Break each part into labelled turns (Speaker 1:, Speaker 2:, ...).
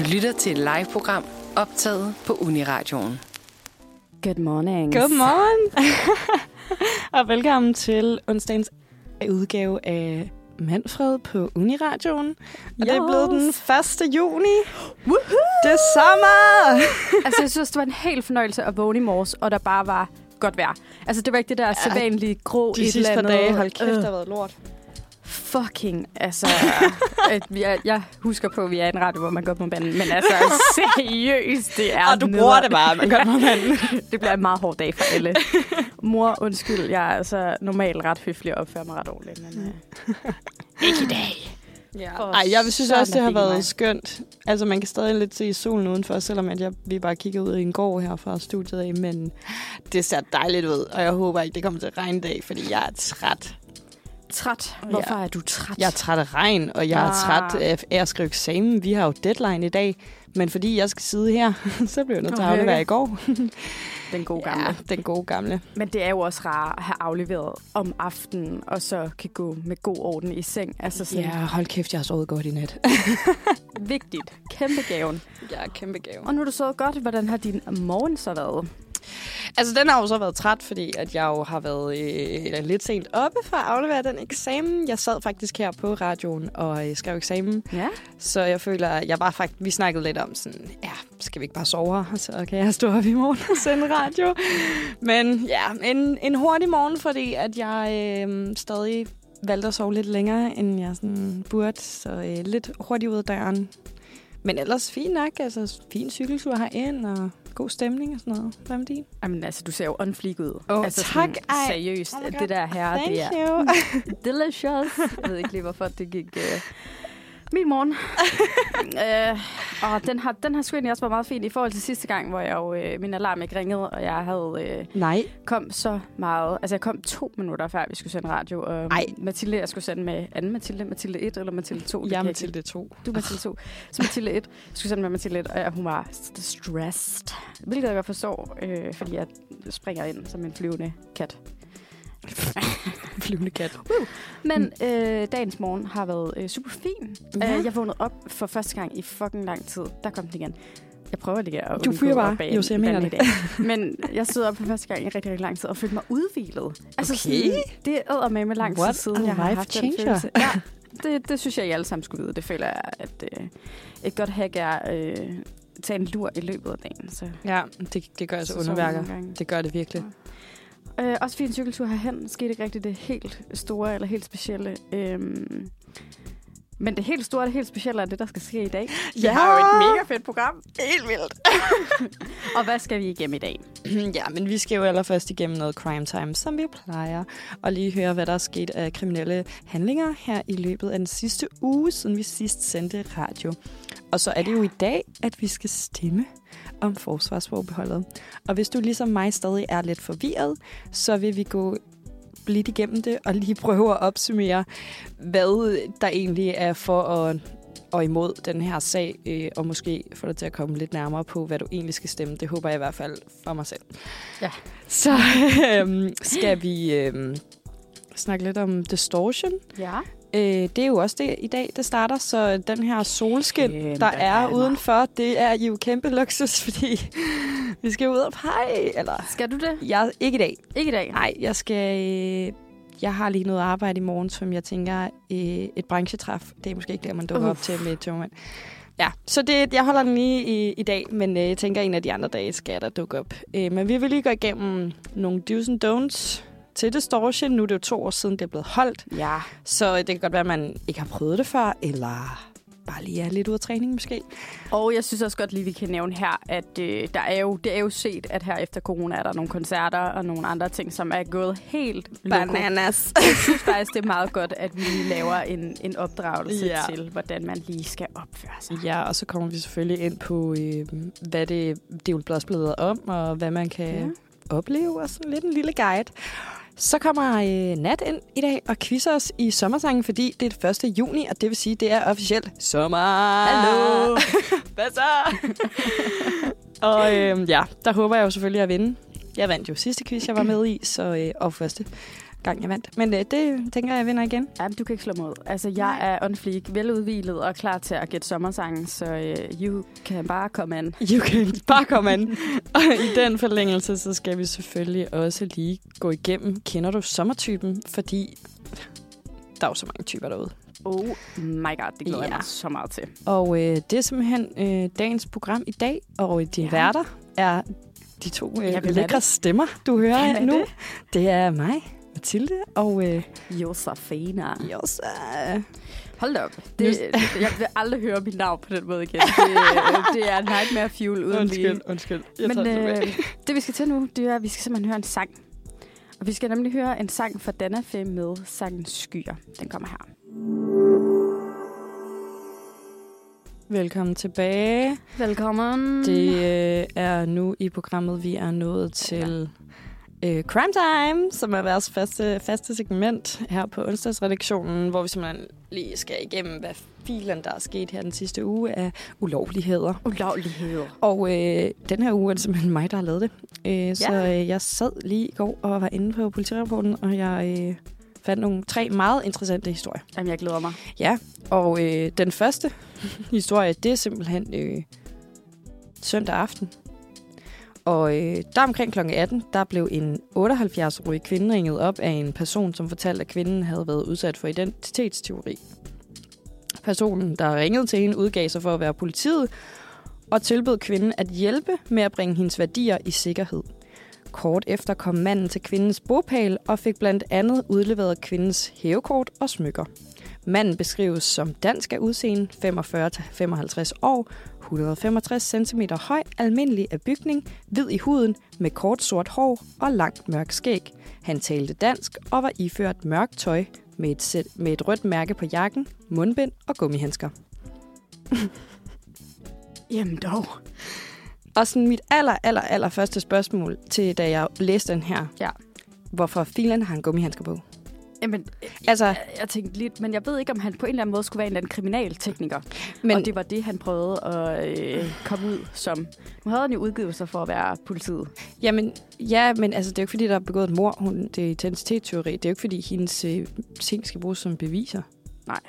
Speaker 1: Du lytter til et live-program optaget på Uniradioen.
Speaker 2: Good morning.
Speaker 3: Godmorgen. og velkommen til onsdagens udgave af Manfred på Uniradioen. Og det er blevet den 1. juni.
Speaker 2: Woohoo!
Speaker 3: Det er sommer!
Speaker 2: altså, jeg synes, det var en helt fornøjelse at vågne i morges, og der bare var godt vejr. Altså, det var ikke det der ja, sædvanlige grå
Speaker 3: De
Speaker 2: et
Speaker 3: sidste
Speaker 2: eller
Speaker 3: par
Speaker 2: andet.
Speaker 3: dage, hold kæft,
Speaker 2: Øh,
Speaker 3: der har været lort.
Speaker 2: Fucking, altså... at jeg, jeg husker på, at vi er i en radio, hvor man går på banden, men altså, seriøst, det er
Speaker 3: Og du bruger det bare, man gør det manden.
Speaker 2: Det bliver en meget hård dag for alle. Mor, undskyld, jeg er altså normalt ret høflig og opfører mig ret ordentligt, men... Øh, ikke i dag.
Speaker 3: Ja.
Speaker 2: For
Speaker 3: Ej, jeg synes også, det har været
Speaker 2: mig.
Speaker 3: skønt. Altså, man kan stadig lidt se solen udenfor, selvom at jeg, vi bare kigger ud i en gård her fra studiet af, men det ser dejligt ud, og jeg håber ikke, det kommer til at regne i dag, fordi jeg er træt.
Speaker 2: Træt. Hvorfor er du træt?
Speaker 3: Jeg er træt af regn, og jeg er
Speaker 2: Ah.
Speaker 3: træt af af at skrive eksamen. Vi har jo deadline i dag, men fordi jeg skal sidde her, så blev jeg nødt til at aflevere i går.
Speaker 2: Den gode gamle.
Speaker 3: Ja, den gode gamle.
Speaker 2: Men det er jo også rart at have afleveret om aftenen, og så kan gå med god orden i seng. Altså sådan
Speaker 3: Ja, hold kæft, jeg har sovet godt i nat.
Speaker 2: vigtigt. Kæmpe gaven.
Speaker 3: Jeg er kæmpe gave.
Speaker 2: Og nu er du så godt. Hvordan har din morgen så været?
Speaker 3: Altså, den har jo så været træt, fordi at jeg jo har været øh, lidt sent oppe for at aflevere den eksamen. Jeg sad faktisk her på radioen og øh, skrev eksamen,
Speaker 2: Ja.
Speaker 3: så jeg føler, at jeg bare faktisk, vi snakkede lidt om sådan, ja, skal vi ikke bare sove her, så kan jeg stå op i morgen og sende radio. Men ja, en, en hurtig morgen, fordi at jeg øh, stadig valgte at sove lidt længere, end jeg sådan burde, så øh, lidt hurtigt ud af døren. Men ellers fint nok, altså fin cykeltur herind og god stemning og sådan noget. Hvad med din?
Speaker 2: Jamen altså, du ser jo on ud.
Speaker 3: Åh,
Speaker 2: altså,
Speaker 3: tak.
Speaker 2: sådan
Speaker 3: Ej.
Speaker 2: Seriøst.
Speaker 3: Oh
Speaker 2: det der her,
Speaker 3: Thank
Speaker 2: det er
Speaker 3: you.
Speaker 2: delicious. Jeg ved ikke lige, hvorfor det gik... Uh... Min morgen. uh, og den har, den har sgu egentlig også været meget fin i forhold til sidste gang, hvor jeg jo, uh, min alarm ikke ringede, og jeg havde uh,
Speaker 3: Nej.
Speaker 2: kom så meget. Altså, jeg kom to minutter før, vi skulle sende radio. Og
Speaker 3: Ej.
Speaker 2: Mathilde, jeg skulle sende med anden Mathilde, Mathilde 1 eller Mathilde 2. det
Speaker 3: Jeg er Mathilde 2.
Speaker 2: lide. Du er Mathilde 2. Så Mathilde 1 jeg skulle sende med Mathilde 1, og jeg, hun var st- stressed. Hvilket jeg godt forstår, øh, fordi jeg springer ind som en flyvende kat.
Speaker 3: Flyvende kat.
Speaker 2: Men øh, dagens morgen har været øh, super fin.
Speaker 3: Ja.
Speaker 2: Øh, jeg vågnede op for første gang i fucking lang tid. Der kom den igen. Jeg prøver lige at
Speaker 3: Du fyrer bare. Jo, så jeg mener det.
Speaker 2: dag. Men jeg stod op for første gang i rigtig, rigtig lang tid og følte mig udvilet. Altså
Speaker 3: Okay.
Speaker 2: sådan, det er med med lang tid siden, jeg har haft den
Speaker 3: changer.
Speaker 2: følelse. Ja, det, det synes jeg, I alle sammen skulle vide. Det føler jeg, at øh, et godt hack er øh, tage en lur i løbet af dagen. Så,
Speaker 3: Ja, det, det gør altså underværker. Det gør det virkelig.
Speaker 2: Øh, også fin cykeltur herhen. Skete ikke rigtig det helt store eller helt specielle. Øhm, men det helt store og det helt specielle er det, der skal ske i dag. Vi
Speaker 3: Ja!
Speaker 2: har jo et mega fedt program.
Speaker 3: Helt vildt.
Speaker 2: Og hvad skal vi igennem i dag?
Speaker 3: ja, men vi skal jo allerførst igennem noget crime time, som vi plejer. Og lige høre, hvad der er sket af kriminelle handlinger her i løbet af den sidste uge, siden vi sidst sendte radio. Og så er det jo i dag, at vi skal stemme om forsvarsforbeholdet. Og hvis du ligesom mig stadig er lidt forvirret, så vil vi gå lidt igennem det og lige prøve at opsummere, hvad der egentlig er for at og imod den her sag, øh, og måske få dig til at komme lidt nærmere på, hvad du egentlig skal stemme. Det håber jeg i hvert fald for mig selv.
Speaker 2: Ja.
Speaker 3: Så øh, skal vi øh, snakke lidt om distortion.
Speaker 2: Ja.
Speaker 3: Øh, det er jo også det i dag, det starter, så den her solskin,
Speaker 2: Kæmpe
Speaker 3: der er
Speaker 2: hammer.
Speaker 3: udenfor, det er jo kæmpe luksus, fordi vi skal ud og pege. Eller,
Speaker 2: Skal du det?
Speaker 3: jeg, ikke i dag.
Speaker 2: Ikke i dag.
Speaker 3: Nej, jeg skal... Øh, jeg har lige noget arbejde i morgen, som jeg tænker øh, et branchetræf. Det er måske ikke der, man dukker
Speaker 2: Uff.
Speaker 3: op til med togmand. Ja, så det, jeg holder den lige i, i dag, men øh, jeg tænker, en af de andre dage skal da dukke op. Øh, men vi vil lige gå igennem nogle do's and don'ts til Distortion. Nu er det jo to år siden, det er blevet holdt,
Speaker 2: Ja.
Speaker 3: så det kan godt være, at man ikke har prøvet det før, eller bare lige er lidt ude af træning måske.
Speaker 2: Og jeg synes også godt lige, vi kan nævne her, at øh, der er jo, det er jo set, at her efter corona er der nogle koncerter og nogle andre ting, som er gået helt loco.
Speaker 3: Bananas.
Speaker 2: Jeg synes faktisk, det er meget godt, at vi lige laver en, en opdragelse
Speaker 3: Ja.
Speaker 2: til, hvordan man lige skal opføre sig.
Speaker 3: Ja, og så kommer vi selvfølgelig ind på, øh, hvad det, det er blevet blevet om, og hvad man kan
Speaker 2: ja.
Speaker 3: opleve, og sådan lidt en lille guide. Så kommer øh, Nat ind i dag og quizzer os i sommersangen, fordi det er det 1. juni, og det vil sige, det er officielt sommer.
Speaker 2: Hallo.
Speaker 3: Hvad så? og øh, ja, der håber jeg jo selvfølgelig at vinde. Jeg vandt jo sidste quiz, jeg var med i, så, øh, og første. Gang, jeg vandt. Men øh, det tænker jeg, jeg vinder igen.
Speaker 2: Jamen, du kan ikke slå ud. Altså, jeg
Speaker 3: Nej.
Speaker 2: er on fleek, veludvilet og klar til at gætte sommersangen, så uh, you kan bare komme an.
Speaker 3: You can bare komme an. Og i den forlængelse, så skal vi selvfølgelig også lige gå igennem, kender du sommertypen? Fordi der er jo så mange typer derude.
Speaker 2: Oh my god, det glæder ja. jeg
Speaker 3: Ja.
Speaker 2: mig så meget til.
Speaker 3: Og øh, det er simpelthen øh, dagens program i dag, og dine
Speaker 2: Ja.
Speaker 3: ja. værter er de to øh,
Speaker 2: Ja,
Speaker 3: lækre stemmer, du hører
Speaker 2: Hvem er
Speaker 3: nu.
Speaker 2: det?
Speaker 3: Det er mig, Mathilde, og øh,
Speaker 2: Josefina.
Speaker 3: øh,
Speaker 2: Hold da op. Det, jeg vil aldrig høre mit navn på den måde igen. Det, øh, det er nightmare fuel uden lige.
Speaker 3: undskyld, undskyld.
Speaker 2: Men
Speaker 3: det
Speaker 2: øh, det vi skal til nu, det er, at vi skal simpelthen høre en sang. Og vi skal nemlig høre en sang fra Dana Fe med sangen Skyer. Den kommer her.
Speaker 3: Velkommen tilbage.
Speaker 2: Velkommen.
Speaker 3: Det øh, er nu i programmet, vi er nået til øh, Crime Time, som er vores faste, faste segment her på onsdagsredaktionen, hvor vi simpelthen lige skal igennem, hvad filen, der er sket her den sidste uge af ulovligheder.
Speaker 2: Ulovligheder.
Speaker 3: Og øh, den her uge er det simpelthen mig, der har lavet det. Øh, så øh, jeg sad lige i går og var inde på politirapporten, og jeg øh, fandt nogle tre meget interessante historier.
Speaker 2: Jamen, jeg glæder mig.
Speaker 3: Ja, og øh, den første historie, det er simpelthen øh, søndag aften. Og øh, der omkring kl. 18, der blev en 78-årig kvinde ringet op af en person, som fortalte, at kvinden havde været udsat for identitetsteori. Personen, der ringede til hende, udgav sig for at være politiet, og tilbød kvinden at hjælpe med at bringe hendes værdier i sikkerhed. Kort efter kom manden til kvindens bopæl og fik blandt andet udleveret kvindens hævekort og smykker. Manden beskrives som dansk af udseende, 45-55 år, 165 cm høj, almindelig af bygning, hvid i huden, med kort sort hår og langt mørk skæg. Han talte dansk og var iført mørkt tøj med et, sæt, med et rødt mærke på jakken, mundbind og gummihandsker.
Speaker 2: Jamen dog.
Speaker 3: Og sådan mit aller, aller, aller første spørgsmål til, da jeg læste den her.
Speaker 2: Ja.
Speaker 3: Hvorfor filen har han gummihandsker på?
Speaker 2: Jamen,
Speaker 3: Altså,
Speaker 2: jeg, jeg tænkte lidt, men jeg ved ikke, om han på en eller anden måde skulle være en eller anden kriminaltekniker. Men, og det var det, han prøvede at øh, komme ud som. Nu havde han jo udgivet sig for at være politiet.
Speaker 3: Jamen, ja, men altså, det er jo ikke, fordi der er begået et mor. Hun, det er identitetsteori. Det er jo ikke, fordi hendes øh, ting skal bruges som beviser.
Speaker 2: Nej,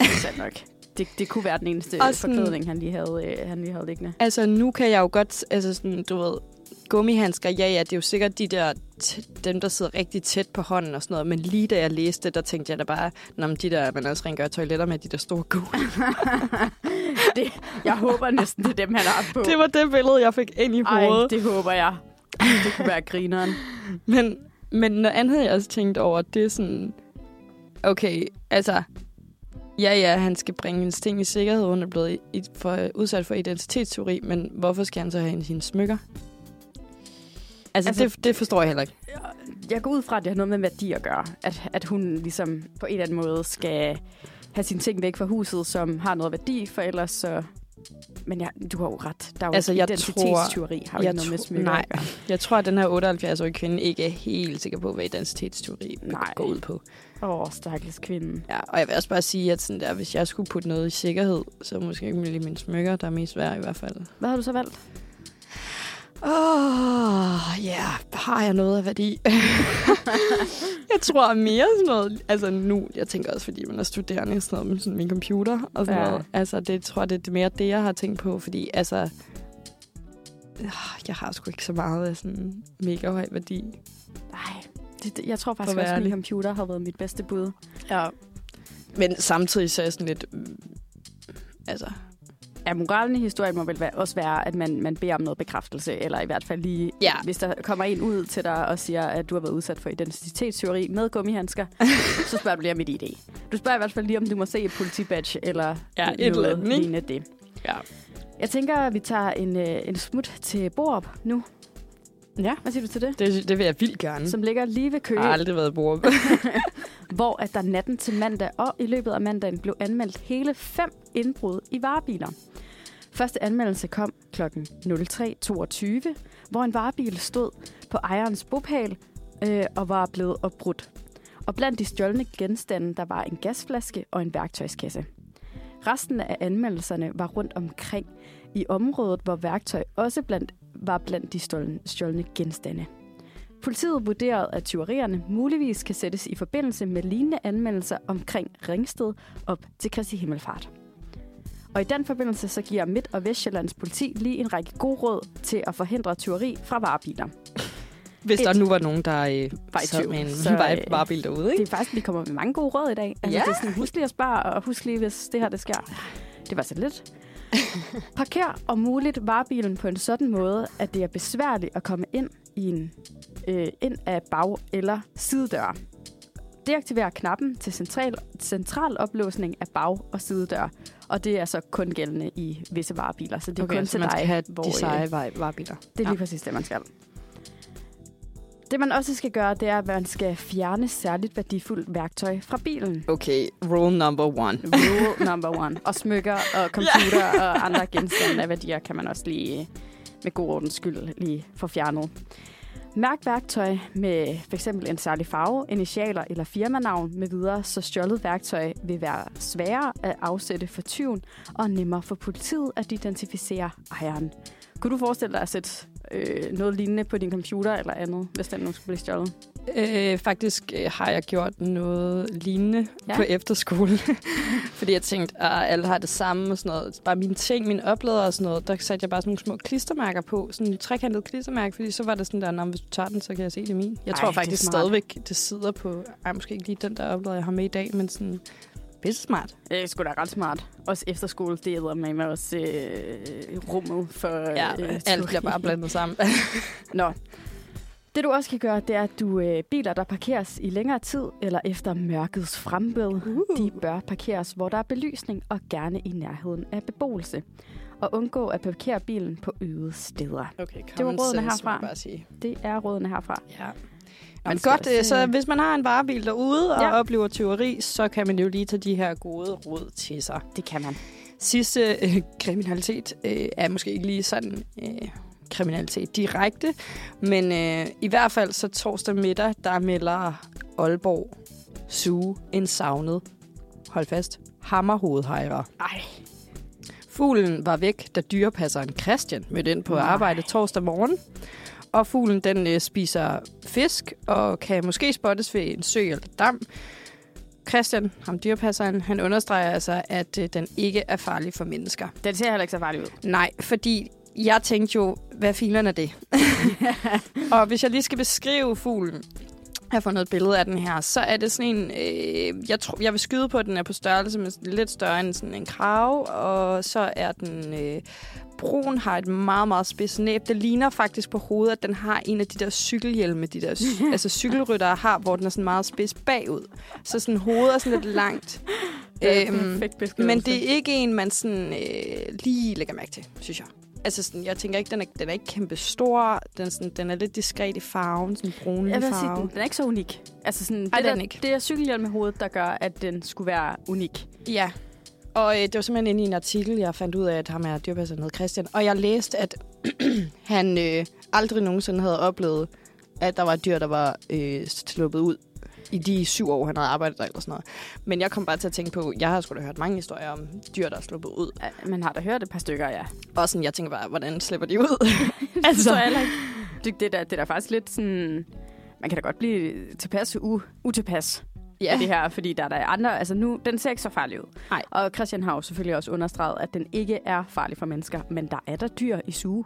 Speaker 2: det er sandt nok. Det, det kunne være den eneste
Speaker 3: Og sådan-
Speaker 2: forklædning, han lige havde, øh, han lige havde liggende.
Speaker 3: Altså, nu kan jeg jo godt, altså sådan, du ved, gummihandsker, ja, ja, det er jo sikkert de der, t- dem, der sidder rigtig tæt på hånden og sådan noget. Men lige da jeg læste det, der tænkte jeg da bare, når de der, man også rengør toiletter med, de der store gode.
Speaker 2: det, jeg håber næsten, det er dem, han har på.
Speaker 3: Det var det billede, jeg fik ind i
Speaker 2: Ej,
Speaker 3: hovedet.
Speaker 2: det håber jeg. Det kunne være grineren.
Speaker 3: Men, men noget andet, jeg også tænkt over, det er sådan... Okay, altså... Ja, ja, han skal bringe hendes ting i sikkerhed, hun er blevet i, for, udsat for identitetsteori, men hvorfor skal han så have hendes smykker? Altså,
Speaker 2: Altså-
Speaker 3: det, det forstår jeg heller ikke.
Speaker 2: Jeg går ud fra, at det har noget med værdi at gøre. At, at hun ligesom på en eller anden måde skal have sine ting væk fra huset, som har noget værdi, for ellers så... Men ja, du har jo ret. Der er jo
Speaker 3: Altså, jeg
Speaker 2: identitetsteori, har jo
Speaker 3: jeg
Speaker 2: ikke noget med smykker
Speaker 3: nej. Jeg tror, at den her 78-årige kvinde ikke er helt sikker på, hvad
Speaker 2: Nej.
Speaker 3: går ud på.
Speaker 2: Åh, oh, stakkels kvinde.
Speaker 3: Ja, og jeg vil også bare sige, at sådan der, hvis jeg skulle putte noget i sikkerhed, så måske ikke lige mine smykker, der er mest værd i hvert fald.
Speaker 2: Hvad har du så valgt?
Speaker 3: Åh, oh, ja, yeah. har jeg noget af værdi? jeg tror mere sådan noget, altså nu, jeg tænker også, fordi man er studerende, sådan noget med sådan min computer og sådan
Speaker 2: Ja.
Speaker 3: noget. Altså, det tror jeg, det er mere det, jeg har tænkt på, fordi altså, jeg har sgu ikke så meget af sådan mega høj værdi.
Speaker 2: Nej, det, det, jeg tror faktisk også, at min computer har været mit bedste bud.
Speaker 3: Ja. Men samtidig så er jeg sådan lidt, mm, altså,
Speaker 2: Ja, moralen i historien må vel være, også være, at man, man beder om noget bekræftelse, eller i hvert fald lige,
Speaker 3: Ja.
Speaker 2: hvis der kommer en ud til dig og siger, at du har været udsat for identitetsteori med gummihandsker, så spørger du lige om et ID. Du spørger i hvert fald lige, om du må se et politibadge, eller
Speaker 3: Ja,
Speaker 2: noget
Speaker 3: et eller andet,
Speaker 2: det.
Speaker 3: ja.
Speaker 2: Jeg tænker, at vi tager en, øh, en smut til Borup nu.
Speaker 3: Ja.
Speaker 2: Hvad siger du til det?
Speaker 3: Det, det vil jeg vildt gerne.
Speaker 2: Som ligger lige ved Køge,
Speaker 3: Jeg har aldrig været brugt.
Speaker 2: hvor at der natten til mandag og i løbet af mandagen blev anmeldt hele fem indbrud i varebiler. Første anmeldelse kom kl. 03.22, hvor en varebil stod på ejerens bopæl øh, og var blevet opbrudt. Og blandt de stjålne genstande, der var en gasflaske og en værktøjskasse. Resten af anmeldelserne var rundt omkring i området, hvor værktøj også blandt, var blandt de stjålne, stjålne genstande. Politiet vurderede, at tyverierne muligvis kan sættes i forbindelse med lignende anmeldelser omkring Ringsted op til Kristi Himmelfart. Og i den forbindelse så giver Midt- og Vestjyllands politi lige en række gode råd til at forhindre tyveri fra varebiler.
Speaker 3: Hvis
Speaker 2: Et.
Speaker 3: der nu var nogen, der øh,
Speaker 2: Var i
Speaker 3: sad med en
Speaker 2: så, øh,
Speaker 3: varebil derude,
Speaker 2: Det
Speaker 3: ikke?
Speaker 2: er faktisk, vi kommer med mange gode råd i dag. Altså,
Speaker 3: Ja.
Speaker 2: Det er sådan, husk lige at spare, og husk lige, hvis det her det sker. Det var så lidt. Parker om muligt varebilen på en sådan måde, at det er besværligt at komme ind i en øh, ind af bag- eller sidedør. Deaktiver knappen til central, central oplåsning af bag- og sidedør. Og det er så kun gældende i visse varebiler, så det er
Speaker 3: Okay,
Speaker 2: kun
Speaker 3: så
Speaker 2: til
Speaker 3: man
Speaker 2: dig,
Speaker 3: skal have
Speaker 2: hvor,
Speaker 3: de
Speaker 2: øh,
Speaker 3: seje vej- varebiler.
Speaker 2: det er lige
Speaker 3: Ja.
Speaker 2: ja. præcis det, man skal. Det, man også skal gøre, det er, at man skal fjerne særligt værdifuldt værktøj fra bilen.
Speaker 3: Okay, rule number one.
Speaker 2: Rule number one. Og smykker og computer ja. og andre genstande af værdier kan man også lige med god ordens skyld lige få fjernet. Mærk værktøj med f.eks. en særlig farve, initialer eller firmanavn med videre, så stjålet værktøj vil være sværere at afsætte for tyven og nemmere for politiet at identificere ejeren. Kunne du forestille dig at sætte øh, noget lignende på din computer eller andet, hvis den nu skulle blive stjålet?
Speaker 3: Øh, faktisk øh, har jeg gjort noget lignende ja. På efterskole. Fordi jeg tænkte, at alle har det samme og sådan noget. Bare mine ting, mine oplader og sådan noget, der satte jeg bare sådan nogle små klistermærker på. Sådan en trekantet klistermærke, fordi så var det sådan der, "Nå, men hvis du tager den, så kan jeg se det min. Jeg
Speaker 2: Ej,
Speaker 3: tror
Speaker 2: det
Speaker 3: faktisk
Speaker 2: smart.
Speaker 3: stadigvæk, det sidder på, ej, måske ikke lige den der oplader, jeg har med i dag, men sådan pisse smart.
Speaker 2: Det er sgu da ret smart. Også efterskole, det er med mig også øh, rummet for
Speaker 3: Ja,
Speaker 2: øh,
Speaker 3: alt bliver bare blandet sammen.
Speaker 2: Nå. Det du også kan gøre, det er, at du øh, biler, der parkeres i længere tid eller efter mørkets frembrud, uh. de bør parkeres, hvor der er belysning og gerne i nærheden af beboelse. Og undgå at parkere bilen på øde steder.
Speaker 3: Okay,
Speaker 2: Det var rådene herfra.
Speaker 3: Bare sige.
Speaker 2: Det er rådene herfra.
Speaker 3: Ja. Men godt,
Speaker 2: jeg
Speaker 3: øh, så hvis man har en varebil derude og
Speaker 2: Ja.
Speaker 3: oplever tyveri, så kan man jo lige tage de her gode råd til sig.
Speaker 2: Det kan man.
Speaker 3: Sidste øh, kriminalitet øh, er måske ikke lige sådan øh, kriminalitet direkte, men øh, i hvert fald så torsdag middag, der melder Aalborg Suge en savnet, hold fast, hammerhovedhejrer.
Speaker 2: Ej,
Speaker 3: Fuglen var væk, da dyrepasseren Christian mødte ind på
Speaker 2: Nej.
Speaker 3: arbejde torsdag morgen. Og fuglen den øh, spiser fisk og kan måske spottes ved en sø eller dam. Christian, ham dyrepasseren, han understreger altså, at øh, den ikke er farlig for mennesker.
Speaker 2: den ser heller ikke så farlig ud.
Speaker 3: Nej, fordi jeg tænkte jo, hvad filen er det? og hvis jeg lige skal beskrive fuglen, jeg har fundet et billede af den her, så er det sådan en, øh, jeg, tror, jeg vil skyde på, at den er på størrelse med lidt større end sådan en krav, og så er den øh, brun, har et meget, meget spids næb. Det ligner faktisk på hovedet, at den har en af de der cykelhjelme, de der altså cykelryttere har, hvor den er sådan meget spids bagud. Så sådan hovedet er sådan lidt langt.
Speaker 2: Er
Speaker 3: Øhm, men det er ikke en, man sådan, øh, lige lægger mærke til, synes jeg. Altså, sådan, jeg tænker ikke, den er, den er ikke kæmpe stor. Den, er sådan, den er lidt diskret i farven, sådan brunlig
Speaker 2: Jeg vil sige,
Speaker 3: farve.
Speaker 2: den, den er ikke så unik. Altså sådan,
Speaker 3: Ej,
Speaker 2: det,
Speaker 3: er
Speaker 2: der,
Speaker 3: den ikke.
Speaker 2: det er cykelhjelm med hovedet, der gør, at den skulle være unik.
Speaker 3: Ja. Og øh, det var simpelthen inde i en artikel, jeg fandt ud af, at ham er dyrpasseren hed Christian. Og jeg læste, at han øh, aldrig nogensinde havde oplevet, at der var dyr, der var øh, sluppet ud i de syv år, han havde arbejdet der eller sådan noget. Men jeg kom bare til at tænke på, jeg har sgu da hørt mange historier om dyr, der er sluppet ud.
Speaker 2: Man har da hørt et par stykker, ja.
Speaker 3: Og sådan, jeg tænker bare, hvordan slipper de ud?
Speaker 2: altså. Det, det, der, det er da faktisk lidt sådan... Man kan da godt blive tilpas u, utilpas ja. det her, fordi der er der andre... Altså nu, den ser ikke så farlig ud.
Speaker 3: Nej.
Speaker 2: Og Christian har jo selvfølgelig også understreget, at den ikke er farlig for mennesker. Men der er der dyr i suge,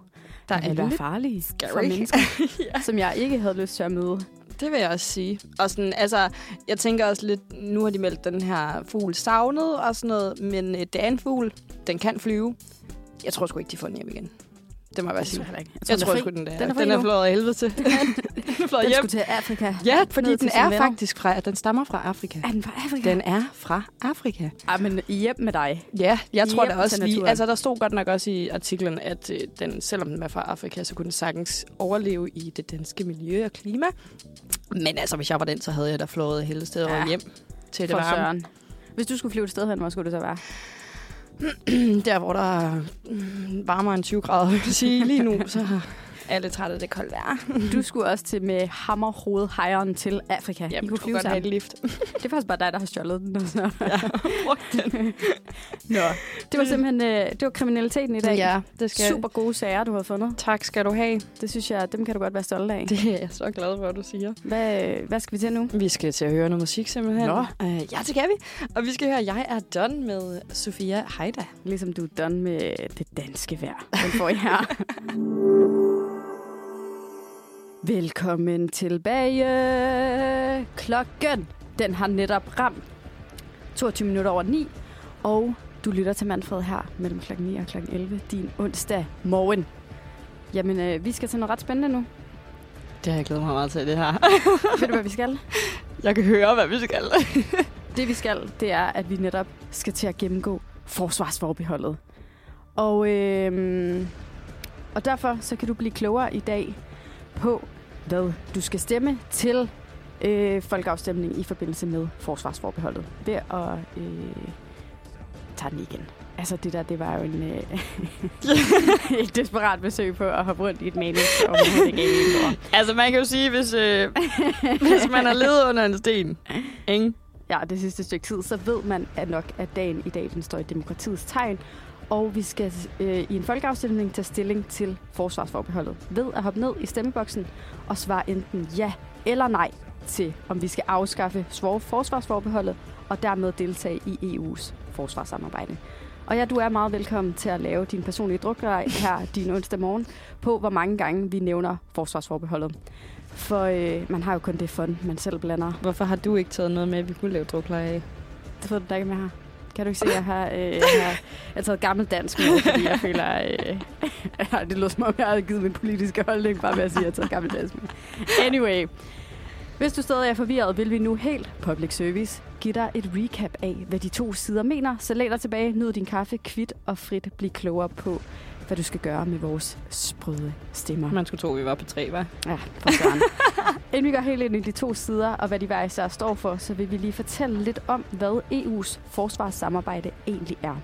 Speaker 3: Der
Speaker 2: der
Speaker 3: er
Speaker 2: være farlige for
Speaker 3: scary.
Speaker 2: mennesker,
Speaker 3: ja.
Speaker 2: som jeg ikke havde lyst til at møde.
Speaker 3: Det vil jeg også sige. Og sådan, altså, jeg tænker også lidt, nu har de meldt den her fugl savnet og sådan noget, men øh, det er en fugl, den kan flyve. Jeg tror sgu ikke, de får den hjem igen. Det må jeg bare
Speaker 2: tror
Speaker 3: sige.
Speaker 2: jeg ikke.
Speaker 3: Jeg tror
Speaker 2: den
Speaker 3: sgu, den er,
Speaker 2: Den er
Speaker 3: den er flået af helvede til. den er flået
Speaker 2: Den
Speaker 3: hjem.
Speaker 2: skulle til Afrika.
Speaker 3: Ja, fordi den er
Speaker 2: venner.
Speaker 3: faktisk fra, den stammer fra Afrika.
Speaker 2: Er den fra Afrika?
Speaker 3: Den er fra Afrika.
Speaker 2: Ej, men hjem med dig.
Speaker 3: Ja, jeg tror
Speaker 2: Hjem
Speaker 3: da også lige... Altså, der stod godt nok også i artiklen, at øh, den, selvom den er fra Afrika, så kunne den sagtens overleve i det danske miljø og klima. Men altså, hvis jeg var den, så havde jeg da flået hele stedet
Speaker 2: Ja.
Speaker 3: hjem til det varme.
Speaker 2: søren. Hvis du skulle flyve et sted hen, hvor skulle det så være?
Speaker 3: Der, hvor der er mm, varmere end 20 grader, vil jeg sige lige nu, så Alle trætte af det kolde vejr.
Speaker 2: Du skulle også til med hammerhovedhejeren til Afrika.
Speaker 3: Ja,
Speaker 2: I kunne flyve
Speaker 3: godt have
Speaker 2: sammen.
Speaker 3: et lift.
Speaker 2: Det er faktisk bare dig, der har stjålet den. og Så.
Speaker 3: ja, den.
Speaker 2: Nå. Det var simpelthen øh, det var kriminaliteten i dag.
Speaker 3: Ja, det skal
Speaker 2: Super gode sager, du har fundet.
Speaker 3: Tak skal du have.
Speaker 2: Det synes jeg, dem kan du godt være stolt af.
Speaker 3: Det er jeg så glad for, at du siger.
Speaker 2: Hvad, hvad skal vi til nu?
Speaker 3: Vi skal til at høre noget musik simpelthen.
Speaker 2: Nå.
Speaker 3: Uh, ja, det kan vi. Og vi skal høre Jeg er done med Sofia Heida.
Speaker 2: Ligesom du er done med det danske vejr. Den får I her. Velkommen tilbage. Klokken, den har netop ramt 22 minutter over 9. Og du lytter til Manfred her mellem klokken 9 og klokken 11, din onsdag morgen. Jamen, øh, vi skal til noget ret spændende nu.
Speaker 3: Det har jeg glædet mig meget til, det her.
Speaker 2: Ved du, hvad vi skal?
Speaker 3: Jeg kan høre, hvad vi skal.
Speaker 2: Det vi skal, det er, at vi netop skal til at gennemgå forsvarsforbeholdet. Og, øhm, og derfor så kan du blive klogere i dag på, hvad du skal stemme til øh, folkeafstemning i forbindelse med forsvarsforbeholdet. Ved at øh, tage den igen. Altså det der, det var jo en, øh, et desperat besøg på at hoppe rundt i et manus, og aner, hvor.
Speaker 3: altså, man kan jo sige, hvis, øh, hvis man har levet under en sten, ikke?
Speaker 2: ja, det sidste stykke tid, så ved man at nok, at dagen i dag den står i demokratiets tegn. Og vi skal øh, i en folkeafstemning tage stilling til forsvarsforbeholdet ved at hoppe ned i stemmeboksen og svare enten ja eller nej til, om vi skal afskaffe forsvarsforbeholdet og dermed deltage i EU's forsvarssamarbejde. Og ja, du er meget velkommen til at lave din personlige drukkelej her din onsdag morgen på, hvor mange gange vi nævner forsvarsforbeholdet. For øh, man har jo kun det fund, man selv blander.
Speaker 3: Hvorfor har du ikke taget noget med, at vi kunne lave drukleje af?
Speaker 2: Det ved du da ikke, med her. Kan du ikke se, at jeg har, øh, jeg har, jeg har taget gammel dansk med, fordi jeg føler, øh, det lyder som om, jeg havde givet min politiske holdning, bare ved at sige, at jeg har taget gammel dansk med. Anyway, hvis du stadig er forvirret, vil vi nu helt public service give dig et recap af, hvad de to sider mener. Så læn dig tilbage, nyd din kaffe, kvit og frit bliv klogere på, hvad du skal gøre med vores sprøde stemmer.
Speaker 3: Man skulle tro, vi var på tre, hva'?
Speaker 2: Ja, for søren. Inden vi går helt ind i de to sider, og hvad de hver især står for, så vil vi lige fortælle lidt om, hvad EU's forsvarssamarbejde egentlig er.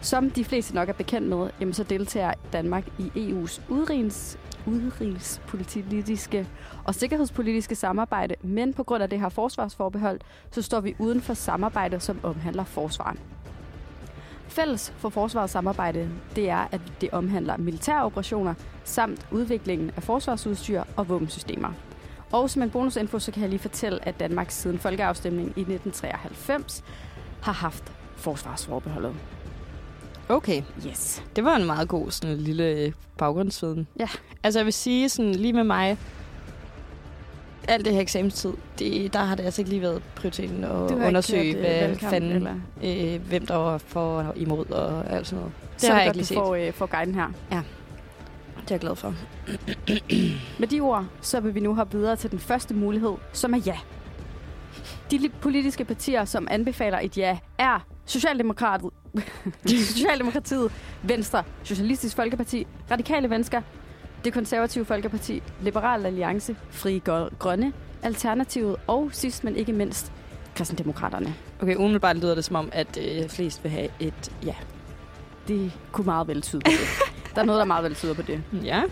Speaker 2: Som de fleste nok er bekendt med, jamen, så deltager Danmark i EU's udrigens, udenrigspolitiske og sikkerhedspolitiske samarbejde, men på grund af det her forsvarsforbehold, så står vi uden for samarbejde, som omhandler forsvar. Fælles for forsvarssamarbejde, det er, at det omhandler militære operationer samt udviklingen af forsvarsudstyr og våbensystemer. Og som en bonusinfo, så kan jeg lige fortælle, at Danmark siden folkeafstemningen i 1993 har haft forsvarsforbeholdet.
Speaker 3: Okay.
Speaker 2: Yes.
Speaker 3: Det var en meget god sådan, lille baggrundsviden.
Speaker 2: Ja.
Speaker 3: Altså jeg vil sige sådan lige med mig, alt det her eksamenstid, det, der har det altså ikke lige været prioriteten at undersøge,
Speaker 2: kørt, øh,
Speaker 3: hvad
Speaker 2: valgkamp,
Speaker 3: fanden,
Speaker 2: eller?
Speaker 3: øh, hvem der var for og imod og alt sådan noget. Det
Speaker 2: så
Speaker 3: har jeg ikke lige set.
Speaker 2: får, øh, får guiden her.
Speaker 3: Det er jeg glad for.
Speaker 2: Med de ord, så vil vi nu hoppe videre til den første mulighed, som er ja. De li- politiske partier, som anbefaler et ja, er Socialdemokratet, Socialdemokratiet, Venstre, Socialistisk Folkeparti, Radikale Venstre, Det Konservative Folkeparti, Liberal Alliance, Frie Gø- Grønne, Alternativet og sidst men ikke mindst Kristendemokraterne.
Speaker 3: Okay, umiddelbart lyder det som om, at øh, flest vil have et ja.
Speaker 2: Det kunne meget vel tyde på det. Der er noget, der meget vel tyder på det.
Speaker 3: Ja.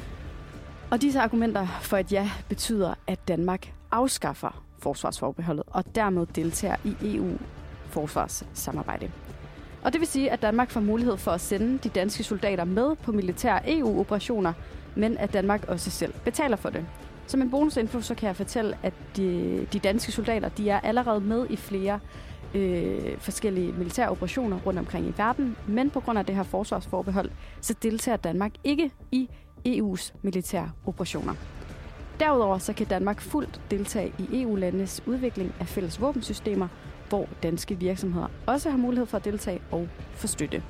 Speaker 2: Og disse argumenter for et ja betyder, at Danmark afskaffer forsvarsforbeholdet og dermed deltager i EU-forsvarssamarbejde. Og det vil sige, at Danmark får mulighed for at sende de danske soldater med på militære EU-operationer, men at Danmark også selv betaler for det. Som en bonusinfo, så kan jeg fortælle, at de, de danske soldater de er allerede med i flere øh, forskellige militære operationer rundt omkring i verden, men på grund af det her forsvarsforbehold, så deltager Danmark ikke i EU's militære operationer. Derudover så kan Danmark fuldt deltage i EU-landenes udvikling af fælles våbensystemer, hvor danske virksomheder også har mulighed for at deltage og få støtte.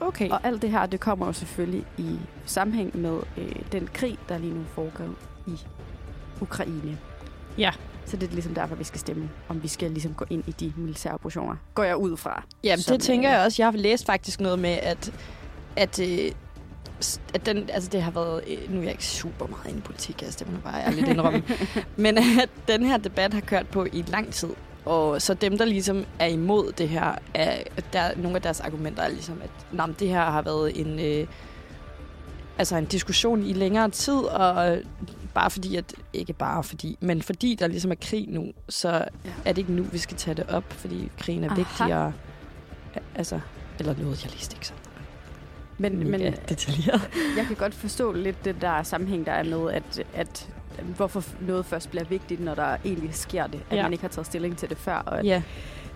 Speaker 3: Okay.
Speaker 2: Og alt det her, det kommer jo selvfølgelig i sammenhæng med øh, den krig, der lige nu foregår i Ukraine.
Speaker 3: Ja.
Speaker 2: Så det er ligesom derfor, vi skal stemme, om vi skal ligesom gå ind i de militære operationer. Går jeg ud fra.
Speaker 3: Jamen, det tænker
Speaker 2: øh,
Speaker 3: jeg også. Jeg har læst faktisk noget med, at, at, øh, at den, altså det har været... Øh, nu er jeg ikke super meget inde i politik, altså det må jeg bare ærligt indrømme. Men at den her debat har kørt på i lang tid. Og så dem, der ligesom er imod det her, er, der, nogle af deres argumenter er ligesom, at nah, det her har været en... Øh, altså en diskussion i længere tid, og bare fordi, at ikke bare fordi, men fordi der ligesom er krig nu, så ja. er det ikke nu, vi skal tage det op, fordi krigen er
Speaker 2: Aha.
Speaker 3: vigtigere. Altså, eller noget, jeg læste ikke så
Speaker 2: Men, men
Speaker 3: detaljeret.
Speaker 2: jeg kan godt forstå lidt det der sammenhæng, der er med, at, at hvorfor noget først bliver vigtigt, når der egentlig sker det. At
Speaker 3: Ja.
Speaker 2: man ikke har taget stilling til det før, og at
Speaker 3: Ja,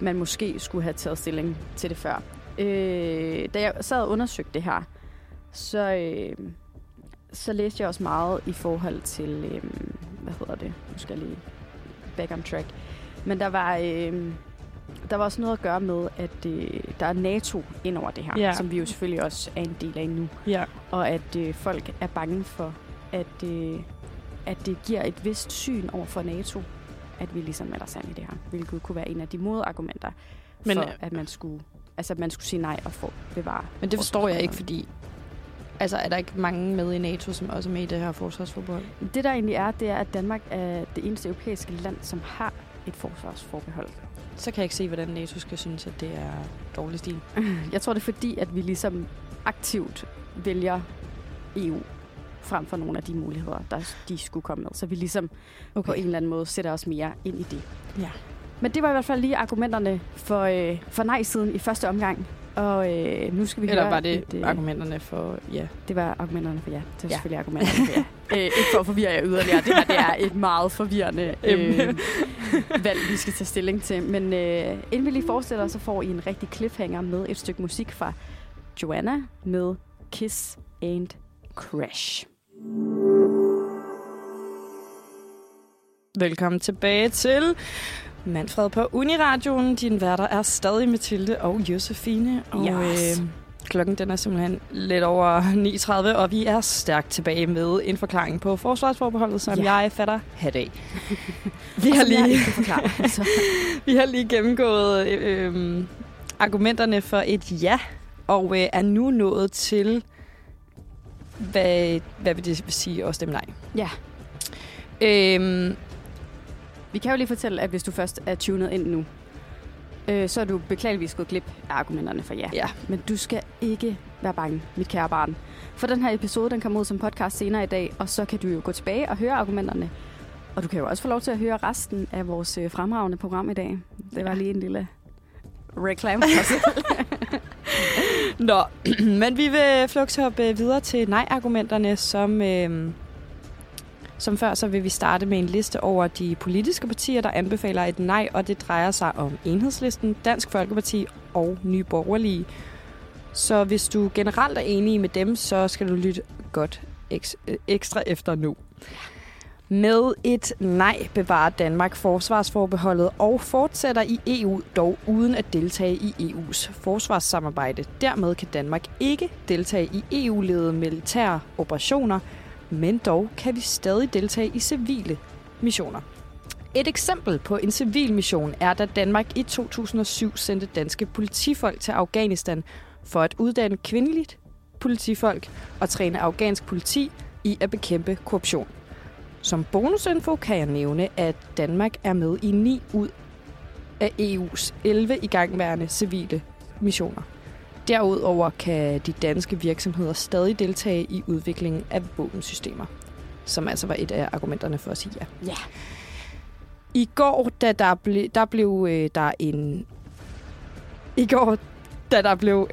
Speaker 2: man måske skulle have taget stilling til det før. Øh, da jeg sad og undersøgte det her, så, øh, så læste jeg også meget i forhold til, øh, hvad hedder det, nu skal jeg lige back on track. Men der var, øh, der var også noget at gøre med, at øh, der er NATO ind over det her,
Speaker 3: Ja.
Speaker 2: som vi jo selvfølgelig også er en del af nu.
Speaker 3: ja.
Speaker 2: Og at øh, folk er bange for, at, øh, at det giver et vist syn over for NATO, at vi ligesom melder sig ind i det her. Hvilket kunne være en af de modargumenter
Speaker 3: Men,
Speaker 2: for,
Speaker 3: øh,
Speaker 2: at man skulle, altså, at man skulle sige nej og få bevare.
Speaker 3: Men det forstår jeg ikke, fordi... Altså, er der ikke mange med i NATO, som også er med i det her forsvarsforbehold?
Speaker 2: Det der egentlig er, det er, at Danmark er det eneste europæiske land, som har et forsvarsforbehold.
Speaker 3: Så kan jeg ikke se, hvordan NATO skal synes, at det er dårlig stil.
Speaker 2: Jeg tror, det er fordi, at vi ligesom aktivt vælger EU frem for nogle af de muligheder, der de skulle komme med. Så vi ligesom okay. på en eller anden måde sætter os mere ind i det.
Speaker 3: Ja.
Speaker 2: Men det var i hvert fald lige argumenterne for, øh, for nej-siden i første omgang. Og øh, nu skal vi
Speaker 3: Eller
Speaker 2: høre...
Speaker 3: var det
Speaker 2: et, øh,
Speaker 3: argumenterne for... Ja.
Speaker 2: Det var argumenterne for ja. Det var
Speaker 3: Ja.
Speaker 2: selvfølgelig argumenterne for ja. øh, ikke for at forvirre jer yderligere. Det her det er et meget forvirrende øh, valg, vi skal tage stilling til. Men øh, inden vi lige forestiller os, så får I en rigtig cliffhanger med et stykke musik fra Joanna med Kiss and Crash.
Speaker 3: Velkommen tilbage til Manfred på Uniradioen. Din værter er stadig Mathilde og Josefine. Og
Speaker 2: Yes.
Speaker 3: øh, klokken den er simpelthen lidt over 9.30, og vi er stærkt tilbage med en forklaring på forsvarsforbeholdet, som
Speaker 2: Ja.
Speaker 3: jeg fatter hat af. vi, har
Speaker 2: jeg
Speaker 3: lige,
Speaker 2: ikke kan forklare. Så.
Speaker 3: vi har lige gennemgået øh, øh, argumenterne for et ja, og øh, er nu nået til, hvad, hvad vil det sige at stemme nej?
Speaker 2: Ja.
Speaker 3: Øhm,
Speaker 2: Vi kan jo lige fortælle, at hvis du først er tunet ind nu, øh, så er du beklageligvis gået glip af argumenterne for ja.
Speaker 3: ja,
Speaker 2: Men du skal ikke være bange, mit kære barn. For den her episode, den kommer ud som podcast senere i dag, og så kan du jo gå tilbage og høre argumenterne. Og du kan jo også få lov til at høre resten af vores øh, fremragende program i dag. Det var
Speaker 3: Ja.
Speaker 2: lige en lille reklame for selv.
Speaker 3: Nå, men vi vil flux hoppe øh, videre til nej-argumenterne, som, øh, som før, så vil vi starte med en liste over de politiske partier, der anbefaler et nej, og det drejer sig om Enhedslisten, Dansk Folkeparti og Nye Borgerlige. Så hvis du generelt er enig med dem, så skal du lytte godt ekstra efter nu. Med et nej bevarer Danmark forsvarsforbeholdet og fortsætter i EU dog uden at deltage i EU's forsvarssamarbejde. Dermed kan Danmark ikke deltage i EU-ledede militære operationer, men dog kan vi stadig deltage i civile missioner. Et eksempel på en civil mission er, da Danmark i 2007 sendte danske politifolk til Afghanistan for at uddanne kvindeligt politifolk og træne afghansk politi i at bekæmpe korruption. Som bonusinfo kan jeg nævne, at Danmark er med i 9 ud af EU's 11 igangværende civile missioner. Derudover kan de danske virksomheder stadig deltage i udviklingen af våbensystemer, som altså var et af argumenterne for at sige ja.
Speaker 2: Ja.
Speaker 3: I går, da der, ble, der blev øh, der en... I går, da der blev...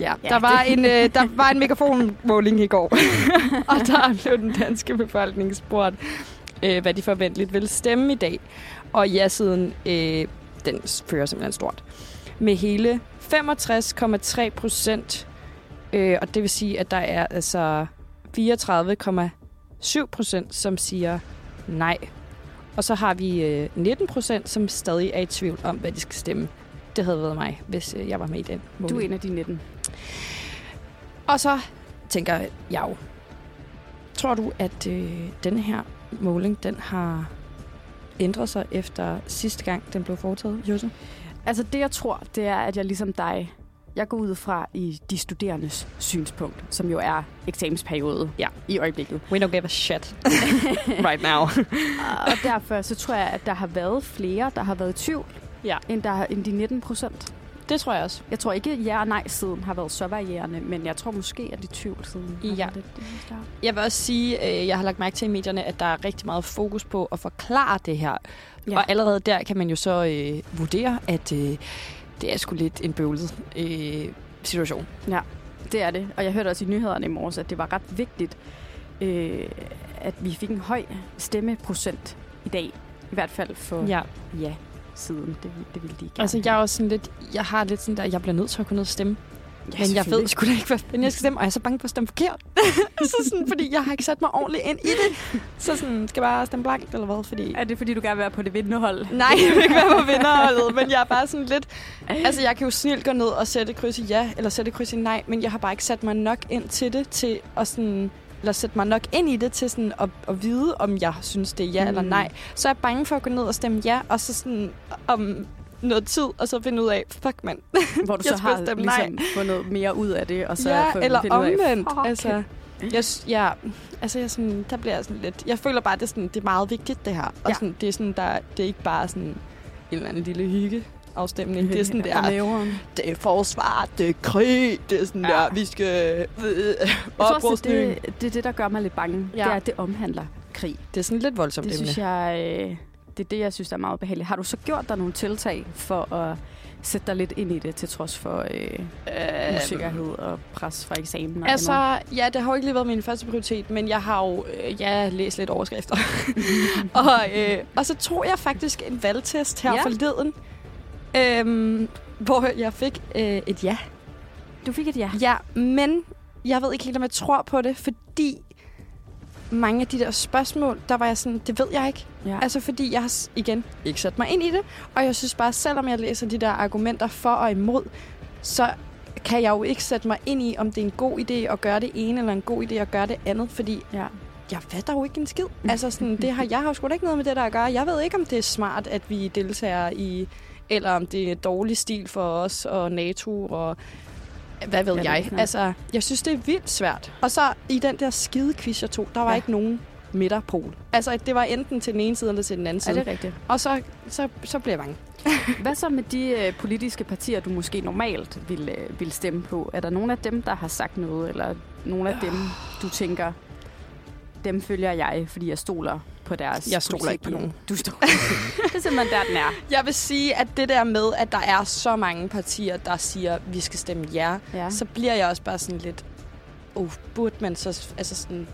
Speaker 3: Ja,
Speaker 2: Ja,
Speaker 3: der, var
Speaker 2: det-
Speaker 3: en, øh, der var en megafonmåling i går, og der blev den danske befolkning spurgt, øh, hvad de forventeligt vil stemme i dag. Og ja-siden, øh, den fører simpelthen stort. Med hele 65,3 procent, øh, og det vil sige, at der er altså 34,7 procent, som siger nej. Og så har vi øh, 19 procent, som stadig er i tvivl om, hvad de skal stemme. Det havde været mig, hvis øh, jeg var med i den måling.
Speaker 2: Du er en af de 19.
Speaker 3: Og så tænker jeg jo, tror du, at øh, denne her måling, den har ændret sig efter sidste gang, den blev foretaget, Jose?
Speaker 2: Altså det, jeg tror, det er, at jeg ligesom dig, jeg går ud fra i de studerendes synspunkt, som jo er eksamensperiode
Speaker 3: Ja.
Speaker 2: i øjeblikket.
Speaker 3: We don't give a shit right now.
Speaker 2: og derfor så tror jeg, at der har været flere, der har været i tvivl,
Speaker 3: Ja.
Speaker 2: end, der, end de 19 procent.
Speaker 3: Det tror jeg også.
Speaker 2: Jeg tror ikke, ja og nej-siden har været så varierende, men jeg tror måske, at de tvivl-siden har
Speaker 3: Ja.
Speaker 2: været lidt, det.
Speaker 3: Jeg vil også sige, øh, jeg har lagt mærke til i medierne, at der er rigtig meget fokus på at forklare det her. Ja.
Speaker 2: Ja.
Speaker 3: Og allerede der kan man jo så øh, vurdere, at øh, det er sgu lidt en bøvlet øh, situation.
Speaker 2: Det er det. Og jeg hørte også i nyhederne i morges, at det var ret vigtigt, øh, at vi fik en høj stemmeprocent i dag. I hvert fald for ja,
Speaker 3: Ja.
Speaker 2: Siden. Det, det ville de gerne.
Speaker 3: Altså, jeg er også sådan lidt, jeg har lidt sådan der, jeg bliver nødt til at kunne ned og stemme.
Speaker 2: ja,
Speaker 3: Men jeg ved sgu da ikke, hvad fanden jeg skal stemme, og jeg er så bange for at stemme forkert. så sådan, fordi jeg har ikke sat mig ordentligt ind i det. Så sådan, skal jeg bare stemme blankt, eller hvad? Fordi...
Speaker 2: Er det, fordi du gerne vil være på det vinderhold?
Speaker 3: Nej, jeg vil ikke være på vinderholdet, men jeg er bare sådan lidt... Altså, jeg kan jo snilt gå ned og sætte kryds i ja, eller sætte kryds i nej, men jeg har bare ikke sat mig nok ind til det, til at sådan eller sætte mig nok ind i det til sådan at, at vide, om jeg synes, det er ja mm. eller nej. Så er jeg bange for at gå ned og stemme ja, og så sådan om noget tid, og så finde ud af, fuck mand.
Speaker 2: Hvor du så har
Speaker 3: stemme nej.
Speaker 2: ligesom fundet mere ud af det, og så
Speaker 3: ja,
Speaker 2: fundet-
Speaker 3: eller
Speaker 2: af,
Speaker 3: omvendt.
Speaker 2: fuck.
Speaker 3: Altså, jeg, ja, altså jeg sådan, der bliver jeg sådan lidt... Jeg føler bare, det er, sådan, det er meget vigtigt, det her. Og
Speaker 2: Ja.
Speaker 3: sådan, det, er sådan, der, det er ikke bare sådan en eller anden lille hygge afstemning. Det er sådan, er,
Speaker 2: næveren.
Speaker 3: det er forsvar, det er krig, det er sådan
Speaker 2: Ja.
Speaker 3: der, vi skal øh,
Speaker 2: Jeg tror også,
Speaker 3: oprustning.
Speaker 2: det, det er det, der gør mig lidt bange.
Speaker 3: Ja.
Speaker 2: Det er, at det omhandler krig.
Speaker 3: det er sådan lidt voldsomt
Speaker 2: Det
Speaker 3: emne.
Speaker 2: synes jeg, øh, det er det, jeg synes, der er meget behageligt. Har du så gjort dig nogle tiltag for at sætte dig lidt ind i det, til trods for øh,
Speaker 3: Øhm,
Speaker 2: usikkerhed og pres fra eksamen? og andet?
Speaker 3: Altså, ja, det har jo ikke lige været min første prioritet, men jeg har jo øh, ja, læst lidt overskrifter. og, øh, og så tog jeg faktisk en valgtest her. Ja. forleden, øhm, hvor jeg fik øh, et ja.
Speaker 2: du fik et ja.
Speaker 3: Ja, men jeg ved ikke helt, om jeg tror på det, fordi mange af de der spørgsmål, der var jeg sådan, det ved jeg ikke.
Speaker 2: ja.
Speaker 3: Altså fordi jeg har igen ikke sat mig ind i det, og jeg synes bare, selvom jeg læser de der argumenter for og imod, så kan jeg jo ikke sætte mig ind i, om det er en god idé at gøre det ene, eller en god idé at gøre det andet, fordi
Speaker 2: ja.
Speaker 3: jeg fatter jo ikke en skid. Altså sådan, det har, jeg har jo sgu da ikke noget med det der at gøre. Jeg ved ikke, om det er smart, at vi deltager i, eller om det er dårlig stil for os og NATO og hvad ved
Speaker 2: Jeg ved
Speaker 3: jeg.
Speaker 2: noget.
Speaker 3: Altså, jeg synes, det er vildt svært. Og så i den der skide quiz, jeg tog, der var ja. Ikke nogen midterpol. Altså, det var enten til den ene side eller til den anden
Speaker 2: Er
Speaker 3: side.
Speaker 2: det rigtigt?
Speaker 3: Og så, så, så blev jeg bange.
Speaker 2: Hvad så med de øh, politiske partier, du måske normalt vil, øh, vil stemme på? Er der nogen af dem, der har sagt noget, eller nogle af dem, du tænker, dem følger jeg, fordi jeg stoler på deres
Speaker 3: Jeg stoler
Speaker 2: politik?
Speaker 3: ikke på nogen.
Speaker 2: Du stoler Det er simpelthen der, den er.
Speaker 3: Jeg vil sige, at det der med, at der er så mange partier, der siger, at vi skal stemme ja,
Speaker 2: Ja.
Speaker 3: så bliver jeg også bare sådan lidt... Uh, burde man så, altså sådan,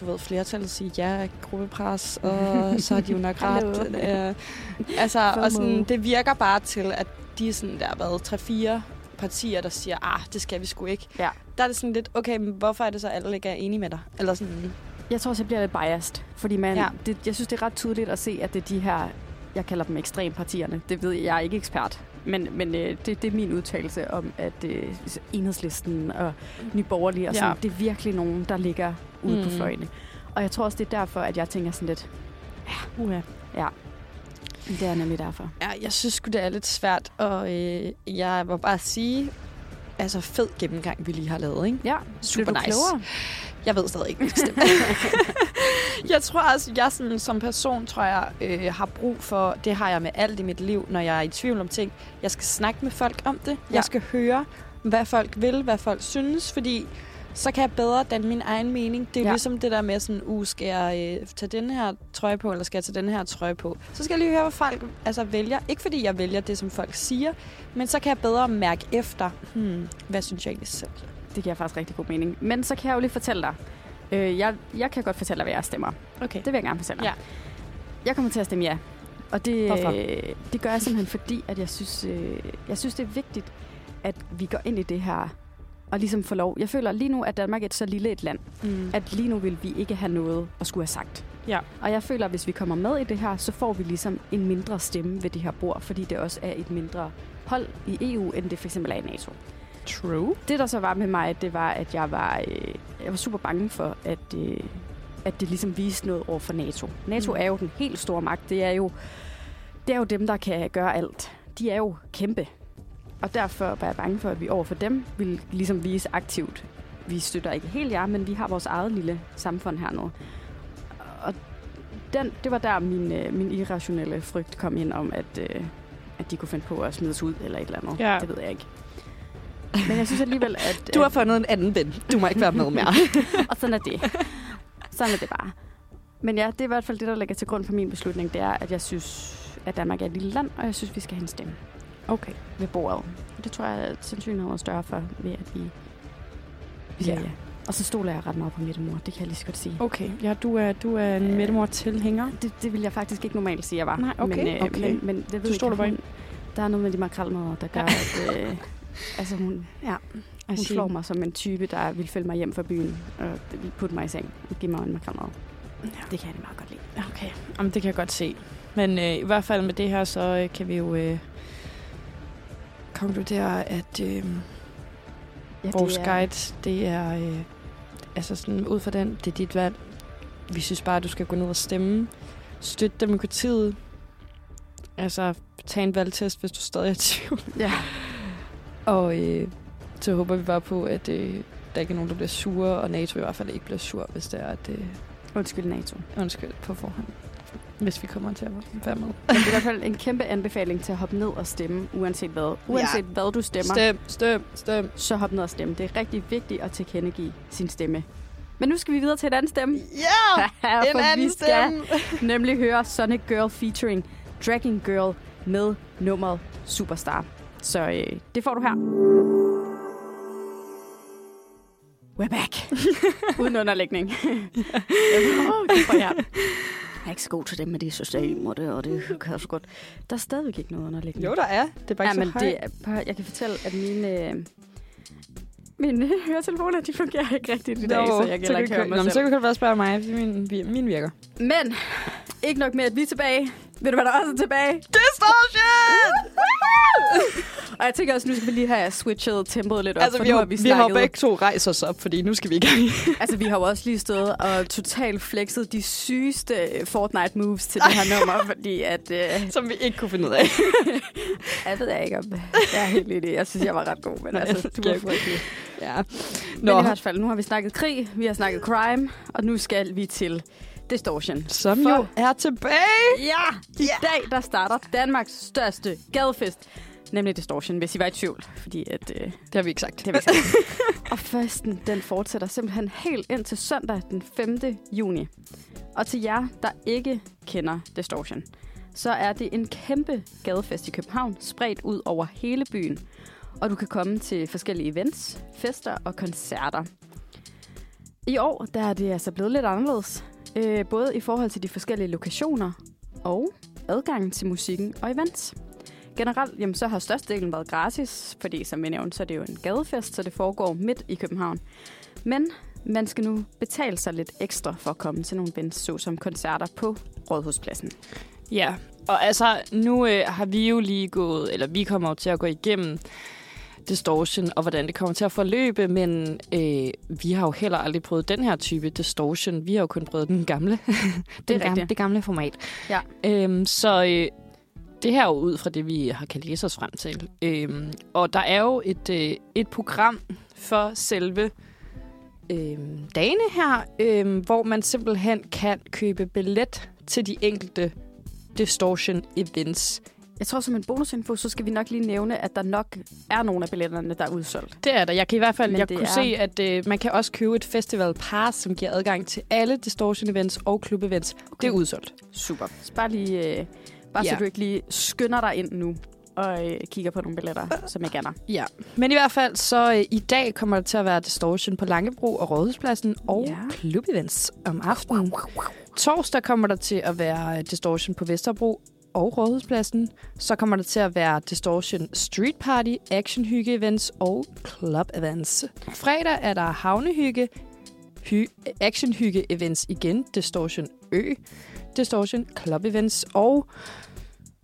Speaker 3: du ved, flertallet sige ja, gruppepres, og så har de jo nok ret. Uh, altså, og sådan, det virker bare til, at de er sådan der, hvad, tre-fire partier, der siger, ah, det skal vi sgu ikke.
Speaker 2: Ja.
Speaker 3: Der er det sådan lidt, okay, men hvorfor er det så, at alle ikke er enige med dig? Eller sådan,
Speaker 2: Jeg tror også, jeg bliver lidt biased, fordi man,
Speaker 3: Ja.
Speaker 2: det, jeg synes, det er ret tydeligt at se, at det er de her, jeg kalder dem ekstrempartierne. Det ved jeg, jeg er ikke ekspert, men, men øh, det, det er min udtalelse om, at øh, enhedslisten og Nye Borgerlige og sådan,
Speaker 3: Ja.
Speaker 2: det er virkelig nogen, der ligger ude mm. på fløjene. Og jeg tror også, det er derfor, at jeg tænker sådan lidt, ja, uha, ja. Det er nemlig derfor.
Speaker 3: Ja, jeg synes det er lidt svært, og øh, jeg må bare sige, altså fed gennemgang, vi lige har lavet, ikke?
Speaker 2: Ja,
Speaker 3: Super nice.
Speaker 2: klogere?
Speaker 3: Jeg ved stadig ikke, jeg tror også, jeg sådan, som person, tror jeg, øh, har brug for, det har jeg med alt i mit liv, når jeg er i tvivl om ting. Jeg skal snakke med folk om det.
Speaker 2: Ja.
Speaker 3: Jeg skal høre, hvad folk vil, hvad folk synes, fordi så kan jeg bedre danne min egen mening. Det er
Speaker 2: Ja.
Speaker 3: ligesom det der med sådan, uh, skal jeg øh, tage den her trøje på, eller skal jeg tage den her trøje på? Så skal jeg lige høre, hvad folk altså, vælger. Ikke fordi jeg vælger det, som folk siger, men så kan jeg bedre mærke efter, hmm, hvad synes jeg egentlig selv?
Speaker 2: Det giver faktisk rigtig god mening. Men så kan jeg jo lige fortælle dig. Øh, jeg, jeg kan godt fortælle dig, hvad jeg stemmer.
Speaker 3: Okay.
Speaker 2: Det vil jeg gerne fortælle dig.
Speaker 3: Ja.
Speaker 2: Jeg kommer til at stemme ja. Og det,
Speaker 3: Hvorfor?
Speaker 2: øh, det gør jeg simpelthen fordi, at jeg synes, øh, jeg synes, det er vigtigt, at vi går ind i det her og ligesom får lov. Jeg føler lige nu, at Danmark er et så lille et land,
Speaker 3: Mm.
Speaker 2: at lige nu vil vi ikke have noget at skulle have sagt.
Speaker 3: Ja.
Speaker 2: Og jeg føler, at hvis vi kommer med i det her, så får vi ligesom en mindre stemme ved det her bord, fordi det også er et mindre hold i EU, end det for eksempel er i NATO.
Speaker 3: True.
Speaker 2: Det, der så var med mig, det var, at jeg var, øh, jeg var super bange for, at, øh, at det ligesom viste noget over for NATO. NATO
Speaker 3: mm.
Speaker 2: er jo den helt store magt. Det er jo, det er jo dem, der kan gøre alt. De er jo kæmpe. Og derfor var jeg bange for, at vi over for dem ville ligesom vise aktivt. Vi støtter ikke helt jer, men vi har vores eget lille samfund hernede. Og den, det var der, min, øh, min irrationelle frygt kom ind om, at, øh, at de kunne finde på at smide os ud eller et eller andet.
Speaker 3: Ja.
Speaker 2: Det ved jeg ikke. Men jeg synes alligevel, at...
Speaker 3: Du har fundet en anden ven. Du må ikke være med mere.
Speaker 2: og sådan er det. Sådan er det bare. Men ja, det er i hvert fald det, der ligger til grund for min beslutning. Det er, at jeg synes, at Danmark er et lille land, og jeg synes, vi skal have en stemme
Speaker 3: Okay.
Speaker 2: ved bordet. Det tror jeg, at sandsynligheden er større for, ved at vi...
Speaker 3: Ja.
Speaker 2: ja. Og så stoler jeg ret meget på Mette Mor. Det kan jeg lige så godt sige.
Speaker 3: Okay, ja, du er, du er en
Speaker 2: Øh,
Speaker 3: Midtemor-tilhænger.
Speaker 2: Det, det vil jeg faktisk ikke normalt sige, jeg var.
Speaker 3: Nej, okay,
Speaker 2: men, øh,
Speaker 3: okay.
Speaker 2: Men, men det ved
Speaker 3: Du
Speaker 2: ikke,
Speaker 3: stoler på hende?
Speaker 2: Der er noget med de makrelmadder, der gør,
Speaker 3: Ja.
Speaker 2: at... Øh, altså, hun,
Speaker 3: Ja.
Speaker 2: hun slår mig som en type, der vil følge mig hjem fra byen og putte mig i seng og give mig en makrelmad.
Speaker 3: Ja.
Speaker 2: Det kan jeg meget godt lide.
Speaker 3: Okay, Jamen, det kan jeg godt se. Men øh, i hvert fald med det her, så øh, kan vi jo øh, konkludere, at øh,
Speaker 2: Ja,
Speaker 3: vores
Speaker 2: er-
Speaker 3: guide, det er øh, altså sådan ud fra den, det er dit valg. Vi synes bare, at du skal gå ned og stemme. Støtte demokratiet. Altså, tag en valgtest, hvis du stadig er tvivl.
Speaker 2: Ja.
Speaker 3: Og øh, så håber vi bare på, at øh, der ikke er nogen, der bliver sure, og NATO i hvert fald ikke bliver sur, hvis det er, at øh,
Speaker 2: Undskyld, NATO.
Speaker 3: undskyld på forhånd. Hvis vi kommer til at være med.
Speaker 2: Men det er i hvert fald en kæmpe anbefaling til at hoppe ned og stemme, uanset hvad. Uanset ja. hvad du stemmer,
Speaker 3: Stem, stem, stem.
Speaker 2: så hop ned og stemme. Det er rigtig vigtigt at tilkendegive sin stemme. Men nu skal vi videre til et andet stemme.
Speaker 3: Ja!
Speaker 2: For vi skal nemlig høre Sonic Girl featuring Dragon Girl med nummeret Superstar. Så øh, det får du her. We're back. Uden underlægning. Åh, det får jeg. Er ikke så god til det med det system, og det, og det kan jeg så godt. Der er stadigvæk ikke noget underlægning.
Speaker 3: Jo, der er. Det er bare
Speaker 2: ja,
Speaker 3: ikke
Speaker 2: men
Speaker 3: så
Speaker 2: det
Speaker 3: højt.
Speaker 2: er bare, jeg kan fortælle, at mine, øh, mine høretelefoner, de fungerer ikke rigtigt i dag, så jeg kan ikke høre mig
Speaker 3: Nå, men så kan du bare spørge mig, fordi min, min virker.
Speaker 2: Men ikke nok med, at vi er tilbage. Ved du, hvad der også er tilbage?
Speaker 3: Distortion!
Speaker 2: Og jeg tænker også, nu skal vi lige have switchet tempoet lidt op,
Speaker 3: altså,
Speaker 2: for
Speaker 3: vi
Speaker 2: nu
Speaker 3: har,
Speaker 2: vi
Speaker 3: vi har
Speaker 2: snakket.
Speaker 3: begge to rejst os op, fordi nu skal vi i gang.
Speaker 2: Altså, vi har jo også lige stået og totalt flexet de sygeste Fortnite moves til det her nummer, fordi at... Øh,
Speaker 3: Som vi ikke kunne finde ud af.
Speaker 2: jeg ved ikke, om jeg er helt enig. Jeg synes, jeg var ret god, men altså, du var
Speaker 3: jeg
Speaker 2: frygtelig.
Speaker 3: ja.
Speaker 2: Men
Speaker 3: Nå,
Speaker 2: i hvert fald, nu har vi snakket krig, vi har snakket crime, og nu skal vi til Distortion.
Speaker 3: som
Speaker 2: For-
Speaker 3: jo er tilbage.
Speaker 2: Ja! I dag, der starter Danmarks største gadefest, nemlig Distortion, hvis I var i tvivl. Fordi at, øh,
Speaker 3: Det har vi ikke sagt.
Speaker 2: det har vi sagt. og festen, den fortsætter simpelthen helt ind til søndag den 5. juni. Og til jer, der ikke kender Distortion, så er det en kæmpe gadefest i København, spredt ud over hele byen. Og du kan komme til forskellige events, fester og koncerter. I år der er det altså blevet lidt anderledes. Øh, både i forhold til de forskellige lokationer og adgangen til musikken og events. Generelt jamen, så har størstedelen været gratis, fordi som jeg nævnte, så er det jo en gadefest, så det foregår midt i København. Men man skal nu betale sig lidt ekstra for at komme til nogle events, såsom koncerter på Rådhuspladsen.
Speaker 3: Ja, og altså, nu øh, har vi jo lige gået, eller vi kommer jo til at gå igennem distortion, og hvordan det kommer til at forløbe, men øh, vi har jo heller aldrig prøvet den her type distortion. Vi har jo kun prøvet den gamle.
Speaker 2: Det
Speaker 3: den
Speaker 2: er
Speaker 3: gamle,
Speaker 2: rigtigt.
Speaker 3: det gamle format.
Speaker 2: Ja.
Speaker 3: Øhm, så øh, det her er jo ud fra det, vi har kan læse os frem til. Øhm, og der er jo et, øh, et program for selve øhm, dagene her, øhm, hvor man simpelthen kan købe billet til de enkelte distortion events.
Speaker 2: Jeg tror, som en bonusinfo, så skal vi nok lige nævne, at der nok er nogle af billetterne, der er udsolgt.
Speaker 3: Det er der. Jeg kan i hvert fald
Speaker 2: Men
Speaker 3: jeg kunne
Speaker 2: er-
Speaker 3: se, at øh, man kan også købe et festival pass, som giver adgang til alle distortion events og klub events. Okay. Det er udsolgt.
Speaker 2: Super. Så bare lige, øh, bare
Speaker 3: Ja.
Speaker 2: så du ikke lige skynder dig ind nu og øh, kigger på nogle billetter, som jeg gerne
Speaker 3: Ja, men i hvert fald så øh, i dag kommer der til at være Distortion på Langebro og Rådhuspladsen og
Speaker 2: Ja.
Speaker 3: ja. klubevents om aftenen. Torsdag kommer der til at være øh, Distortion på Vesterbro og Rådhuspladsen. Så kommer der til at være Distortion Street Party, Action Hygge Events og Club Events. Fredag er der Havnehygge, hy, Action Hygge Events igen, Distortion Ø, Distortion Club Events og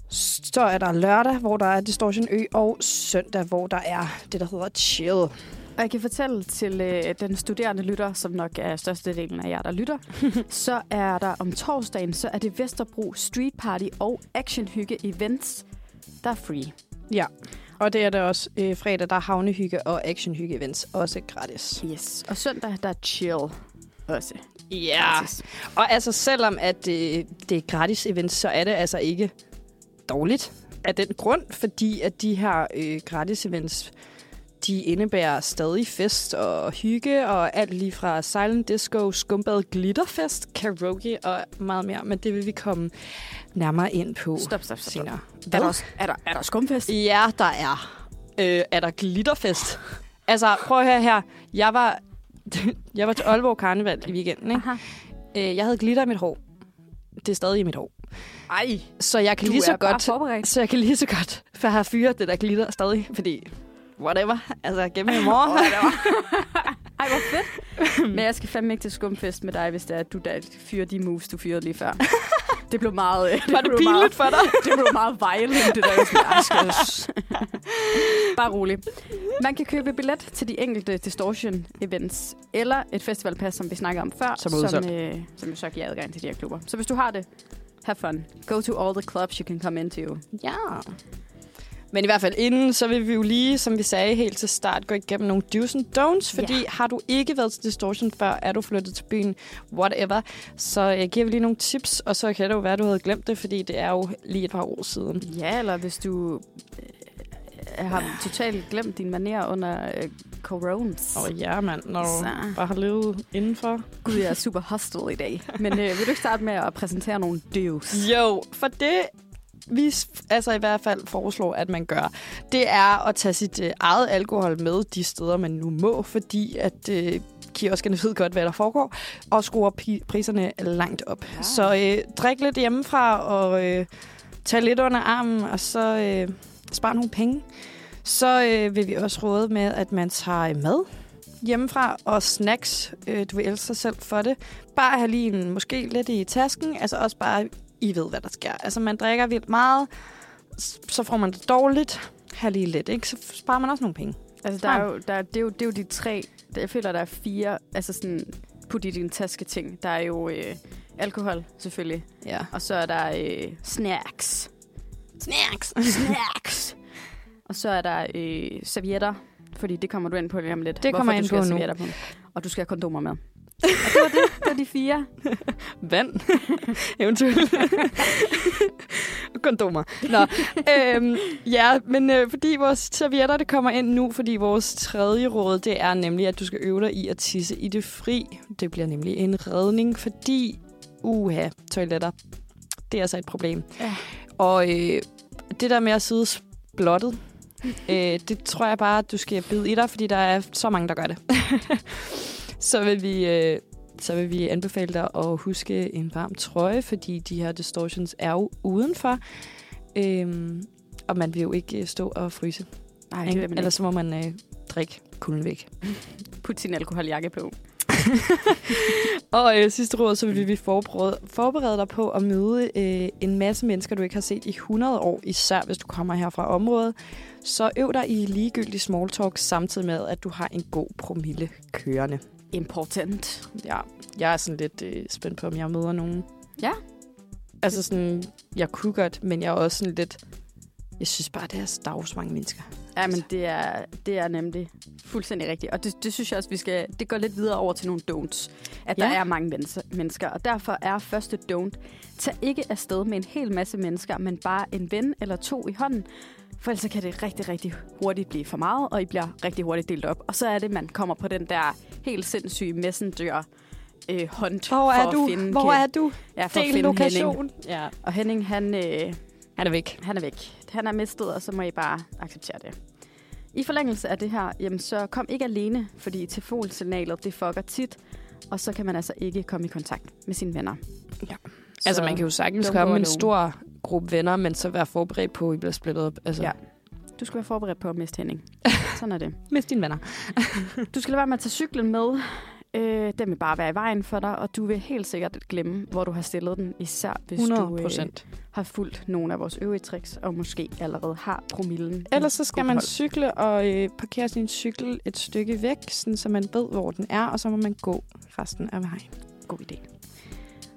Speaker 3: så er der lørdag, hvor der er Distortion Ø, og søndag, hvor der er det, der hedder Chill.
Speaker 2: Og jeg kan fortælle til øh, den studerende lytter, som nok er størstedelen af jer, der lytter, så er der om torsdagen, så er det Vesterbro Street Party og Action Hygge Events, der er free.
Speaker 3: Ja, og det er der også øh, fredag, der er havnehygge og actionhygge events, også gratis.
Speaker 2: Yes. Og søndag, der er chill også.
Speaker 3: Ja,
Speaker 2: Gratis.
Speaker 3: og altså selvom at det, det er gratis events, så er det altså ikke dårligt. af den grund, fordi at de her øh, gratis events, de indebærer stadig fest og hygge, og alt lige fra silent disco, skumbad, glitterfest, karaoke og meget mere. Men det vil vi komme nærmere ind på
Speaker 2: Stop, stop, stop. stop.
Speaker 3: senere.
Speaker 2: Er der, også, er, der, er der skumfest?
Speaker 3: Ja, der er. Øh, er der glitterfest? altså, prøv at høre her. Jeg var, jeg var til Aalborg Karneval i weekenden. Ikke?
Speaker 2: Aha.
Speaker 3: Øh, jeg havde glitter i mit hår. Det er stadig i mit hår.
Speaker 2: Ej,
Speaker 3: Så jeg kan lige så godt
Speaker 2: forberedt.
Speaker 3: så jeg kan lige så godt for have fyret det der glitter stadig, fordi whatever, altså gennem i morgen.
Speaker 2: Ej, hvor fedt. Men jeg skal fandme ikke til skumfest med dig, hvis det er, at du der fyrer de moves, du fyrede lige før. Det blev meget... øh,
Speaker 3: Var det
Speaker 2: blev
Speaker 3: pinligt
Speaker 2: meget,
Speaker 3: for dig?
Speaker 2: Det blev meget violent, det der. Sådan, Bare rolig. Man kan købe billet til de enkelte Distortion-events, eller et festivalpas, som vi snakkede om før,
Speaker 3: Som
Speaker 2: som, øh, som jo så giver adgang til de her klubber. Så hvis du har det, have fun. Go to all the clubs you can come into.
Speaker 3: Ja. Men i hvert fald inden, så vil vi jo lige, som vi sagde helt til start, gå igennem nogle do's and don'ts. Fordi yeah. har du ikke været til Distortion før, er du flyttet til byen, whatever, så jeg giver vi lige nogle tips, og så kan det jo være, at du havde glemt det, fordi det er jo lige et par år siden.
Speaker 2: Ja, eller hvis du øh, har totalt glemt din maner under øh, coronas.
Speaker 3: Åh oh, ja, mand, når du
Speaker 2: Så.
Speaker 3: bare har levet indenfor.
Speaker 2: Gud, jeg er super hostile i dag. Men øh, vil du ikke starte med at præsentere nogle deals?
Speaker 3: Jo, for det vi altså i hvert fald foreslår, at man gør, det er at tage sit øh, eget alkohol med de steder, man nu må, fordi at øh, kioskerne ved godt, hvad der foregår, og skruer priserne langt op.
Speaker 2: Ja.
Speaker 3: Så øh, drik lidt hjemmefra, og øh, tag lidt under armen, og så øh, spar nogle penge. Så øh, vil vi også råde med, at man tager mad hjemmefra og snacks. Øh, du vil elske dig selv for det. Bare have lige en, måske lidt i tasken, altså også bare i ved, hvad der sker. Altså, man drikker vildt meget, så får man det dårligt. Her lige lidt, ikke? Så sparer man også nogle penge.
Speaker 2: Altså, der er jo, der, er- det, er jo, det er jo de tre... Jeg føler, der er fire... Altså sådan, put i din taske ting. Der er jo øh, alkohol, selvfølgelig.
Speaker 3: Ja.
Speaker 2: Og så er der øh, snacks.
Speaker 3: Snacks!
Speaker 2: Snacks! Og så er der øh, servietter. Fordi det kommer du ind på lige om lidt.
Speaker 3: Det kommer
Speaker 2: Hvorfor
Speaker 3: jeg
Speaker 2: du
Speaker 3: ind på nu.
Speaker 2: På. Og du skal have kondomer med. Og det var det. Det var de fire.
Speaker 3: Vand. Eventuelt. Kondomer. Nå, øhm, ja, men øh, fordi vores servietter, det kommer ind nu, fordi vores tredje råd, det er nemlig, at du skal øve dig i at tisse i det fri. Det bliver nemlig en redning, fordi, uha, toiletter, det er altså et problem.
Speaker 2: Ja.
Speaker 3: Og øh, det der med at sidde blottet, øh, det tror jeg bare, at du skal bide i dig, fordi der er så mange, der gør det. Så vil vi... Øh, så vil vi anbefale dig at huske en varm trøje, fordi de her distortions er jo udenfor. Øhm, og man vil jo ikke øh, stå og fryse.
Speaker 2: Nej, det vil man
Speaker 3: Ellers så må man øh, drikke kulden væk.
Speaker 2: Put sin alkoholjakke på.
Speaker 3: Og øh, sidste råd, så vil vi forberede, forberede dig på at møde øh, en masse mennesker, du ikke har set i 100 år, især hvis du kommer her fra området. Så øv dig i ligegyldig small talk, samtidig med, at du har en god promille kørende.
Speaker 2: Important.
Speaker 3: Ja, jeg er sådan lidt øh, spændt på, om jeg møder nogen.
Speaker 2: Ja.
Speaker 3: Altså sådan, jeg kunne godt, men jeg er også sådan lidt... Jeg synes bare, det er stavs mange mennesker.
Speaker 2: Ja, men det er, det er nemlig fuldstændig rigtigt. Og det, det synes jeg også, vi skal... Det går lidt videre over til nogle don'ts. At der
Speaker 3: Ja.
Speaker 2: er mange mennesker, mennesker. Og derfor er første don't, tag ikke afsted med en hel masse mennesker, men bare en ven eller to i hånden. For ellers kan det rigtig, rigtig hurtigt blive for meget, og I bliver rigtig hurtigt delt op. Og så er det, man kommer på den der helt sindssyge messenger øh, hunt
Speaker 3: Hvor er
Speaker 2: for
Speaker 3: du?
Speaker 2: at finde
Speaker 3: Hvor er du?
Speaker 2: ja, for at
Speaker 3: Del
Speaker 2: finde Henning.
Speaker 3: lokation. Ja.
Speaker 2: Og Henning, han, øh,
Speaker 3: Han er væk.
Speaker 2: han er væk. Han er mistet, og så må I bare acceptere det. I forlængelse af det her, jamen, så kom ikke alene, fordi telefonsignalet det fucker tit, og så kan man altså ikke komme i kontakt med sine venner.
Speaker 3: Ja.
Speaker 2: Så,
Speaker 3: Altså, man kan jo sagtens komme en stor gruppe venner, men så være forberedt på, at I bliver splittet op. Altså,
Speaker 2: Ja. Du skal være forberedt på at miste Henning. Sådan er det.
Speaker 3: Mist dine venner.
Speaker 2: Du skal lade være med at tage cyklen med. Øh, den vil bare være i vejen for dig, og du vil helt sikkert glemme, hvor du har stillet den, især hvis
Speaker 3: 100
Speaker 2: du øh, har fulgt nogle af vores øvrige tricks, og måske allerede har promillen.
Speaker 3: Ellers så skal man
Speaker 2: behold.
Speaker 3: cykle og øh, parkere sin cykel et stykke væk, sådan, så man ved, hvor den er, og så må man gå resten af vejen.
Speaker 2: God idé.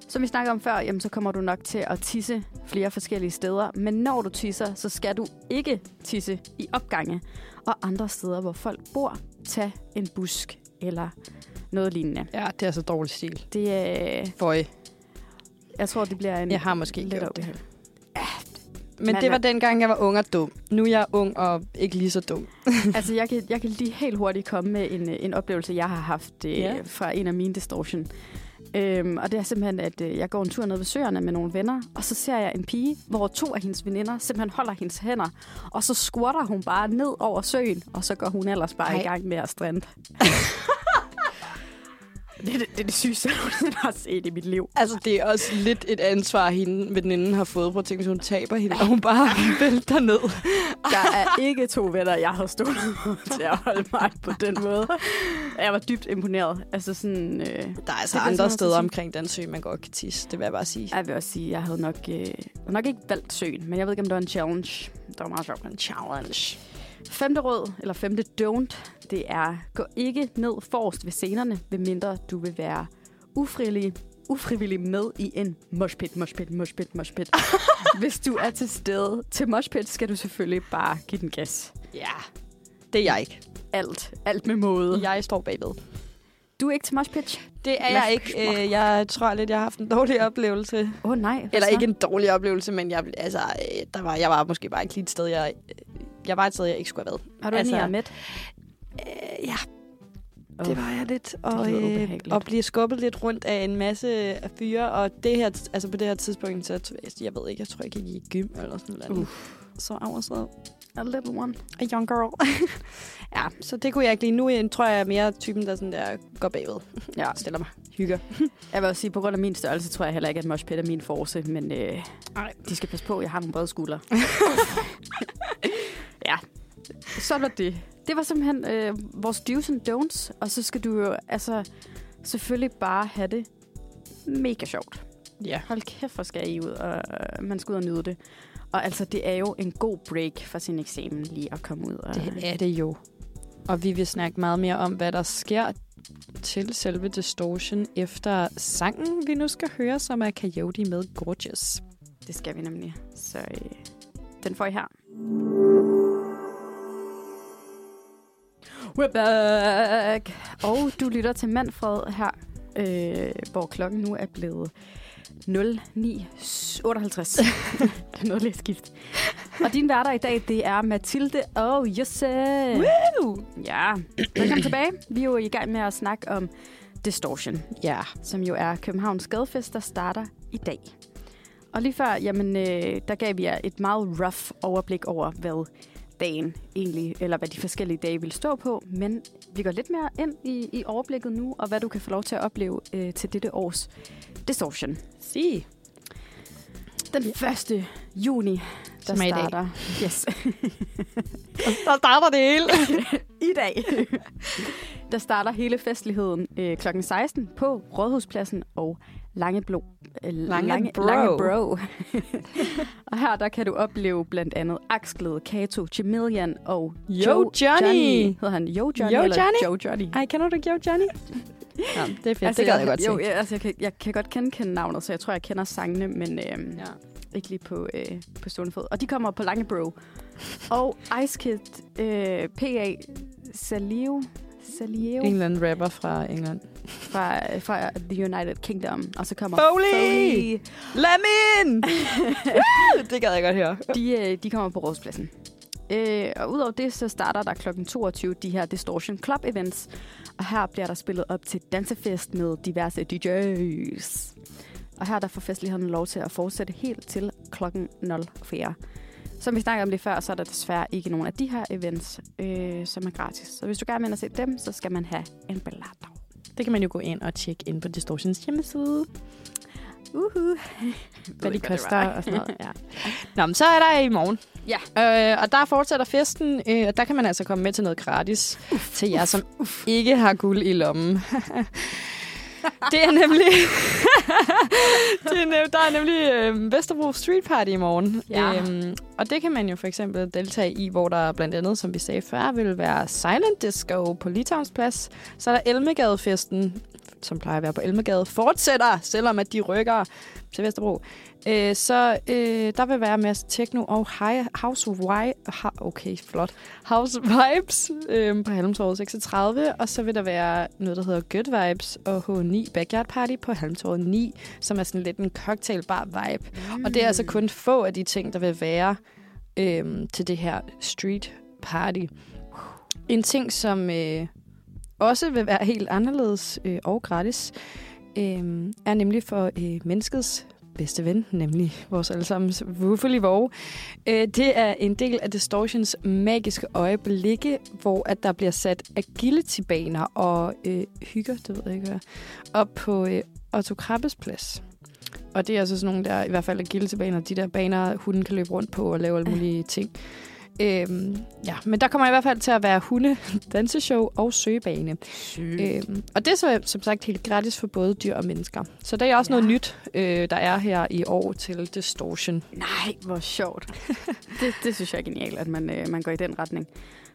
Speaker 2: Som vi snakkede om før, jamen, så kommer du nok til at tisse flere forskellige steder. Men når du tisser, så skal du ikke tisse i opgange og andre steder, hvor folk bor. Tag en busk eller noget lignende.
Speaker 3: Ja, det er så dårlig stil.
Speaker 2: Det, øh,
Speaker 3: For
Speaker 2: jeg tror, det bliver en
Speaker 3: jeg har måske
Speaker 2: lidt
Speaker 3: gjort det.
Speaker 2: Ja,
Speaker 3: Men det var dengang, jeg var ung og dum. Nu er jeg ung og ikke lige så dum.
Speaker 2: altså, jeg kan, jeg kan lige helt hurtigt komme med en, øh, en oplevelse, jeg har haft øh,
Speaker 3: Ja.
Speaker 2: fra en af mine distortion. Øhm, og det er simpelthen, at øh, jeg går en tur ned ved søerne med nogle venner, og så ser jeg en pige, hvor to af hendes veninder simpelthen holder hendes hænder, og så squatter hun bare ned over søen, og så går hun ellers bare
Speaker 3: Ej.
Speaker 2: i gang med at strande. det, er det, det er det sygeste, jeg nogensinde har set i mit liv.
Speaker 3: Altså, det er også lidt et ansvar, hende veninden har fået. Prøv at tænke, hvis hun taber hende, og hun bare vælter ned.
Speaker 2: Der er ikke to venner, jeg havde stået til at holde mig på den måde. Jeg var dybt imponeret. Altså sådan... Øh,
Speaker 3: Der er altså andre
Speaker 2: sådan
Speaker 3: steder omkring den sø, man godt kan tisse. Det vil jeg bare sige.
Speaker 2: jeg vil også sige, jeg havde nok, øh, nok ikke valgt søen, men jeg ved ikke, om det var en challenge. Det var meget sjovt.
Speaker 3: En challenge.
Speaker 2: Femte råd, eller femte don't, det er, gå ikke ned forrest ved scenerne, medmindre du vil være ufrivillig, ufrivillig med i en moshpit, moshpit, moshpit, moshpit. Hvis du er til stede til moshpit, skal du selvfølgelig bare give den gas.
Speaker 3: Ja, det er jeg ikke.
Speaker 2: Alt, alt med måde.
Speaker 3: Jeg står bagved.
Speaker 2: Du er ikke til moshpit?
Speaker 3: Det er jeg ikke. Øh, Jeg tror lidt, jeg har haft en dårlig oplevelse.
Speaker 2: Åh oh, nej.
Speaker 3: Eller
Speaker 2: så?
Speaker 3: ikke en dårlig oplevelse, men jeg, altså, øh, der var, jeg var måske bare ikke lige et sted, jeg, øh, jeg var et sted, jeg ikke skulle have været.
Speaker 2: Har du
Speaker 3: altså-
Speaker 2: en med?
Speaker 3: Øh, ja, det var jeg lidt. Og, øh, og blive skubbet lidt rundt af en masse af fyre. Og det her, altså på det her tidspunkt, så jeg ved ikke, jeg tror, jeg gik i gym eller sådan noget. Uh. Så I was a,
Speaker 2: little one.
Speaker 3: a young girl. ja, så det kunne jeg ikke lige. Nu øh, tror jeg, jeg er mere typen, der sådan der går bagved.
Speaker 2: Ja.
Speaker 3: Stiller mig. Hygger.
Speaker 2: Jeg vil også sige, på grund af min størrelse, tror jeg heller ikke, at moshpit er min force, men øh, de skal passe på, jeg har nogle brede skuldre. Ja, så var det. Det var simpelthen øh, vores do's and don'ts, og så skal du jo altså selvfølgelig bare have det mega sjovt.
Speaker 3: Ja.
Speaker 2: Hold kæft, hvor skal I ud, og øh, man skal ud og nyde det. Og altså, det er jo en god break for sin eksamen lige at komme ud. Og,
Speaker 3: Det er det jo. Og vi vil snakke meget mere om, hvad der sker til selve Distortion efter sangen, vi nu skal høre, som er Coyote med Gorgeous.
Speaker 2: Det skal vi nemlig. Så øh, den får I her. We're back! Og du lytter til Manfred her, øh, hvor klokken nu er blevet 09.58. det er noget lidt skift. Og din værter i dag, det er Mathilde og Jose.
Speaker 3: Woo!
Speaker 2: Ja, velkommen tilbage. Vi er jo i gang med at snakke om Distortion
Speaker 3: Ja.
Speaker 2: som jo er Københavns Gadefest, der starter i dag. Og lige før, jamen, øh, der gav vi jer et meget rough overblik over, hvad dagen egentlig, eller hvad de forskellige dage vil stå på. Men vi går lidt mere ind i, i overblikket nu, og hvad du kan få lov til at opleve øh, til dette års Distortion.
Speaker 3: Sig.
Speaker 2: Den 1. juni, der
Speaker 3: Som er i dag.
Speaker 2: starter... Yes.
Speaker 3: Der starter det hele.
Speaker 2: i dag. der starter hele festligheden øh, kl. 16 på Rådhuspladsen og Langebro. Øh,
Speaker 3: Langebro.
Speaker 2: Langebro. og her der kan du opleve blandt andet Axgled, Kato, Chameleon og
Speaker 3: Yo,
Speaker 2: Joe
Speaker 3: Johnny.
Speaker 2: Hedder han Yo Johnny
Speaker 3: Yo,
Speaker 2: eller
Speaker 3: Johnny.
Speaker 2: Joe Johnny?
Speaker 3: Ej, kender du ikke Yo Johnny? Ja, det er fedt. Altså, det gad jeg, godt
Speaker 2: jo, jeg, altså, jeg, kan, jeg kan godt kende navnet, så jeg tror, jeg kender sangene, men øhm,
Speaker 3: Ja.
Speaker 2: ikke lige på, øh, på stående fod. Og de kommer på Langebro. og Ice Kid, øh, P.A. Salio, Salio
Speaker 3: En eller anden rapper fra England.
Speaker 2: fra, fra The United Kingdom. Og så kommer
Speaker 3: Foley!
Speaker 2: Foley.
Speaker 3: Lad mig ind! Det gad jeg godt høre.
Speaker 2: De, øh, de kommer på rådspladsen. Øh, og udover det, så starter der kl. 22 de her Distortion Club events. Og her bliver der spillet op til dansefest med diverse DJ's. Og her der får festligheden lov til at fortsætte helt til klokken 04. Som vi snakkede om lige før, så er der desværre ikke nogen af de her events, øh, som er gratis. Så hvis du gerne vil ind og se dem, så skal man have en billet.
Speaker 3: Det kan man jo gå ind og tjekke ind på Distortions hjemmeside.
Speaker 2: Uhu.
Speaker 3: hvad de
Speaker 2: hvad
Speaker 3: koster
Speaker 2: var.
Speaker 3: og sådan noget. Ja. Nå, men så er der i morgen.
Speaker 2: Ja.
Speaker 3: Øh, og der fortsætter festen, øh, og der kan man altså komme med til noget gratis uf, til jer, som uf. ikke har guld i lommen. det er nemlig... det er nem, der er nemlig øh, Vesterbro Street Party i morgen.
Speaker 2: Ja.
Speaker 3: Øhm, og det kan man jo for eksempel deltage i, hvor der blandt andet, som vi sagde før, vil være Silent Disco på Litauens Plads. Så er der Elmegadefesten som plejer at være på Elmegade, fortsætter, selvom at de rykker til Vesterbro. Øh, så øh, der vil være masse techno og high, house, wi- ha, okay, flot, house vibes øh, på Halmtorvet 36, og så vil der være noget, der hedder Good Vibes og H9 Backyard Party på Halmtorvet 9, som er sådan lidt en cocktailbar vibe. Mm. Og det er altså kun få af de ting, der vil være øh, til det her street party. En ting, som øh, også vil være helt anderledes øh, og gratis, øh, er nemlig for øh, menneskets bedste ven, nemlig vores allesammens Wuffeli Vore. Øh, det er en del af Distortions magiske øjeblikke, hvor at der bliver sat agility-baner og øh, hygger, det ved jeg ikke hvad, op på øh, Otto Krabbes plads. Og det er altså sådan nogle der, i hvert fald agility-baner, de der baner, hunden kan løbe rundt på og lave alle mulige ting. Øhm, ja, men der kommer i hvert fald til at være hunde, danseshow og søgebane. Øhm, og det er så som sagt helt gratis for både dyr og mennesker. Så det er også ja. noget nyt, øh, der er her i år til Distortion.
Speaker 2: Nej, hvor sjovt. det, det synes jeg er genialt, at man, øh, man går i den retning.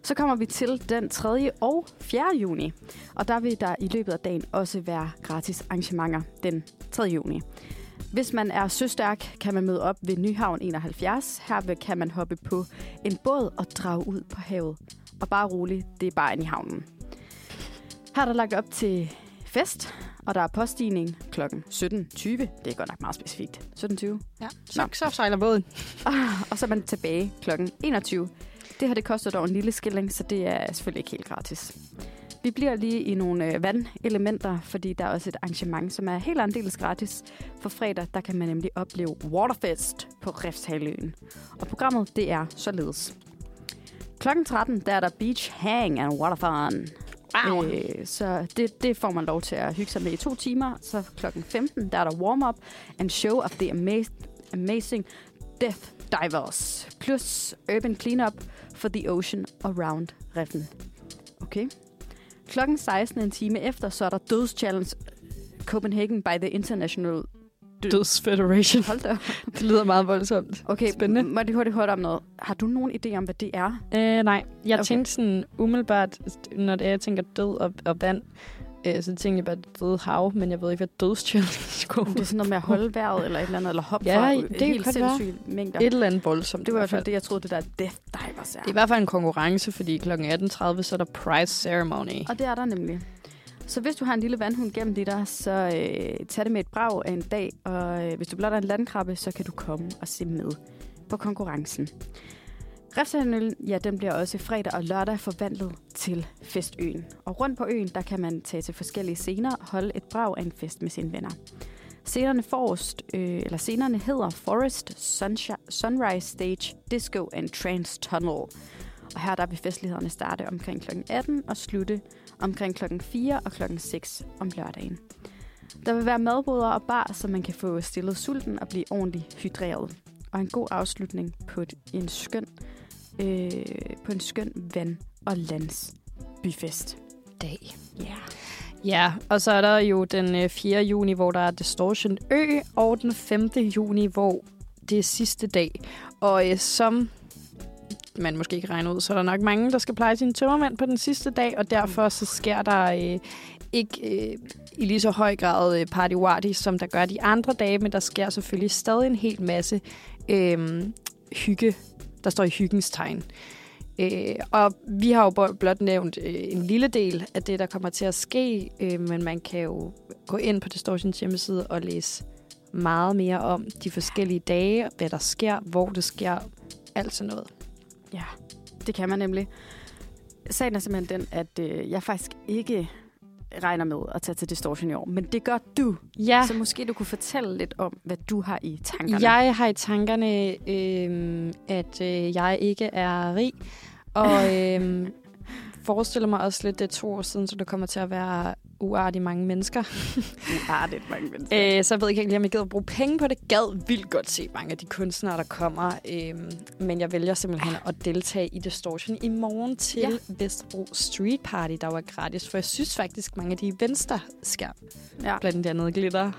Speaker 2: Så kommer vi til den 3. og 4. juni. Og der vil der i løbet af dagen også være gratis arrangementer den 3. juni. Hvis man er søstærk, kan man møde op ved Nyhavn 71. Her kan man hoppe på en båd og drage ud på havet. Og bare roligt, det er bare ind i havnen. Her er der lagt op til fest, og der er påstigning kl. 17.20. Det er godt nok meget specifikt. 17.20.
Speaker 3: Ja, så, så sejler båden.
Speaker 2: og så er man tilbage kl. 21. Det her det koster dog en lille skilling, så det er selvfølgelig ikke helt gratis. Vi bliver lige i nogle øh, vandelementer, fordi der er også et arrangement, som er helt andeles gratis. For fredag, der kan man nemlig opleve Waterfest på Refshaløen. Og programmet, det er således. Klokken 13, der er der Beach Hang and Water Fun.
Speaker 3: Wow.
Speaker 2: Øh, så det, det får man lov til at hygge sig med i to timer. Så klokken 15, der er der warm-up and show of the amaz- amazing Death Divers. Plus urban cleanup for the ocean around Reffen. Okay. Klokken 16 en time efter, så er der Dødschallenge Copenhagen by the International
Speaker 3: Døds Federation.
Speaker 2: Hold da.
Speaker 3: Det lyder meget voldsomt.
Speaker 2: Okay,
Speaker 3: Spændende.
Speaker 2: må jeg hurtigt høre om noget. Har du nogen idé om, hvad det er?
Speaker 3: Øh, nej, jeg
Speaker 2: okay.
Speaker 3: tænkte sådan umiddelbart, når det er, jeg tænker død og, og vand, øh, så tænkte jeg bare død hav, men jeg ved ikke, hvad dødschallenge går
Speaker 2: Det er sådan noget med at holde vejret, eller et eller andet, eller hoppe
Speaker 3: Ja,
Speaker 2: fra
Speaker 3: det
Speaker 2: det helt
Speaker 3: godt være.
Speaker 2: sindssyge mængder.
Speaker 3: Et eller andet voldsomt.
Speaker 2: det var i hvert fald det, jeg troede, det der Death Divers er.
Speaker 3: Det er i hvert fald en konkurrence, fordi kl. 18.30 så er der prize ceremony.
Speaker 2: Og det er der nemlig. Så hvis du har en lille vandhund gennem der, så øh, tag det med et brag af en dag, og øh, hvis du blot er en landkrabbe, så kan du komme og se med på konkurrencen. Refshaløen, ja, den bliver også fredag og lørdag forvandlet til Festøen. Og rundt på øen, der kan man tage til forskellige scener og holde et brag af en fest med sine venner. Scenerne forrest, øh, eller scenerne hedder Forest, Sunshine, Sunrise Stage, Disco and Trance Tunnel. Og her der vil festlighederne starte omkring kl. 18 og slutte omkring klokken 4 og klokken 6 om lørdagen. Der vil være madboder og bar, så man kan få stillet sulten og blive ordentligt hydreret. Og en god afslutning på en skøn, øh, på en skøn vand- og landsbyfest.
Speaker 3: dag.
Speaker 2: Ja. Yeah.
Speaker 3: Ja, og så er der jo den øh, 4. juni, hvor der er Distortion Ø, og den 5. juni, hvor det er sidste dag. Og øh, som man måske ikke regner ud, så er der nok mange, der skal pleje sine tømmermænd på den sidste dag, og derfor så sker der øh, ikke øh, i lige så høj grad øh, party som der gør de andre dage, men der sker selvfølgelig stadig en hel masse øh, hygge, der står i hyggens tegn. Øh, og vi har jo blot nævnt øh, en lille del af det, der kommer til at ske, øh, men man kan jo gå ind på Distortions hjemmeside og læse meget mere om de forskellige dage, hvad der sker, hvor det sker, alt sådan noget.
Speaker 2: Ja, det kan man nemlig. Sagen er simpelthen den, at øh, jeg faktisk ikke regner med at tage til Distortion i år. Men det gør du.
Speaker 3: Ja,
Speaker 2: Så måske du kunne fortælle lidt om, hvad du har i tankerne.
Speaker 3: jeg har i tankerne, øh, at øh, jeg ikke er rig, og øh, forestiller mig også lidt, det er to år siden, så der kommer til at være uartigt mange mennesker.
Speaker 2: Uartigt mange mennesker.
Speaker 3: Øh, så jeg ved ikke helt, om jeg gider at bruge penge på det. Gad vildt godt se mange af de kunstnere, der kommer. Øh, men jeg vælger simpelthen at deltage i Distortion i morgen til
Speaker 2: Ja.
Speaker 3: Vesterbro Street Party, der var gratis. For jeg synes faktisk, mange af de events, der sker,
Speaker 2: ja.
Speaker 3: blandt andet glitter,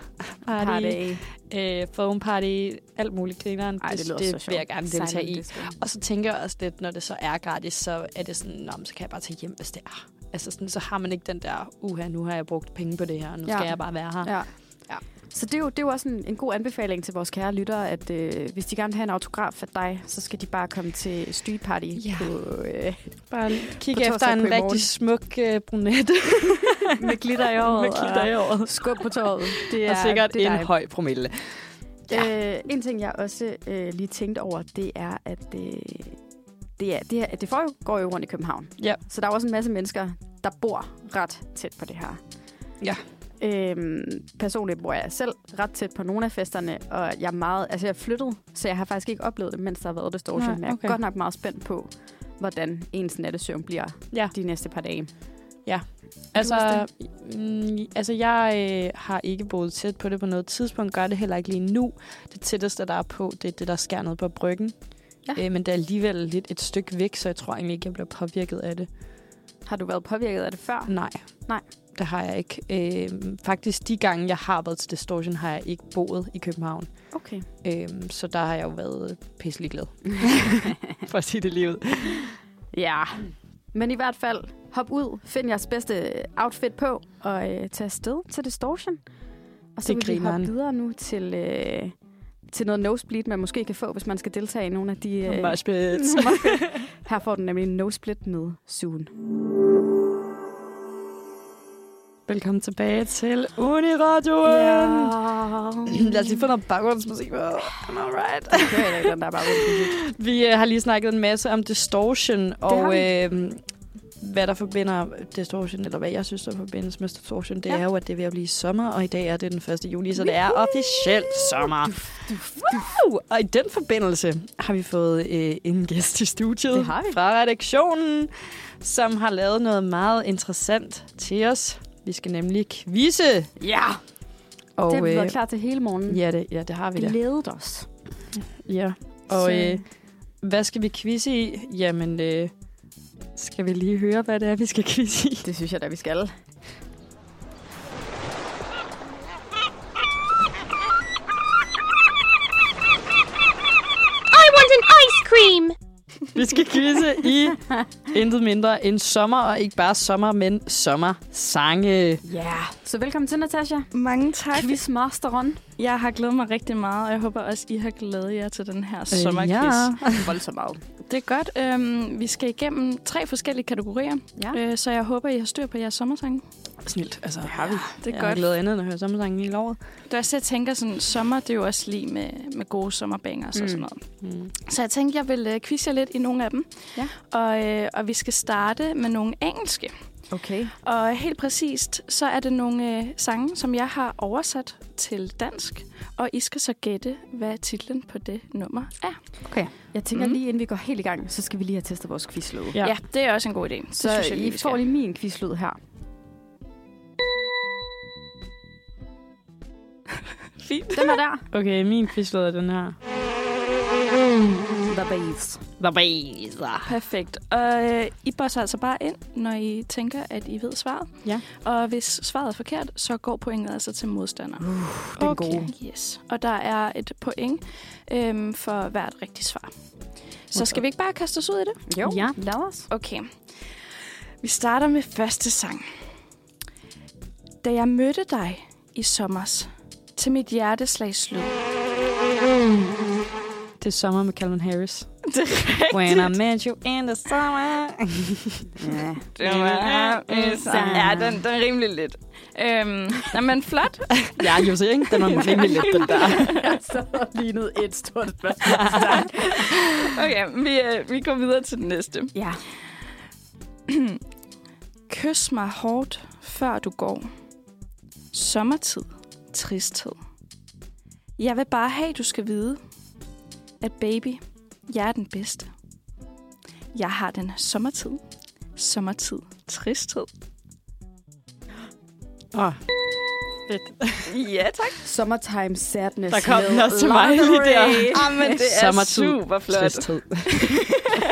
Speaker 3: party,
Speaker 2: Party.
Speaker 3: øh, foam party, alt muligt grineren.
Speaker 2: Ej, det lyder
Speaker 3: det
Speaker 2: så
Speaker 3: vil jeg gerne deltage
Speaker 2: Silent
Speaker 3: i. Og så tænker jeg også lidt, når det så er gratis, så er det sådan, Nå, så kan jeg bare tage hjem, hvis det er. Altså sådan, så har man ikke den der, uha, nu har jeg brugt penge på det her, nu
Speaker 2: Ja.
Speaker 3: skal jeg bare være her.
Speaker 2: Ja.
Speaker 3: Ja.
Speaker 2: Så det er, jo, det er jo også en, en god anbefaling til vores kære lyttere, at øh, hvis de gerne vil have en autograf af dig, så skal de bare komme til Street Party
Speaker 3: Ja.
Speaker 2: på, øh,
Speaker 3: Bare kigge
Speaker 2: På
Speaker 3: efter en
Speaker 2: morgen.
Speaker 3: rigtig smuk uh, brunette
Speaker 2: med glitter i året.
Speaker 3: med glitter i året.
Speaker 2: og Skub på tåret. Det
Speaker 3: Ja,
Speaker 2: er,
Speaker 3: og sikkert
Speaker 2: det er
Speaker 3: en
Speaker 2: dig.
Speaker 3: høj promille.
Speaker 2: Øh, en ting, jeg også øh, lige tænkte over, det er, at øh, det, er, det, er, det foregår jo rundt i København.
Speaker 3: Ja.
Speaker 2: Så der er også en masse mennesker, der bor ret tæt på det her.
Speaker 3: Ja.
Speaker 2: Øhm, personligt bor jeg selv ret tæt på nogle af festerne, og jeg er meget, altså jeg er flyttet, så jeg har faktisk ikke oplevet det, mens der har været distortion.
Speaker 3: Nej,
Speaker 2: Men jeg
Speaker 3: okay.
Speaker 2: er godt nok meget spændt på, hvordan ens nattesøvn bliver
Speaker 3: Ja.
Speaker 2: de næste par dage.
Speaker 3: Altså, mm, altså jeg øh, har ikke boet tæt på det på noget tidspunkt, gør det heller ikke lige nu. Det tætteste, der er på, det er det, der sker nede på bryggen.
Speaker 2: Ja.
Speaker 3: Øh, men det er alligevel lidt et stykke væk, så jeg tror egentlig ikke, jeg bliver påvirket af det.
Speaker 2: Har du været påvirket af det før?
Speaker 3: Nej.
Speaker 2: Nej.
Speaker 3: Det har jeg ikke. Øh, faktisk de gange, jeg har været til Distortion, har jeg ikke boet i København.
Speaker 2: Okay.
Speaker 3: Øh, så der har jeg jo været pisselig glad. For at sige det lige ud.
Speaker 2: Ja, men i hvert fald, hop ud, find jeres bedste outfit på, og øh, tag afsted til Distortion. Og så
Speaker 3: Det
Speaker 2: vil vi hoppe videre nu til, øh, til noget nosebleed, man måske kan få, hvis man skal deltage i nogle af de... Øh. Her får den nemlig en nosebleed med Soon.
Speaker 3: Velkommen tilbage til Uniradioen. Lad os lige få noget baggrundsmusik. Am I right?
Speaker 2: Det kører jeg ikke, den der bare rundt.
Speaker 3: Vi øh, har lige snakket en masse om distortion, og
Speaker 2: vi.
Speaker 3: øh, hvad der forbinder distortion, eller hvad jeg synes, der forbindes med distortion, det
Speaker 2: Ja.
Speaker 3: er jo, at det er ved at blive sommer, og i dag er det den 1. juli, så det er officielt sommer. Woo! Og i den forbindelse har vi fået øh, en gæst i studiet
Speaker 2: har
Speaker 3: fra redaktionen, som har lavet noget meget interessant til os. Vi skal nemlig quizze.
Speaker 2: Ja!
Speaker 3: Og,
Speaker 2: det har vi
Speaker 3: øh,
Speaker 2: været klar til hele morgenen.
Speaker 3: Ja, det, ja, det har vi da.
Speaker 2: Glædet os.
Speaker 3: Ja. Og
Speaker 2: Så-
Speaker 3: øh, hvad skal vi quizze i? Jamen, øh, skal vi lige høre, hvad det er, vi skal quizze i?
Speaker 2: Det synes jeg da, vi skal.
Speaker 4: I want an ice cream!
Speaker 3: Vi skal quizze i intet mindre end sommer, og ikke bare sommer, men sommersange.
Speaker 2: Ja. Så velkommen til, Natasha.
Speaker 5: Mange tak.
Speaker 2: Quizmasteren.
Speaker 5: Jeg har glædet mig rigtig meget, og jeg håber også, I har glædet jer til den her
Speaker 3: Øh,
Speaker 5: sommerquiz.
Speaker 3: ja.
Speaker 2: Voldsomt meget.
Speaker 5: Det er godt. Øhm, vi skal igennem tre forskellige kategorier,
Speaker 2: Ja.
Speaker 5: øh, så jeg håber, I har styr på jeres sommersange.
Speaker 3: Snilt, altså. Det
Speaker 2: har vi.
Speaker 5: Det er
Speaker 3: jeg har
Speaker 5: godt.
Speaker 3: glædet andet end at høre sommersange hele året.
Speaker 5: Da jeg selv tænker sådan, sommer, det er jo også lige med, med gode sommerbangers mm.
Speaker 2: Mm.
Speaker 5: og sådan noget.
Speaker 3: Mm.
Speaker 5: Så jeg tænkte, jeg vil øh, quizze jer lidt i nogle af dem.
Speaker 2: Ja.
Speaker 5: Og, øh, og vi skal starte med nogle engelske.
Speaker 2: Okay.
Speaker 5: Og helt præcist, så er det nogle øh, sange, som jeg har oversat til dansk. Og I skal så gætte, hvad titlen på det nummer er.
Speaker 2: okay. Jeg tænker
Speaker 5: Mm.
Speaker 2: lige, inden vi går helt i gang, så skal vi lige have testet vores quizlyd.
Speaker 3: Ja.
Speaker 5: Ja. det er også en god idé. Det
Speaker 2: Så
Speaker 5: synes jeg
Speaker 2: I
Speaker 5: lige, vi
Speaker 2: får lige min quizlyd her.
Speaker 5: Fint.
Speaker 2: Den er der.
Speaker 3: Okay, min quizlyd er den her.
Speaker 2: The Babes.
Speaker 3: The Baser.
Speaker 5: Perfekt. Og øh, I bosser altså bare ind, når I tænker, at I ved svaret.
Speaker 3: Ja.
Speaker 5: Og hvis svaret er forkert, så går pointet altså til modstander.
Speaker 2: Den er
Speaker 3: Okay.
Speaker 2: gode.
Speaker 5: Yes. Og der er et point øhm, for hvert rigtigt svar. Så skal vi ikke bare kaste os ud i det?
Speaker 2: Jo,
Speaker 3: Ja.
Speaker 2: lad os.
Speaker 5: Okay. Vi starter med første sang. Da jeg mødte dig i sommers, til mit hjerteslag slud.
Speaker 3: Det er sommer med Calvin Harris.
Speaker 5: Det er rigtigt.
Speaker 3: When I met you in the summer.
Speaker 2: Ja.
Speaker 5: Det var, ja, den, den er rimelig lidt. Øhm, men flot.
Speaker 3: ja, jo se, ikke? Den var rimelig lidt, den der.
Speaker 2: Jeg sad og lignede et stort spørgsmål.
Speaker 5: Okay, vi, øh, vi går videre til den næste.
Speaker 2: ja.
Speaker 5: Kys mig hårdt, før du går. Sommertid. Tristhed. Jeg vil bare have, du skal vide, at baby, jeg er den bedste. Jeg har den sommertid. Sommertid. Tristhed.
Speaker 3: Ah fedt.
Speaker 5: Ja, tak.
Speaker 2: Summertime Sadness
Speaker 3: Der kom den
Speaker 2: med
Speaker 3: også til mig lige der.
Speaker 2: Ray.
Speaker 5: Ah, men det er
Speaker 3: Sommertid.
Speaker 5: super flot.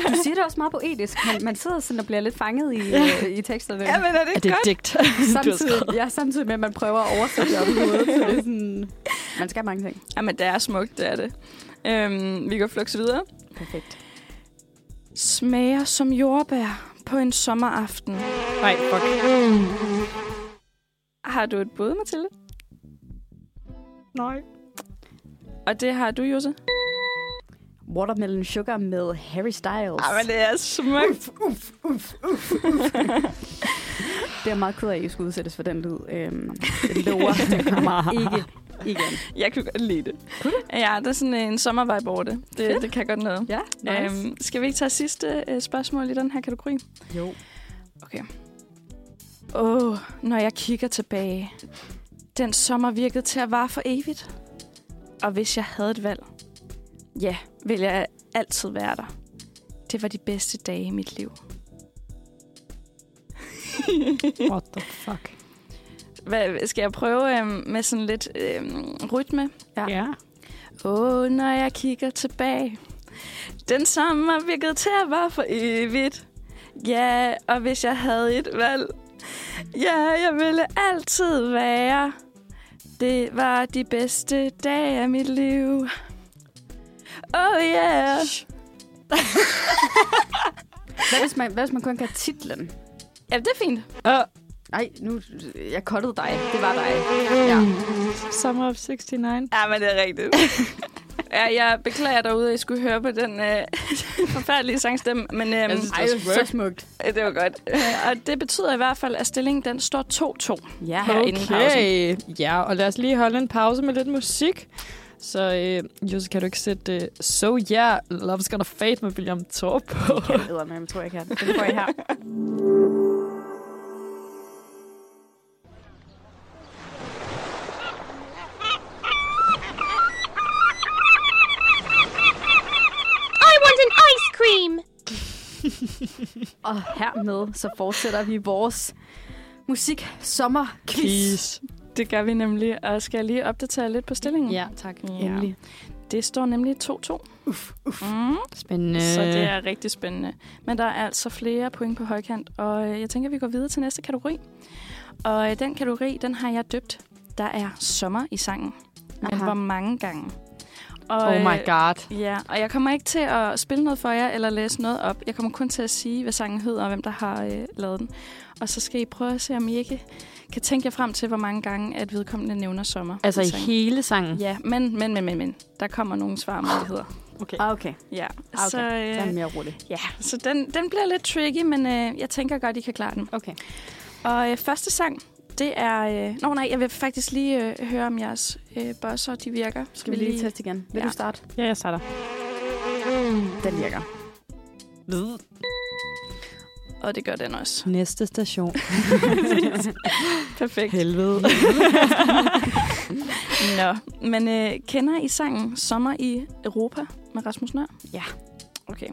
Speaker 2: Du siger det også meget poetisk. Man, man sidder sådan og bliver lidt fanget i, øh, i teksterne.
Speaker 5: Ja, men er det
Speaker 3: Er
Speaker 5: ikke
Speaker 3: det et
Speaker 5: godt?
Speaker 3: digt,
Speaker 2: samtidig, ja, samtidig med, at man prøver at oversætte det op i hovedet. Så det er sådan, man skal mange ting.
Speaker 5: Jamen, det er smukt, det er det. Øhm, vi går flux videre.
Speaker 2: Perfekt.
Speaker 5: Smager som jordbær på en sommeraften.
Speaker 3: Nej, fuck.
Speaker 5: Har du et bud, Mathilde?
Speaker 3: Nej.
Speaker 5: Og det har du, Jose?
Speaker 2: Watermelon Sugar med Harry Styles.
Speaker 5: Ej, men det er smukt.
Speaker 2: Det er meget ked af, at I skulle udsættes for den lyd. Øhm, det lover, ikke igen.
Speaker 5: Jeg kunne godt lide det. Ja, det er sådan en sommervibe over det. Det, det kan godt noget.
Speaker 2: Ja, nice.
Speaker 5: Øhm, skal vi ikke tage sidste øh, spørgsmål i den her kategori?
Speaker 2: jo.
Speaker 5: Åh, oh, når jeg kigger tilbage. Den sommer virkede til at vare for evigt. Og hvis jeg havde et valg, ja, ville jeg altid være der. Det var de bedste dage i mit liv.
Speaker 3: What the fuck?
Speaker 5: Hvad, skal jeg prøve øhm, med sådan lidt øhm, rytme?
Speaker 2: Ja.
Speaker 3: Ja.
Speaker 5: Åh, oh, når jeg kigger tilbage. Den sommer virkede til at vare for evigt. Ja, og hvis jeg havde et valg. Ja, jeg ville altid være. Det var de bedste dage af mit liv. Oh yeah.
Speaker 2: Hvad hvis, man, hvad hvis man kun kan titlen?
Speaker 5: Ja, det er fint.
Speaker 3: Uh,
Speaker 2: Nej, nu... Jeg kottede dig. Det var dig. Ja.
Speaker 3: Summer of 69.
Speaker 5: Ja, men det er rigtigt. ja, jeg beklager derude, at I skulle høre på den øh, forfærdelige sangstemme. Men øhm,
Speaker 3: synes,
Speaker 2: Ej, så smukt.
Speaker 5: øh, det var godt. Øh, og det betyder i hvert fald, at stillingen den står 2-2.
Speaker 2: Ja.
Speaker 5: Her inden pausen.
Speaker 3: Okay. Ja, og lad os lige holde en pause med lidt musik. Så øh, Jose, kan du ikke sætte uh, So Yeah, Love's Gonna Fade med William Thorpe på?
Speaker 2: Jeg ved, men jeg tror, jeg kan. Den får jeg her.
Speaker 4: cream!
Speaker 2: Og hermed så fortsætter vi vores musik.
Speaker 3: Please.
Speaker 5: Det gør vi nemlig, og skal jeg lige opdatere lidt på stillingen?
Speaker 3: Ja, tak.
Speaker 5: Ja.
Speaker 2: Endelig.
Speaker 5: Det står nemlig 2-2. Uff, uff. Mm,
Speaker 3: Spændende.
Speaker 5: så det er rigtig spændende. Men der er altså flere point på højkant, og øh, jeg tænker, at vi går videre til næste kategori. Og øh, den kategori, den har jeg døbt. Der er sommer i sangen. Men
Speaker 2: Aha.
Speaker 5: hvor mange gange? Og,
Speaker 3: Oh my
Speaker 5: øh,
Speaker 3: god.
Speaker 5: Ja, og jeg kommer ikke til at spille noget for jer, eller læse noget op. Jeg kommer kun til at sige, hvad sangen hedder, og hvem der har øh, lavet den. Og så skal I prøve at se, om I ikke kan tænke jer frem til, hvor mange gange, at vedkommende nævner sommer.
Speaker 3: Altså i
Speaker 5: sangen.
Speaker 3: hele sangen?
Speaker 5: Ja, men, men, men, men, men. Der kommer nogle svarmuligheder.
Speaker 3: Okay.
Speaker 2: Ah, okay.
Speaker 5: Ja,
Speaker 2: Ah, okay.
Speaker 5: så,
Speaker 2: Den er
Speaker 5: øh,
Speaker 2: mere rolig.
Speaker 5: ja, så den, den bliver lidt tricky, men øh, jeg tænker godt, I kan klare den.
Speaker 3: Okay.
Speaker 5: Og øh, første sang, det er... Øh, nå nej, jeg vil faktisk lige øh, høre, om jeres øh, bosser, de virker.
Speaker 2: Skal vi lige teste igen? Vil
Speaker 5: Ja.
Speaker 2: du starte?
Speaker 3: Ja, jeg starter.
Speaker 2: Den virker.
Speaker 5: Og det gør den også.
Speaker 3: Næste station.
Speaker 5: Perfekt.
Speaker 3: Helvede.
Speaker 5: Nå, men øh, kender I sangen Sommer i Europa med Rasmus Nør?
Speaker 2: Ja.
Speaker 5: Okay,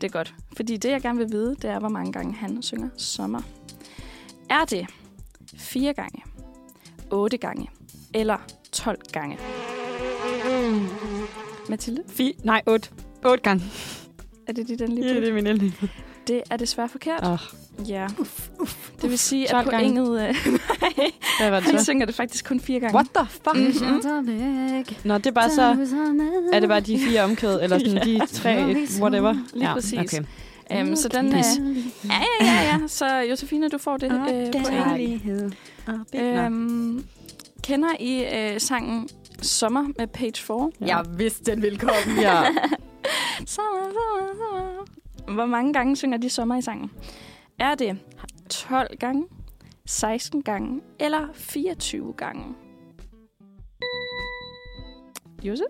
Speaker 5: det er godt. Fordi det, jeg gerne vil vide, det er, hvor mange gange han synger sommer. Er det fire gange, otte gange eller 12 gange? Mathilde,
Speaker 3: Fi- nej, otte. Otte gange.
Speaker 5: er det dit endelige
Speaker 3: Ja, det er min endelige.
Speaker 5: Det er desværre forkert.
Speaker 3: Oh,
Speaker 5: Ja. Det vil sige, at
Speaker 3: 12 gange.
Speaker 5: pointet... Øh,
Speaker 3: hvad var det
Speaker 5: han
Speaker 3: så?
Speaker 5: synger det faktisk kun fire gange.
Speaker 3: What the fuck?
Speaker 5: Mhm.
Speaker 3: Nå, det er bare så... Er det bare de fire omkvæd, eller sådan
Speaker 5: Ja.
Speaker 3: de tre, whatever?
Speaker 5: Lige præcis.
Speaker 3: Okay.
Speaker 5: Um, så den...
Speaker 3: Pis.
Speaker 5: Øh, ja, ja, ja, ja. Så Josefine, du får det øh, point. Øhm, kender I øh, sangen Sommer med Page 4?
Speaker 2: Jeg vidste, den ville komme.
Speaker 3: Ja.
Speaker 5: Sommer, sommer, sommer. Hvor mange gange synger de sommer i sangen? Er det 12 gange, 16 gange eller 24 gange? Jose?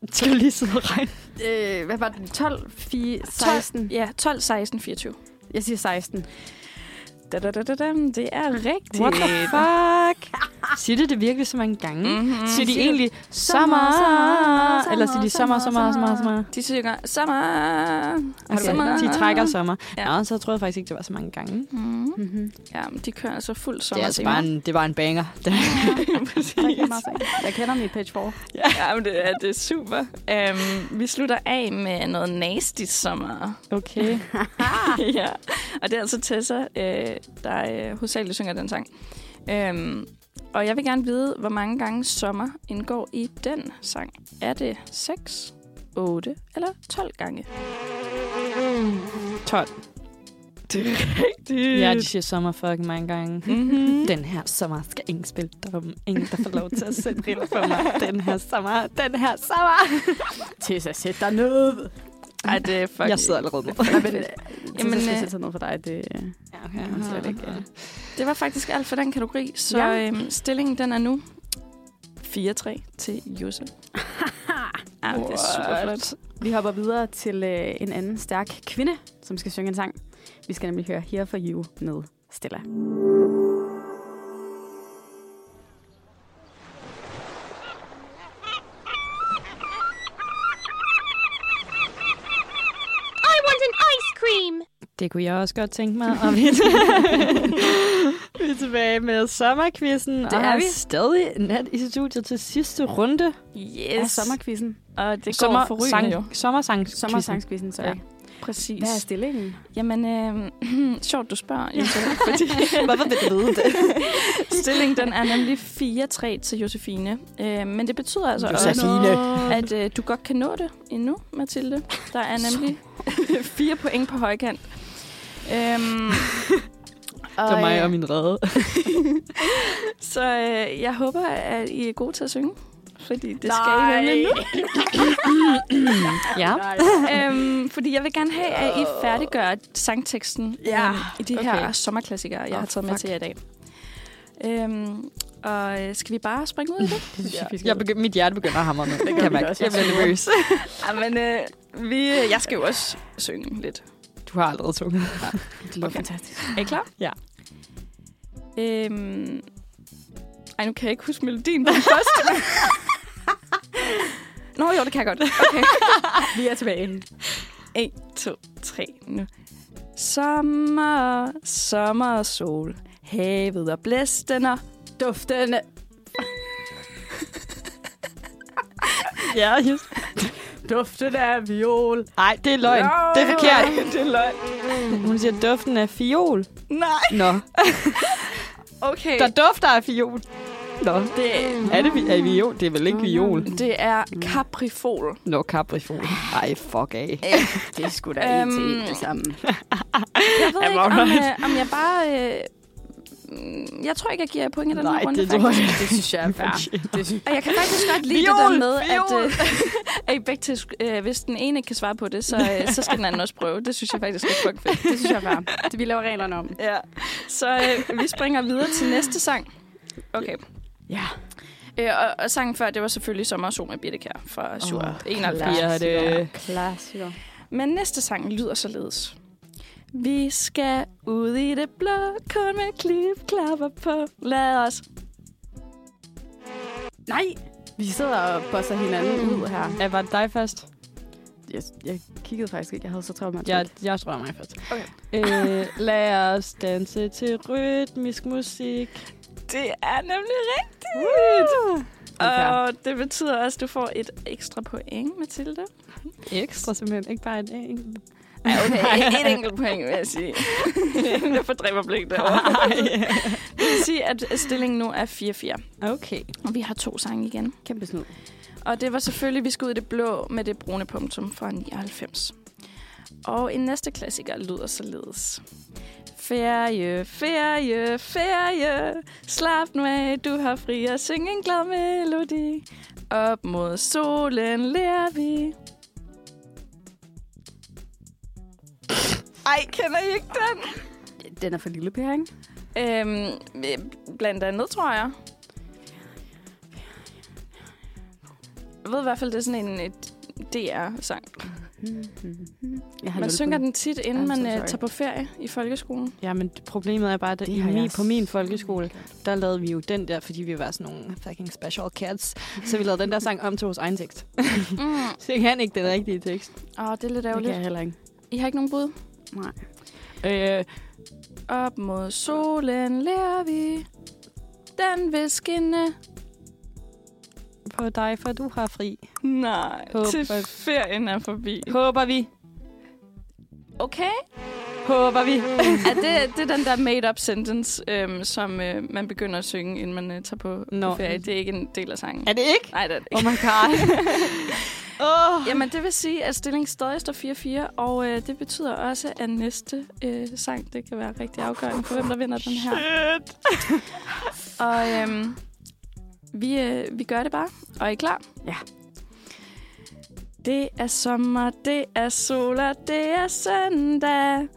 Speaker 3: Skal lige sidde og regne?
Speaker 2: øh, hvad var det? 12, 4, 16?
Speaker 5: Ja, 12, 16, 24.
Speaker 2: Jeg siger 16.
Speaker 5: Da, da, da, da, da. Det er rigtigt.
Speaker 3: What the fuck? Siger de det virkelig så mange gange?
Speaker 5: Mm-hmm.
Speaker 3: Siger de egentlig sommer?
Speaker 2: sommer,
Speaker 3: Eller siger de sommer, sommer,
Speaker 2: sommer,
Speaker 3: sommer?
Speaker 5: De synger sommer.
Speaker 3: Okay,
Speaker 5: sommer?
Speaker 3: de trækker sommer.
Speaker 5: Ja.
Speaker 3: Ja. Nå, så troede jeg faktisk ikke, det var så mange gange.
Speaker 5: Mm.
Speaker 2: Mm-hmm.
Speaker 5: Ja, men de kører altså fuld
Speaker 3: Det
Speaker 5: sommer.
Speaker 3: er altså bare en, det var en banger. Det.
Speaker 2: Jeg kender min page 4.
Speaker 5: Ja, men det er, det er super. Um, vi slutter af med noget nasty sommer.
Speaker 3: Okay.
Speaker 5: ja, og det er altså Tessa, øh, der øh, hovedsageligt synger den sang. Um, Og jeg vil gerne vide, hvor mange gange sommer indgår i den sang. Er det 6, 8 eller 12 gange?
Speaker 3: 12.
Speaker 5: Det er rigtigt.
Speaker 3: Ja, de siger sommer fucking mange gange.
Speaker 5: Mm-hmm.
Speaker 3: Den her sommer skal ingen spille dum. Ingen, der får lov til at sætte briller for mig. Den her sommer, den her sommer.
Speaker 2: Tessa, sæt dig ned.
Speaker 5: Ej, det er fucking...
Speaker 3: Jeg sidder allerede.
Speaker 2: Nej, men,
Speaker 5: Jamen,
Speaker 2: Jamen, skal
Speaker 5: øh,
Speaker 2: sig ned for dig. Det,
Speaker 3: Ja, okay.
Speaker 2: Ja, slet ikke, ja.
Speaker 5: Det var faktisk alt for den kategori, så
Speaker 2: Ja.
Speaker 5: øhm, stillingen den er nu 4-3 til Jose. ja, det er super flot.
Speaker 2: vi hopper videre til øh, en anden stærk kvinde, som skal synge en sang. Vi skal nemlig høre Here for You med Stella.
Speaker 3: Det kunne jeg også godt tænke mig. Og vi, vi er tilbage med sommerquizzen.
Speaker 2: Det
Speaker 3: og
Speaker 2: er vi.
Speaker 3: stadig nat i studiet til sidste runde.
Speaker 5: Yes.
Speaker 2: Af sommerquizzen.
Speaker 5: Og det går
Speaker 3: Sommer,
Speaker 5: for
Speaker 3: sang,
Speaker 5: rygende jo.
Speaker 3: sommersang,
Speaker 2: Sommersangsquizzen, sorry.
Speaker 3: Ja.
Speaker 5: Præcis.
Speaker 2: Hvad er stillingen?
Speaker 5: Jamen, øh, sjovt du spørger, Jose, fordi
Speaker 3: Hvorfor vil du vide det?
Speaker 5: stillingen den er nemlig 4-3 til Josefine. Øh, men det betyder altså
Speaker 3: Josefine.
Speaker 5: også, at øh, du godt kan nå det endnu, Mathilde. Der er nemlig fire point på højkant. Øhm,
Speaker 3: Det var mig
Speaker 5: øh,
Speaker 3: og min redde.
Speaker 5: Så øh, jeg håber, at I er gode til at synge. Fordi det skal I nemlig nu.
Speaker 3: Ja.
Speaker 5: øhm, fordi jeg vil gerne have, at I færdiggør sangteksten
Speaker 2: Ja,
Speaker 5: øhm, i de
Speaker 2: okay.
Speaker 5: her sommerklassikere, jeg
Speaker 2: Åh,
Speaker 5: har taget med
Speaker 2: fuck.
Speaker 5: til jer i dag. Øhm, og øh, skal vi bare springe ud i det?
Speaker 2: Det synes jeg,
Speaker 3: begy- mit hjerte begynder at hamre nu. Det kan jeg mærke.
Speaker 2: også.
Speaker 3: Jeg bliver nervøs.
Speaker 5: Jamen, øh, vi, jeg skal jo også synge lidt.
Speaker 3: Du har allerede sunget.
Speaker 2: Det lyder
Speaker 5: Okay.
Speaker 2: fantastisk.
Speaker 5: Er I klar?
Speaker 3: Ja.
Speaker 5: Øhm, ej, nu kan jeg ikke huske melodien på den første. Nå jo, det kan jeg godt. Okay.
Speaker 2: Vi er tilbage.
Speaker 5: 1, 2, 3 nu. Sommer, sommer og sol. Havet og blæsten og...
Speaker 2: Duftende.
Speaker 3: Ja, just.
Speaker 2: Duftende af viol.
Speaker 3: Nej, det er løgn.
Speaker 5: Nå,
Speaker 3: det er forkert.
Speaker 5: det er løgn.
Speaker 3: Hun siger duften af fiol.
Speaker 5: Nej,
Speaker 3: Nå,
Speaker 5: okay.
Speaker 3: der dufter af fiol. Nå,
Speaker 5: det,
Speaker 3: er det, vi- er det viol? Det er vel ikke viol?
Speaker 5: det er caprifol.
Speaker 3: Nå, caprifol. Ej, fuck af.
Speaker 2: Det er sgu da til
Speaker 5: Øhm,
Speaker 2: det samme.
Speaker 5: Jeg ved ikke, om, øh, om jeg bare... Øh, mm, jeg tror ikke, jeg giver point i den
Speaker 3: Nej,
Speaker 5: her runde,
Speaker 3: det tror
Speaker 5: faktisk.
Speaker 3: jeg
Speaker 2: Det synes jeg er fair. Det synes
Speaker 5: Og jeg kan faktisk godt lide
Speaker 3: Viol,
Speaker 5: det der med,
Speaker 3: viol.
Speaker 5: at, øh, at I begge til, øh, hvis den ene ikke kan svare på det, så, øh, så skal den anden også prøve. Det synes jeg faktisk er fucking fedt.
Speaker 2: det synes jeg er fair. Det vi laver reglerne om.
Speaker 5: Ja. Så øh, vi springer videre til næste sang. Okay.
Speaker 2: Ja.
Speaker 5: Øh, og, og sangen før, det var selvfølgelig Sommer og Sol med Birte Kjær fra 7
Speaker 2: Åh,
Speaker 5: 71.
Speaker 3: Ja, det
Speaker 2: Klassiker.
Speaker 5: Men næste sang lyder således. Vi skal ud i det blå, kun med klip klapper på. Lad os.
Speaker 2: Nej! Vi sidder og bosser hinanden ud her.
Speaker 3: Ja, var det dig først?
Speaker 2: Jeg, jeg kiggede faktisk ikke. Jeg havde så travlt med
Speaker 3: Jeg, jeg tror mig først.
Speaker 5: Okay.
Speaker 3: Øh, lad os danse til rytmisk musik.
Speaker 5: Det er nemlig rigtigt.
Speaker 3: Uh!
Speaker 5: Og det betyder også, at du får et ekstra point, Mathilde.
Speaker 3: Ekstra simpelthen, ikke bare et enkelt.
Speaker 5: Ja, okay. Et enkelt point, vil jeg sige. det fordriver blik derovre. Det vil sige, at stillingen nu er 4-4.
Speaker 3: Okay.
Speaker 5: Og vi har to sange igen.
Speaker 2: Kæmpe snud.
Speaker 5: Og det var selvfølgelig, vi skal ud i det blå med det brune punktum fra 99. Og en næste klassiker lyder således. Ferie, ferie, ferie. Slap nu af, du har fri at synge en glad melodi. Op mod solen lærer vi. Ej, kender I ikke den?
Speaker 2: Den er for lille, Per, ikke?
Speaker 5: Øhm, øh, blandt andet, tror jeg. Jeg ved i hvert fald, det er sådan en et DR-sang.
Speaker 2: Jeg har
Speaker 5: Man synger den tit, inden man
Speaker 2: sorry.
Speaker 5: tager på ferie i folkeskolen.
Speaker 3: Ja, men problemet er bare, at
Speaker 2: Det
Speaker 3: i
Speaker 2: har
Speaker 3: min,
Speaker 2: jeg
Speaker 3: på min folkeskole, der lavede vi jo den der, fordi vi var sådan nogle fucking special cats. Så vi lavede den der sang om til vores egen tekst.
Speaker 5: Mm.
Speaker 3: Så jeg kan ikke den rigtige tekst.
Speaker 5: Åh, det er lidt
Speaker 2: Det kan
Speaker 5: ærgerligt.
Speaker 2: jeg heller ikke.
Speaker 5: I har ikke nogen bud?
Speaker 2: Nej.
Speaker 3: Øh,
Speaker 5: Op mod solen lærer vi. Den vil skinne.
Speaker 3: på dig, for du har fri.
Speaker 5: Nej,
Speaker 3: Håber-
Speaker 5: til ferien er forbi.
Speaker 3: Håber vi.
Speaker 5: Okay.
Speaker 3: Håber vi.
Speaker 5: Ja, det, det er den der made-up sentence, øhm, som øh, man begynder at synge, inden man øh, tager på,
Speaker 3: Nå.
Speaker 5: ferie. Det er ikke en del af sangen.
Speaker 3: Er det ikke?
Speaker 5: Nej, det er det
Speaker 3: Oh
Speaker 5: ikke.
Speaker 3: my god. oh.
Speaker 5: Jamen, det vil sige, at stillingen stadig står 4-4, og øh, det betyder også, at næste øh, sang, det kan være rigtig afgørende for, hvem der vinder den her.
Speaker 3: Shit.
Speaker 5: Og øhm, vi, øh, vi gør det bare. Og er I klar?
Speaker 2: Ja.
Speaker 5: Det er sommer, det er sol, og det er søndag.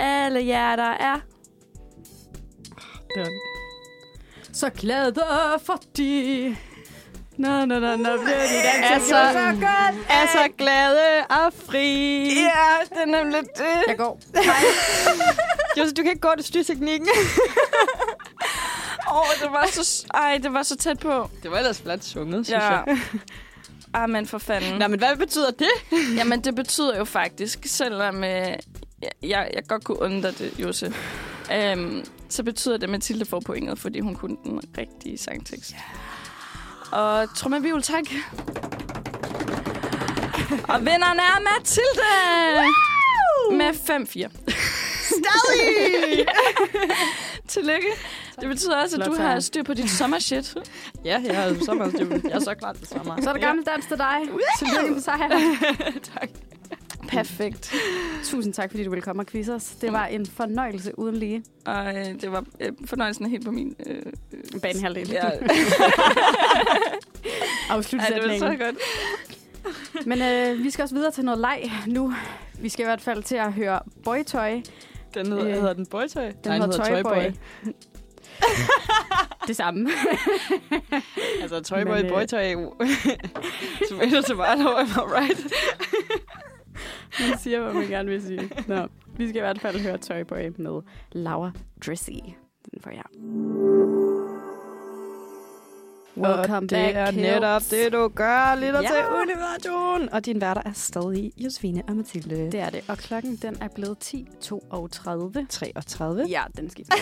Speaker 5: Alle hjerter er...
Speaker 2: Så glad og fattig. Nå, nå, nå, nå, bliver de danser
Speaker 3: Altså,
Speaker 2: så godt.
Speaker 3: Er så glade og fri.
Speaker 5: Ja, det er nemlig det.
Speaker 2: Jeg går.
Speaker 3: Jose, du kan ikke gå til styrteknikken.
Speaker 5: Åh, oh, det var så... Ej, det var så tæt på.
Speaker 3: Det var ellers flot sunget, synes
Speaker 5: Ja.
Speaker 3: jeg.
Speaker 5: Ah, men for fanden.
Speaker 3: Nå, men hvad betyder det?
Speaker 5: Jamen, det betyder jo faktisk, selvom øh, jeg, jeg, jeg godt kunne undre det, Jose, øhm, så betyder det, at Mathilde får pointet, fordi hun kunne den rigtige sangtekst. Og trommevivel, tak. Og vinderen er Mathilde! Med 5-4.
Speaker 3: Stadig!
Speaker 5: Tillykke. Det betyder også, at du har styr på dit sommershit.
Speaker 3: ja, jeg er sommer. Jeg er så klar til sommer.
Speaker 2: Så er der gammel dans til dig. Tillykke med sejr.
Speaker 3: tak.
Speaker 5: Perfekt.
Speaker 2: Tusind tak, fordi du ville komme og quizze os. Det var en fornøjelse uden lige.
Speaker 5: Og øh, det var øh, fornøjelsen helt på min... Øh, øh,
Speaker 2: Banehalvdel.
Speaker 5: Ja.
Speaker 2: Afslut
Speaker 5: Ej, det var så godt.
Speaker 2: Men øh, vi skal også videre til noget leg nu. Vi skal i hvert fald til at høre Boytoy.
Speaker 3: Den hedder,
Speaker 2: Øh,
Speaker 3: hedder den Boytoy?
Speaker 2: Den
Speaker 3: Nej,
Speaker 2: hedder Toyboy. det samme.
Speaker 3: Altså, Toyboy,
Speaker 2: øh,
Speaker 3: Boytoy er jo... Tomato, tomato, am I right?
Speaker 2: Man siger, hvad man gerne vil sige. Nå, vi skal i hvert fald høre Toyboy med Laura Dressy. Den får jeg. Welcome
Speaker 3: og det
Speaker 2: back,
Speaker 3: er
Speaker 2: kids.
Speaker 3: netop det, du gør, lytter
Speaker 2: Ja.
Speaker 3: til Universion. Og din værter er stadig Josefine og Mathilde.
Speaker 2: Det er det. Og klokken den er blevet 10.32.
Speaker 3: 33.
Speaker 2: Ja, den skifter.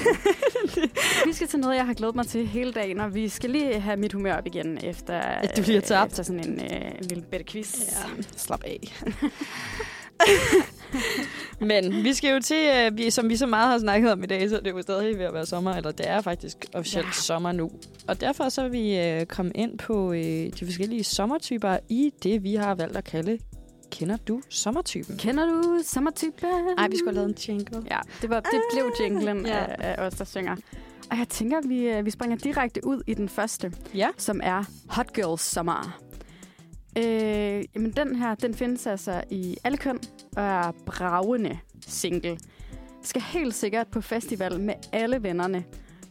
Speaker 2: vi skal til noget, jeg har glædet mig til hele dagen, og vi skal lige have mit humør op igen efter,
Speaker 3: du lige har tabt.
Speaker 2: efter sådan en, øh, en lille bitte quiz.
Speaker 3: Ja, slap af. Men vi skal jo til, øh, vi, som vi så meget har snakket om i dag, så det er jo stadig ved at være sommer, eller det er faktisk officielt
Speaker 2: Ja.
Speaker 3: sommer nu. Og derfor så er vi øh, kommet ind på øh, de forskellige sommertyper i det, vi har valgt at kalde Kender du sommertypen?
Speaker 2: Kender du sommertypen?
Speaker 3: Ej, vi skulle have lavet en jingle.
Speaker 2: Ja, det, var, det blev jinglen
Speaker 3: Ja.
Speaker 2: ja. af, af os, der synger. Og jeg tænker, vi, øh, vi springer direkte ud i den første,
Speaker 3: Ja.
Speaker 2: som er Hot Girls Sommer. Øh, jamen, den her, den findes altså i alle køn og er bravende single. Skal helt sikkert på festival med alle vennerne.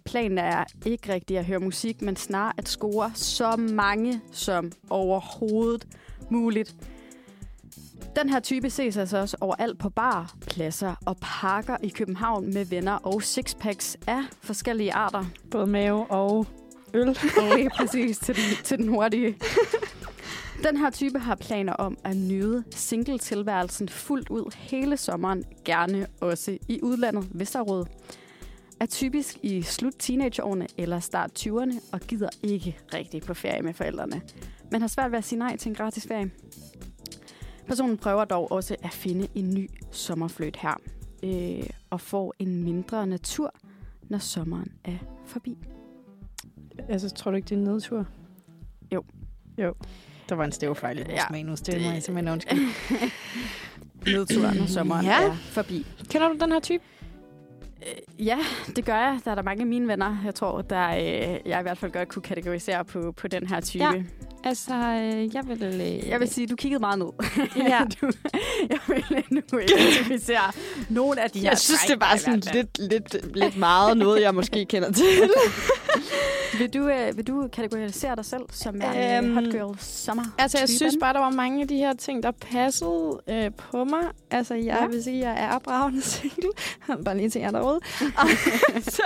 Speaker 2: Planen er ikke rigtig at høre musik, men snarere at score så mange som overhovedet muligt. Den her type ses altså også overalt på bar, pladser og parker i København med venner og sixpacks af forskellige arter.
Speaker 3: Både mave og øl.
Speaker 2: Lige præcis til den, til den hurtige. Den her type har planer om at nyde single-tilværelsen fuldt ud hele sommeren, gerne også i udlandet, hvis der er råd. Er typisk i slut teenageårene eller start 20'erne og gider ikke rigtig på ferie med forældrene, men har svært ved at sige nej til en gratis ferie. Personen prøver dog også at finde en ny sommerfløjt her, øh, og får en mindre natur, når sommeren er forbi.
Speaker 3: Altså, tror du ikke, det er en nedtur?
Speaker 2: Jo.
Speaker 3: Jo. Der var en stævfejl i vores
Speaker 2: Ja,
Speaker 3: manus. Det,
Speaker 2: det-
Speaker 3: må jeg simpelthen undskylde.
Speaker 2: Nedturen, når sommeren
Speaker 3: Ja.
Speaker 2: er forbi.
Speaker 3: Kender du den her type?
Speaker 2: Øh, Ja, det gør jeg. Der er der mange af mine venner, jeg tror, der øh, jeg i hvert fald godt kunne kategorisere på, på den her type.
Speaker 3: Ja. Altså, øh, jeg vil... Øh,
Speaker 2: Jeg vil sige, du kiggede meget ned.
Speaker 3: Ja.
Speaker 2: du, jeg vil nu identificere nogle af de her
Speaker 3: jeg synes, det er bare
Speaker 2: i
Speaker 3: sådan lidt, lidt, lidt meget noget, jeg måske kender til.
Speaker 2: Vil du, øh, vil du kategorisere dig selv som en
Speaker 3: Øhm,
Speaker 2: øhm, hot girl sommer
Speaker 3: Altså, jeg synes bare, der var mange af de her ting, der passede øh, på mig. Altså, jeg
Speaker 2: Ja.
Speaker 3: vil sige, at jeg er bravende single. bare lige til jer derude. Og, så,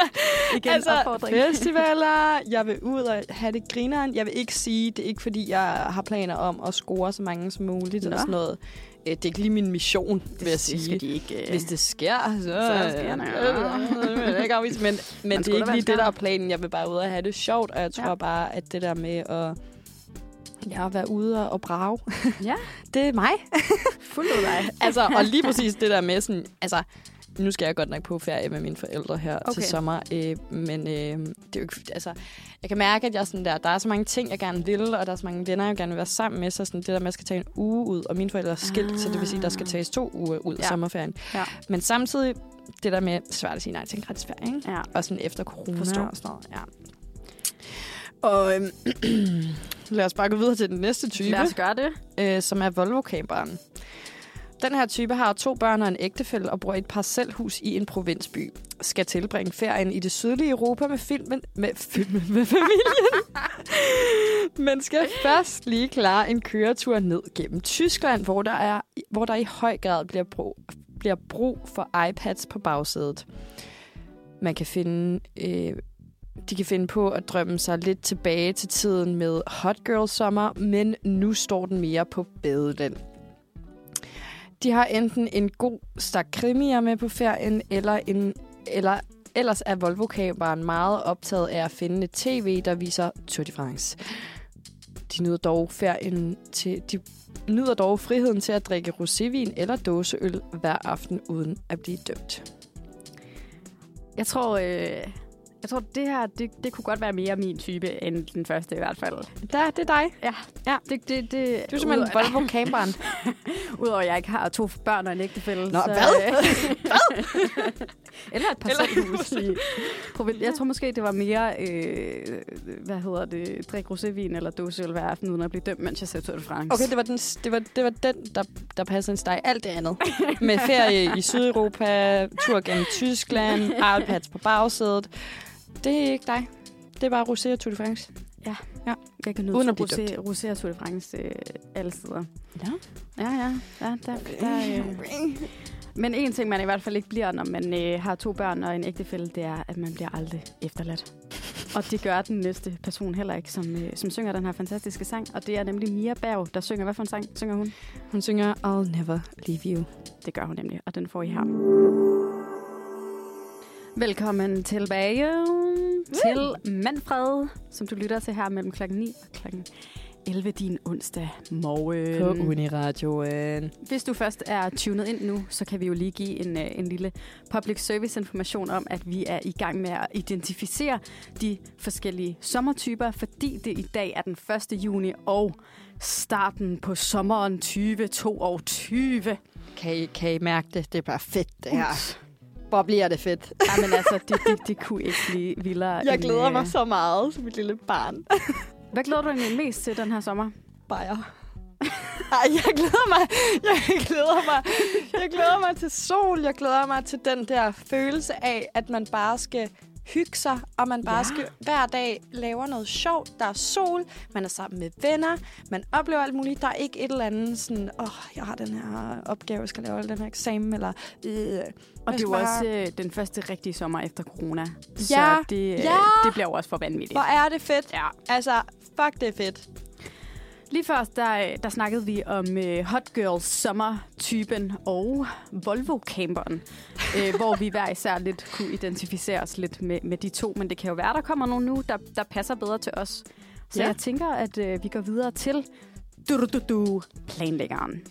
Speaker 2: Igen
Speaker 3: altså,
Speaker 2: opfordring.
Speaker 3: festivaler, jeg vil ud og have det grineren. Jeg vil ikke sige, det er ikke fordi, jeg har planer om at score så mange som muligt. Eller
Speaker 2: Nå.
Speaker 3: sådan noget. Øh, Det er ikke lige min mission, vil jeg
Speaker 2: det
Speaker 3: sige.
Speaker 2: skal de ikke... Øh,
Speaker 3: Hvis det sker, så,
Speaker 2: Så sker det.
Speaker 3: det. jeg ikke afvise, men, men det er ikke lige det, der er planen. Jeg vil bare ud og have det sjovt, og jeg tror
Speaker 2: Ja.
Speaker 3: ja. bare, at det der med at ja, at være ude og brage,
Speaker 2: Ja.
Speaker 3: det er mig.
Speaker 2: fuldt ud dig.
Speaker 3: altså, og lige præcis det der med sådan, altså, nu skal jeg godt nok på ferie med mine forældre her okay. Til sommer. Øh, men øh, det er jo ikke, altså, jeg kan mærke, at jeg sådan der, der er så mange ting, jeg gerne vil, og der er så mange venner, jeg gerne vil være sammen med. Så sådan det der med, at jeg skal tage en uge ud, og mine forældre er skilt, ah. så det vil sige, at der skal tages to uger ud af
Speaker 2: Ja.
Speaker 3: sommerferien.
Speaker 2: Ja.
Speaker 3: Men samtidig, det der med svært at sige nej til en gratis ferie, ikke?
Speaker 2: Ja.
Speaker 3: Og sådan efter corona
Speaker 2: Forstår.
Speaker 3: og sådan noget. Ja. Og øhm, lad os bare gå videre til den næste type
Speaker 2: Lad os gøre det.
Speaker 3: øh, som er Volvo-camperen. Den her type har to børn og en ægtefælle og bor i et parcelhus i en provinsby. Skal tilbringe ferien i det sydlige Europa med filmen med, filmen med familien. Men skal først lige klare en køretur ned gennem Tyskland, hvor der, er, hvor der i høj grad bliver brug, bliver brug for iPads på bagsædet. Man kan finde... Øh, de kan finde på at drømme sig lidt tilbage til tiden med Hot Girl Summer, men nu står den mere på badeland. De har enten en god stak krimier med på ferien, eller en, eller ellers er volvo meget optaget af at finde et tv, der viser Tour de France. De nyder dog ferien til, de nyder dog friheden til at drikke rosévin eller dåseøl hver aften uden at blive dømt.
Speaker 2: Jeg tror, øh, jeg tror det her, det, det kunne godt være mere min type end den første i hvert fald.
Speaker 3: Der, det er dig.
Speaker 2: Ja,
Speaker 3: Ja.
Speaker 2: Det, det, det,
Speaker 3: Du er simpelthen
Speaker 2: udover-
Speaker 3: volvo camperen
Speaker 2: Udover at jeg ikke har to børn og en ægtefælle.
Speaker 3: Nå,
Speaker 2: så,
Speaker 3: hvad?
Speaker 2: øh, Eller et parcelhus i provin- Jeg tror måske, det var mere, øh, hvad hedder det, drik rosévin eller dåseøl hver aften, uden at blive dømt, mens jeg ser Tour de France.
Speaker 3: Okay, det var den, det var, det var den der, der passede til dig. Alt det andet. Med ferie i Sydeuropa, tur gennem Tyskland, iPads på bagsædet. Det er ikke dig. Det er bare rosé og Tour de France.
Speaker 2: Jeg kan
Speaker 3: Uden
Speaker 2: nyde
Speaker 3: at blive
Speaker 2: rosé, rosé og Tour de France øh, alle steder.
Speaker 3: Ja.
Speaker 2: Ja, ja. ja der, der, øh. Men en ting, man i hvert fald ikke bliver, når man øh, har to børn og en ægtefælle, det er, at man bliver aldrig efterladt. Og det gør den næste person heller ikke, som, øh, som synger den her fantastiske sang. Og det er nemlig Mia Berg, der synger. Hvad for en sang synger hun?
Speaker 3: Hun synger I'll never leave you.
Speaker 2: Det gør hun nemlig, og den får I her. Velkommen tilbage til Manfred, som du lytter til her mellem klokken 9 og klokken 11 din onsdag morgen.
Speaker 3: På Uniradioen.
Speaker 2: Hvis du først er tunet ind nu, så kan vi jo lige give en, øh, en lille public service information om, at vi er i gang med at identificere de forskellige sommertyper, fordi det i dag er den 1. juni og starten på sommeren 2022.
Speaker 3: Kan I, kan I mærke det? Det er bare fedt, det her. Hvor bliver det fedt.
Speaker 2: Ja, men altså, det, det, det kunne ikke blive vildere.
Speaker 3: Jeg
Speaker 2: end,
Speaker 3: glæder
Speaker 2: øh,
Speaker 3: mig så meget som et lille barn.
Speaker 2: Hvad glæder du egentlig mest til den her sommer?
Speaker 3: Bajer. Ej, jeg glæder mig. Jeg glæder mig. Jeg glæder mig til sol. Jeg glæder mig til den der følelse af, at man bare skal hygge sig, og man bare
Speaker 2: Ja.
Speaker 3: skal hver dag laver noget sjovt. Der er sol, man er sammen med venner, man oplever alt muligt. Der er ikke et eller andet sådan, åh, oh, jeg har den her opgave, jeg skal lave den her eksamen, eller... Øh.
Speaker 2: Og det er jo
Speaker 3: bare-
Speaker 2: også øh, den første rigtige sommer efter corona.
Speaker 3: Ja,
Speaker 2: Så det, øh,
Speaker 3: ja.
Speaker 2: det bliver jo også for vanvittigt.
Speaker 3: Hvor er det fedt.
Speaker 2: Ja.
Speaker 3: Altså, fuck, det er fedt.
Speaker 2: Lige først, der, der snakkede vi om øh, Hot Girls sommertypen og Volvo-camperen, øh, hvor vi hver især lidt kunne identificere os lidt med, med de to. Men det kan jo være, der kommer nogen nu, der, der passer bedre til os. Så
Speaker 3: Ja.
Speaker 2: ja. jeg tænker, at øh, vi går videre til du, du, du, du, planlæggeren.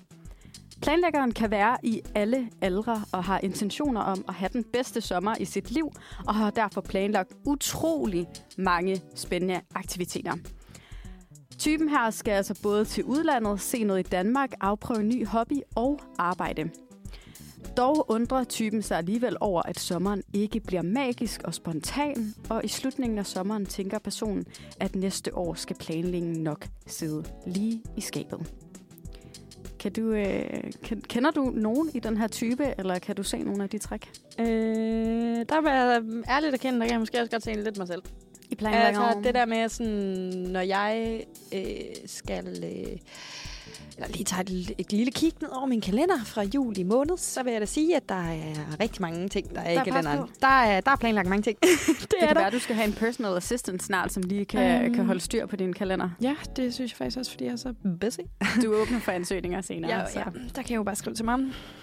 Speaker 2: Planlæggeren kan være i alle aldre og har intentioner om at have den bedste sommer i sit liv, og har derfor planlagt utrolig mange spændende aktiviteter. Typen her skal altså både til udlandet, se noget i Danmark, afprøve en ny hobby og arbejde. Dog undrer typen sig alligevel over, at sommeren ikke bliver magisk og spontan, og i slutningen af sommeren tænker personen, at næste år skal planlægningen nok sidde lige i skabet. Kan du, øh, kender du nogen i den her type, eller kan du se nogle af de træk
Speaker 3: Øh, der vil jeg ærligt erkende, der kan jeg måske også godt se lidt mig selv
Speaker 2: i planlæggeren?
Speaker 3: Altså, det der med, sådan, når jeg øh, skal... Øh, eller lige tage et, et lille kig ned over min kalender fra juli måned, så vil jeg da sige, at der er rigtig mange ting, der er
Speaker 2: Der
Speaker 3: i
Speaker 2: er
Speaker 3: kalenderen.
Speaker 2: på.
Speaker 3: Der er, der er planlagt mange ting. det,
Speaker 2: det
Speaker 3: er
Speaker 2: kan
Speaker 3: der.
Speaker 2: være, at du skal have en personal assistant snart, som lige kan,
Speaker 3: Øhm.
Speaker 2: kan holde styr på din kalender.
Speaker 3: Ja, det synes jeg faktisk også, fordi jeg er så busy.
Speaker 2: Du åbner for ansøgninger senere.
Speaker 3: Ja,
Speaker 2: så.
Speaker 3: ja, der kan jeg jo bare skrive til mig.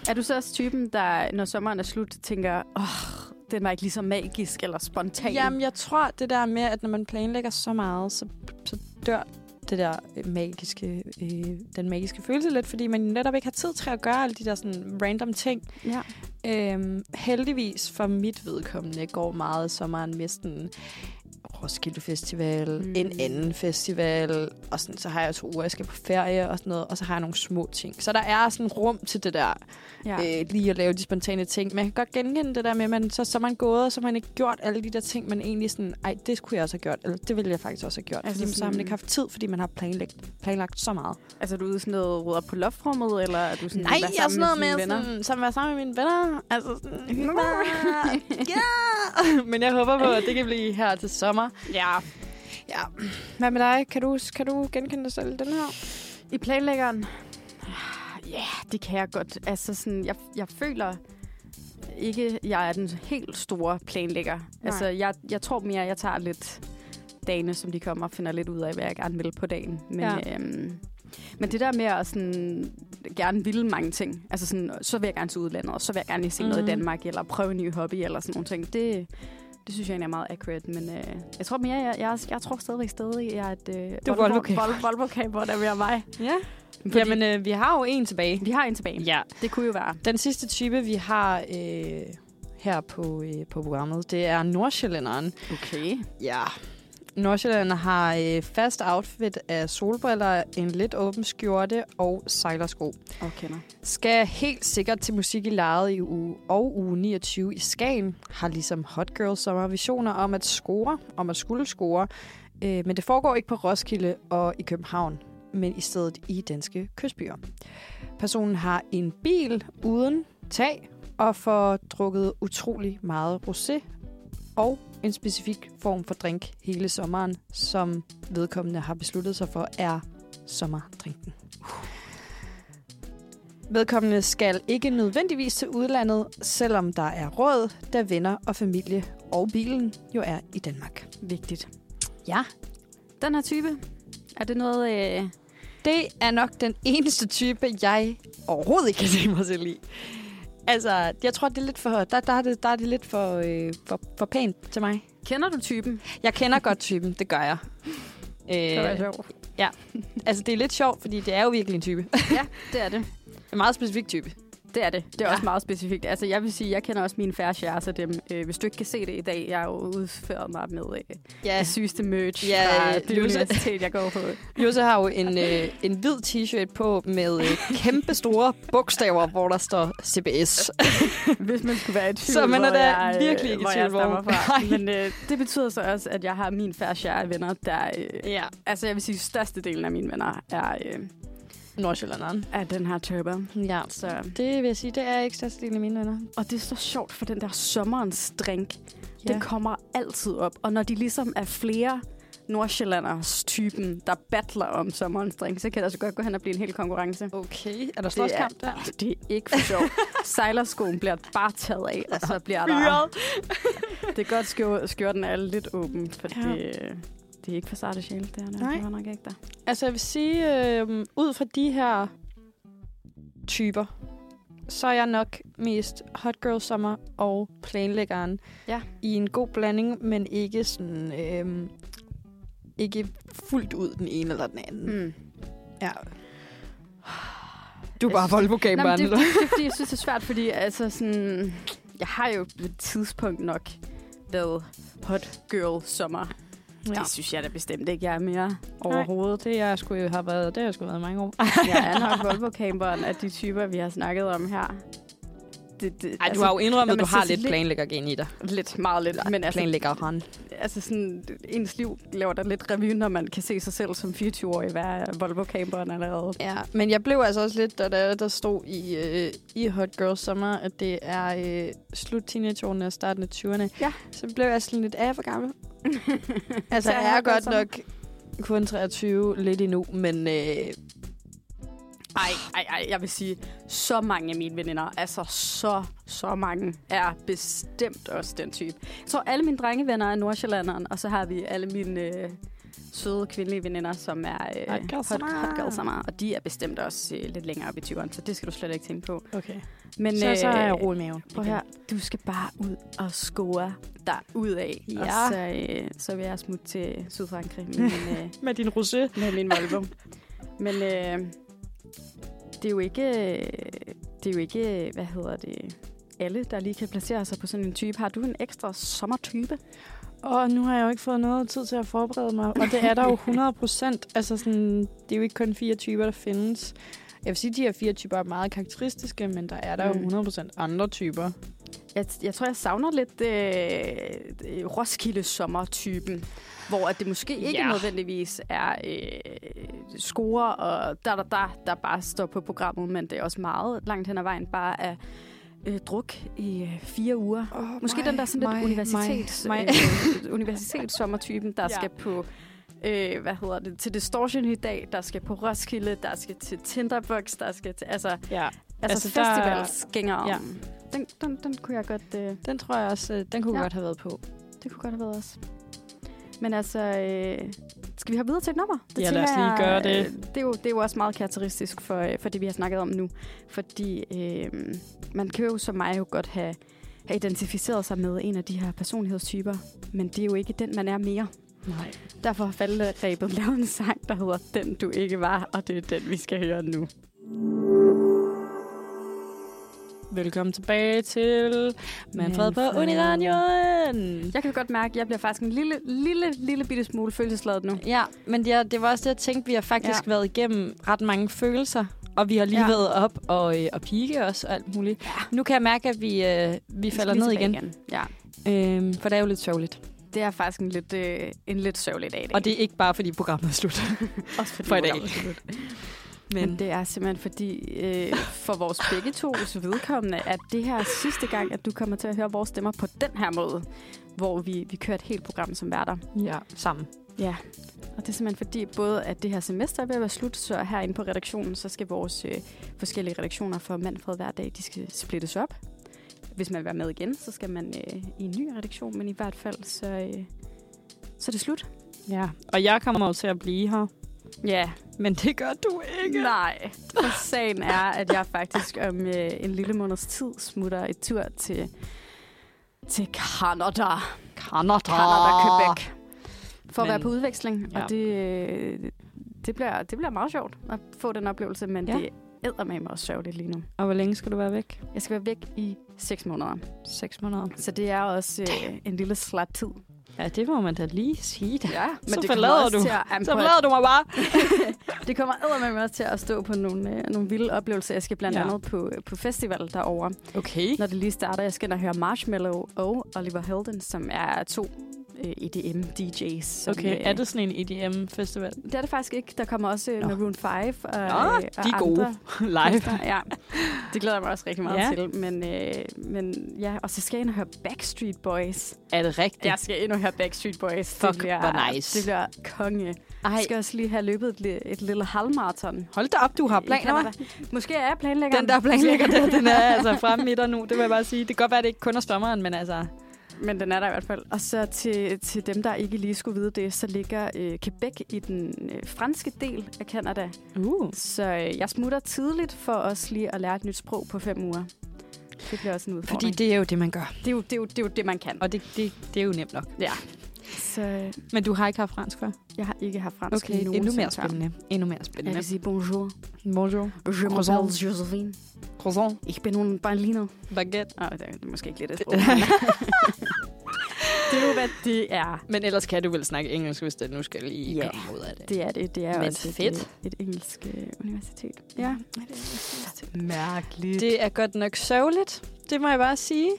Speaker 2: Er du så også typen, der, når sommeren er slut, tænker, åh, oh, den var ikke lige så magisk eller spontan?
Speaker 3: Jamen, jeg tror, det der med, at når man planlægger så meget, så, så dør det der øh, magiske, øh, den magiske følelse lidt, fordi man netop ikke har tid til at gøre alle de der sådan random ting.
Speaker 2: ja.
Speaker 3: Øhm, heldigvis for mit vedkommende går meget sommeren med sådan Roskilde Festival,
Speaker 2: Mm.
Speaker 3: en anden festival, og sådan, så har jeg to uger, jeg skal på ferie og sådan noget, og så har jeg nogle små ting. Så der er sådan rum til det der,
Speaker 2: Ja.
Speaker 3: øh, lige at lave de spontane ting. Men jeg kan godt genkende det der med, at man, så, så man gået, og så man ikke gjort alle de der ting, man egentlig sådan, ej, det skulle jeg også have gjort, eller det ville jeg faktisk også have gjort.
Speaker 2: Altså
Speaker 3: fordi så har man ikke haft tid, fordi man har planlagt, planlagt så meget.
Speaker 2: Altså, er du ude sådan noget rydder på loftrummet, eller er du sådan
Speaker 3: Nej, jeg er sådan noget med
Speaker 2: venner?
Speaker 3: sådan, som være sammen med mine venner. Altså sådan, ja! Men jeg håber på, at det kan blive her til sommer.
Speaker 2: Ja.
Speaker 3: Ja. Hvad med dig? Kan du, kan du genkende dig selv den her?
Speaker 2: I planlæggeren? Ja, det kan jeg godt. Altså, sådan, jeg, jeg føler ikke, jeg er den helt store planlægger.
Speaker 3: Nej.
Speaker 2: Altså, jeg, jeg tror mere, jeg tager lidt dagene, som de kommer, og finder lidt ud af, hvad jeg gerne vil på dagen. Men,
Speaker 3: Ja.
Speaker 2: øhm, men det der med at sådan, gerne ville mange ting, altså sådan, så vil jeg gerne til udlandet, og så vil jeg gerne se mm. noget i
Speaker 3: Mhm.
Speaker 2: Danmark, eller prøve en ny hobby, eller sådan nogle ting. Det, det synes jeg egentlig er meget accurate, men øh, jeg tror mere, jeg, jeg, jeg tror stadigvæk stadig, er et øh,
Speaker 3: Volvo camper.
Speaker 2: Volvo, Volvo camper, der vil mig.
Speaker 3: Ja.
Speaker 2: Fordi
Speaker 3: Jamen, øh, vi har jo en tilbage.
Speaker 2: vi har en tilbage.
Speaker 3: Ja.
Speaker 2: Det kunne jo være.
Speaker 3: Den sidste type, vi har øh, her på, øh, på programmet, det er Nordsjællanderen.
Speaker 2: Okay.
Speaker 3: Ja. Nordsjællanderen har øh, fast outfit af solbriller, en lidt åben skjorte og sejlersko.
Speaker 2: Og kender.
Speaker 3: Skal helt sikkert til musik i lejet i uge og uge 29 i Skagen. Har ligesom Hot Girl Summer visioner om at score, om at skulle score. Øh, men det foregår ikke på Roskilde og i København, men i stedet i danske kystbyer. Personen har en bil uden tag og får drukket utrolig meget rosé og en specifik form for drink hele sommeren, som vedkommende har besluttet sig for er sommerdrinken. Vedkommende skal ikke nødvendigvis til udlandet, selvom der er råd, da venner og familie og bilen jo er i Danmark.
Speaker 2: Vigtigt.
Speaker 3: Ja.
Speaker 2: Den her type, er det noget... Øh,
Speaker 3: Det er nok den eneste type, jeg overhovedet ikke kan se mig selv i. Altså, jeg tror, det er lidt for, der, der, er, det, der er det lidt for, øh, for, for pænt til mig.
Speaker 2: kender du typen?
Speaker 3: Jeg kender godt typen, det gør jeg.
Speaker 2: Det var
Speaker 3: Øh,
Speaker 2: sjovt.
Speaker 3: altså, det er lidt sjovt, fordi det er jo virkelig en type.
Speaker 2: Ja, det er det.
Speaker 3: En meget specifik type.
Speaker 2: Det er det. Det er
Speaker 3: Ja.
Speaker 2: også meget specifikt. Altså, jeg vil sige, jeg kender også min færre share af dem. Øh, hvis du ikke kan se det i dag, jeg har jo udført mig med øh,
Speaker 3: Ja,
Speaker 2: det sygeste merch
Speaker 3: Ja,
Speaker 2: fra
Speaker 3: ja,
Speaker 2: det
Speaker 3: Louise.
Speaker 2: universitet, jeg går på.
Speaker 3: Jose har jo en, øh, en hvid t-shirt på med øh, kæmpe store bogstaver, hvor der står CBS.
Speaker 2: Hvis man skulle være i tvivl,
Speaker 3: Så man er da
Speaker 2: jeg, øh,
Speaker 3: virkelig ikke i
Speaker 2: hvor
Speaker 3: tvivl, hvor-
Speaker 2: fra. Men øh, det betyder så også, at jeg har min færre share af venner, der... Øh,
Speaker 3: ja.
Speaker 2: altså, jeg vil sige, størstedelen af mine venner er, øh,
Speaker 3: Nordsjællanderen.
Speaker 2: er den her turbo.
Speaker 3: Ja.
Speaker 2: Så,
Speaker 3: Det vil jeg sige, det er ikke størstedelen af mine venner.
Speaker 2: og det er så sjovt, for den der sommerens drink,
Speaker 3: Ja.
Speaker 2: den kommer altid op. Og når de ligesom er flere Nordsjællanders typen, der battler om sommerens drink, så kan det altså godt gå hen og blive en hel konkurrence.
Speaker 3: Okay, er der
Speaker 2: er,
Speaker 3: slåskamp der?
Speaker 2: det er ikke for sjovt. Sejlerskoen bliver bare taget af, og så bliver der... Det er godt, skjor, skjorten er lidt åben, for
Speaker 3: Ja.
Speaker 2: Det, det er ikke for sarte sjæl. Det er det
Speaker 3: Nej.
Speaker 2: det var nok ikke der.
Speaker 3: Altså, jeg vil sige, øh, ud fra de her typer, så er jeg nok mest hot girl summer og planlæggeren.
Speaker 2: Ja.
Speaker 3: I en god blanding, men ikke sådan... Øh, ikke fuldt ud den ene eller den anden.
Speaker 2: Mm.
Speaker 3: Ja. Du er bare
Speaker 2: synes-
Speaker 3: volvo
Speaker 2: Nå, men
Speaker 3: cameraen
Speaker 2: det,
Speaker 3: eller?
Speaker 2: det, det, er fordi, jeg synes, det er svært, fordi altså, sådan, jeg har jo på et tidspunkt nok været hot girl sommer. Ja. Det synes jeg da bestemt ikke, jeg er mere overhovedet.
Speaker 3: Det jeg skulle have været, det har jeg skulle været mange år.
Speaker 2: Jeg er nok Volvo-camperen af de typer, vi har snakket om her. Det, det,
Speaker 3: Ej, du har jo indrømmet, at du har lidt
Speaker 2: lidt-
Speaker 3: planlæggergen i dig.
Speaker 2: Lidt, meget lidt. Men altså,
Speaker 3: Planlæggeren.
Speaker 2: altså sådan, ens liv laver der lidt revy, når man kan se sig selv som 24-årig være Volvo-camperen allerede.
Speaker 3: Ja, men jeg blev altså også lidt, da der, der stod i, øh, i Hot Girl Summer, at det er øh, slut teenageårene og starten af 20'erne.
Speaker 2: Ja.
Speaker 3: Så blev jeg sådan lidt, jeg for gammel? altså,
Speaker 2: Så
Speaker 3: jeg er godt nok kun 23 lidt endnu, men øh,
Speaker 2: Ej, ej, ej, jeg vil sige, så mange af mine veninder, altså så, så mange, er bestemt også den type. Jeg tror, alle mine drengevenner er nordsjællanderen, og så har vi alle mine øh, søde kvindelige veninder, som er øh,
Speaker 3: Hot girl
Speaker 2: hot, hot girl summer, og de er bestemt også øh, lidt længere op i 20'erne, så det skal du slet ikke tænke på.
Speaker 3: okay.
Speaker 2: Men,
Speaker 3: så, så er jeg
Speaker 2: øh,
Speaker 3: ro i maven.
Speaker 2: Prøv her, du skal bare ud og score dig ud af.
Speaker 3: Ja.
Speaker 2: Og så, øh, så vil jeg smutte til Sydfrankrig med min, øh,
Speaker 3: Med din rosé.
Speaker 2: med min Volvo. Men øh, det er jo ikke... Det er jo ikke, hvad hedder det... alle, der lige kan placere sig på sådan en type. Har du en ekstra sommertype?
Speaker 3: Og nu har jeg jo ikke fået noget tid til at forberede mig, og det er der jo 100 procent. Altså sådan, det er jo ikke kun fire typer, der findes. Jeg vil sige, at de her fire typer er meget karakteristiske, men der er der jo
Speaker 2: Mm.
Speaker 3: 100 procent andre typer.
Speaker 2: Jeg, jeg tror, jeg savner lidt øh, øh, Roskilde-sommertypen, hvor at det måske ikke
Speaker 3: Ja.
Speaker 2: nødvendigvis er øh, score og der, der, der, der bare står på programmet, men det er også meget langt hen ad vejen bare er øh, druk i øh, fire uger.
Speaker 3: Oh,
Speaker 2: Måske den der sådan lidt universitets,
Speaker 3: mig.
Speaker 2: øh, universitetssommertypen, der
Speaker 3: Ja.
Speaker 2: skal på øh, hvad hedder det, til Distortion i dag, der skal på Roskilde, der skal til Tinderbox, der skal til, altså, altså,
Speaker 3: Ja,
Speaker 2: altså
Speaker 3: Altså, der-
Speaker 2: festivalsgængere.
Speaker 3: Ja.
Speaker 2: Den, den, den kunne jeg godt... Øh,
Speaker 3: den tror jeg også, øh, den kunne
Speaker 2: Ja.
Speaker 3: godt have været på.
Speaker 2: det kunne godt have været os. Men altså, øh, skal vi hoppe videre til et nummer?
Speaker 3: Ja, lad os lige gøre
Speaker 2: jeg,
Speaker 3: det.
Speaker 2: øh, Det er, jo, det er jo også meget karakteristisk for, øh, for det, vi har snakket om nu. Fordi øh, man kan jo som mig jo godt have, have identificeret sig med en af de her personlighedstyper. Men det er jo ikke den, man er mere.
Speaker 3: Nej.
Speaker 2: Derfor har Falderæbet lavet en sang, der hedder Den du ikke var, og det er den, vi skal høre nu.
Speaker 3: Velkommen tilbage til Manfred på. Uniradioen.
Speaker 2: Jeg kan godt mærke, at jeg bliver faktisk en lille, lille, lille bitte smule følelsesladet nu.
Speaker 3: Ja, men det, er- det var også det, jeg tænkte. Vi har faktisk
Speaker 2: Ja.
Speaker 3: ja. været igennem ret mange følelser. Og vi har lige
Speaker 2: Ja.
Speaker 3: ja. været op og, øh, og pike også og alt muligt.
Speaker 2: Ja.
Speaker 3: Nu kan jeg mærke, at vi, øh, vi falder ned
Speaker 2: tilbage
Speaker 3: igen.
Speaker 2: Ja,
Speaker 3: Øhm, for det er jo lidt sørgeligt.
Speaker 2: det er faktisk en lidt, øh, en lidt sørgelig dag i dag.
Speaker 3: Og det er ikke bare, fordi programmet er slut.
Speaker 2: også fordi
Speaker 3: for i dag.
Speaker 2: er slut. Men det er simpelthen fordi, øh, for vores begge tos vedkommende, at det her er sidste gang, at du kommer til at høre vores stemmer på den her måde, hvor vi, vi kører et helt program som værter.
Speaker 3: ja, sammen.
Speaker 2: Ja, og det er simpelthen fordi, både at det her semester er ved at være slut, så herinde på redaktionen, så skal vores øh, forskellige redaktioner for Manfred hver dag, de skal splittes op. Hvis man vil være med igen, så skal man øh, i en ny redaktion, men i hvert fald, så, øh, så er det slut.
Speaker 3: Ja, og jeg kommer jo til at blive her.
Speaker 2: Ja,
Speaker 3: Men det gør du ikke.
Speaker 2: Nej, for sagen er, at jeg faktisk om øh, en lille måneds tid smutter et tur til, til Canada.
Speaker 3: Canada.
Speaker 2: Canada, Quebec. For at
Speaker 3: Men-
Speaker 2: være på udveksling.
Speaker 3: Ja.
Speaker 2: Og det, øh, det, bliver, det bliver meget sjovt at få den oplevelse, men
Speaker 3: Ja.
Speaker 2: det æder med også sørgeligt lige nu.
Speaker 3: Og hvor længe skal du være væk?
Speaker 2: Jeg skal være væk i 6 måneder.
Speaker 3: 6 måneder.
Speaker 2: Så det er også øh, en lille slat tid.
Speaker 3: Ja, det må man da lige sige. Da.
Speaker 2: Ja,
Speaker 3: Så
Speaker 2: det
Speaker 3: forlader du.
Speaker 2: Til at,
Speaker 3: Så forlader du mig bare.
Speaker 2: det kommer med også til at stå på nogle, øh, nogle vilde oplevelser. Jeg skal blandt
Speaker 3: Ja.
Speaker 2: andet på, på festival derovre.
Speaker 3: Okay.
Speaker 2: Når det lige starter, jeg skal ind og høre Marshmallow og Oliver Helden, som er to øh, EDM-DJ's.
Speaker 3: Okay,
Speaker 2: øh,
Speaker 3: er det sådan en EDM-festival?
Speaker 2: Det er det faktisk ikke. Der kommer også øh. Maroon 5 og,
Speaker 3: Nå,
Speaker 2: øh,
Speaker 3: de er
Speaker 2: og
Speaker 3: gode.
Speaker 2: andre.
Speaker 3: Live.
Speaker 2: artister. Ja, det glæder jeg mig også rigtig meget
Speaker 3: Ja.
Speaker 2: til. Men, øh, men ja, og så skal jeg ind og høre Backstreet Boys.
Speaker 3: Er det rigtigt?
Speaker 2: Jeg skal ind og høre Backstreet Boys.
Speaker 3: Fuck,
Speaker 2: det bliver,
Speaker 3: hvor nice.
Speaker 2: Det bliver konge.
Speaker 3: Ej,
Speaker 2: Jeg skal også lige have løbet et, et lille halvmarathon.
Speaker 3: hold da op, du har
Speaker 2: i
Speaker 3: planer?
Speaker 2: Måske er jeg planlægger.
Speaker 3: Den der planlægger den er altså fremme midt og nu. Det vil jeg bare sige. Det kan godt være, at det ikke kun er sommeren, men altså...
Speaker 2: Men den er der i hvert fald. Og så til, til dem, der ikke lige skulle vide det, så ligger øh, Quebec i den øh, franske del af Canada.
Speaker 3: Uh.
Speaker 2: Så øh, jeg smutter tidligt for også lige at lære et nyt sprog på fem uger. Det bliver også en udfordring.
Speaker 3: Fordi det er jo det, man gør.
Speaker 2: det, er jo, det, er jo, det er jo det, man kan.
Speaker 3: Og det, det, det er jo nemt nok.
Speaker 2: Ja. Så øh,
Speaker 3: Men du har ikke haft fransk før?
Speaker 2: jeg har ikke haft fransk
Speaker 3: Okay,
Speaker 2: i
Speaker 3: endnu mere spændende. Endnu mere
Speaker 2: Jeg
Speaker 3: spændende.
Speaker 2: kan sige bonjour.
Speaker 3: Bonjour.
Speaker 2: Je m'appelle Josephine.
Speaker 3: Croissant.
Speaker 2: Ich bin un Berliner.
Speaker 3: Baguette.
Speaker 2: Oh, det er måske ikke lidt et sprog. men- det er jo, hvad det er.
Speaker 3: Men ellers kan du vel snakke engelsk, hvis det nu skal lige
Speaker 2: Ja.
Speaker 3: komme ud af det.
Speaker 2: Det er det. Det er
Speaker 3: Men
Speaker 2: også
Speaker 3: fedt.
Speaker 2: Et, et engelsk øh, universitet. Ja. Mærkeligt. Det...
Speaker 3: Det er godt nok sørgeligt. Det må jeg bare sige.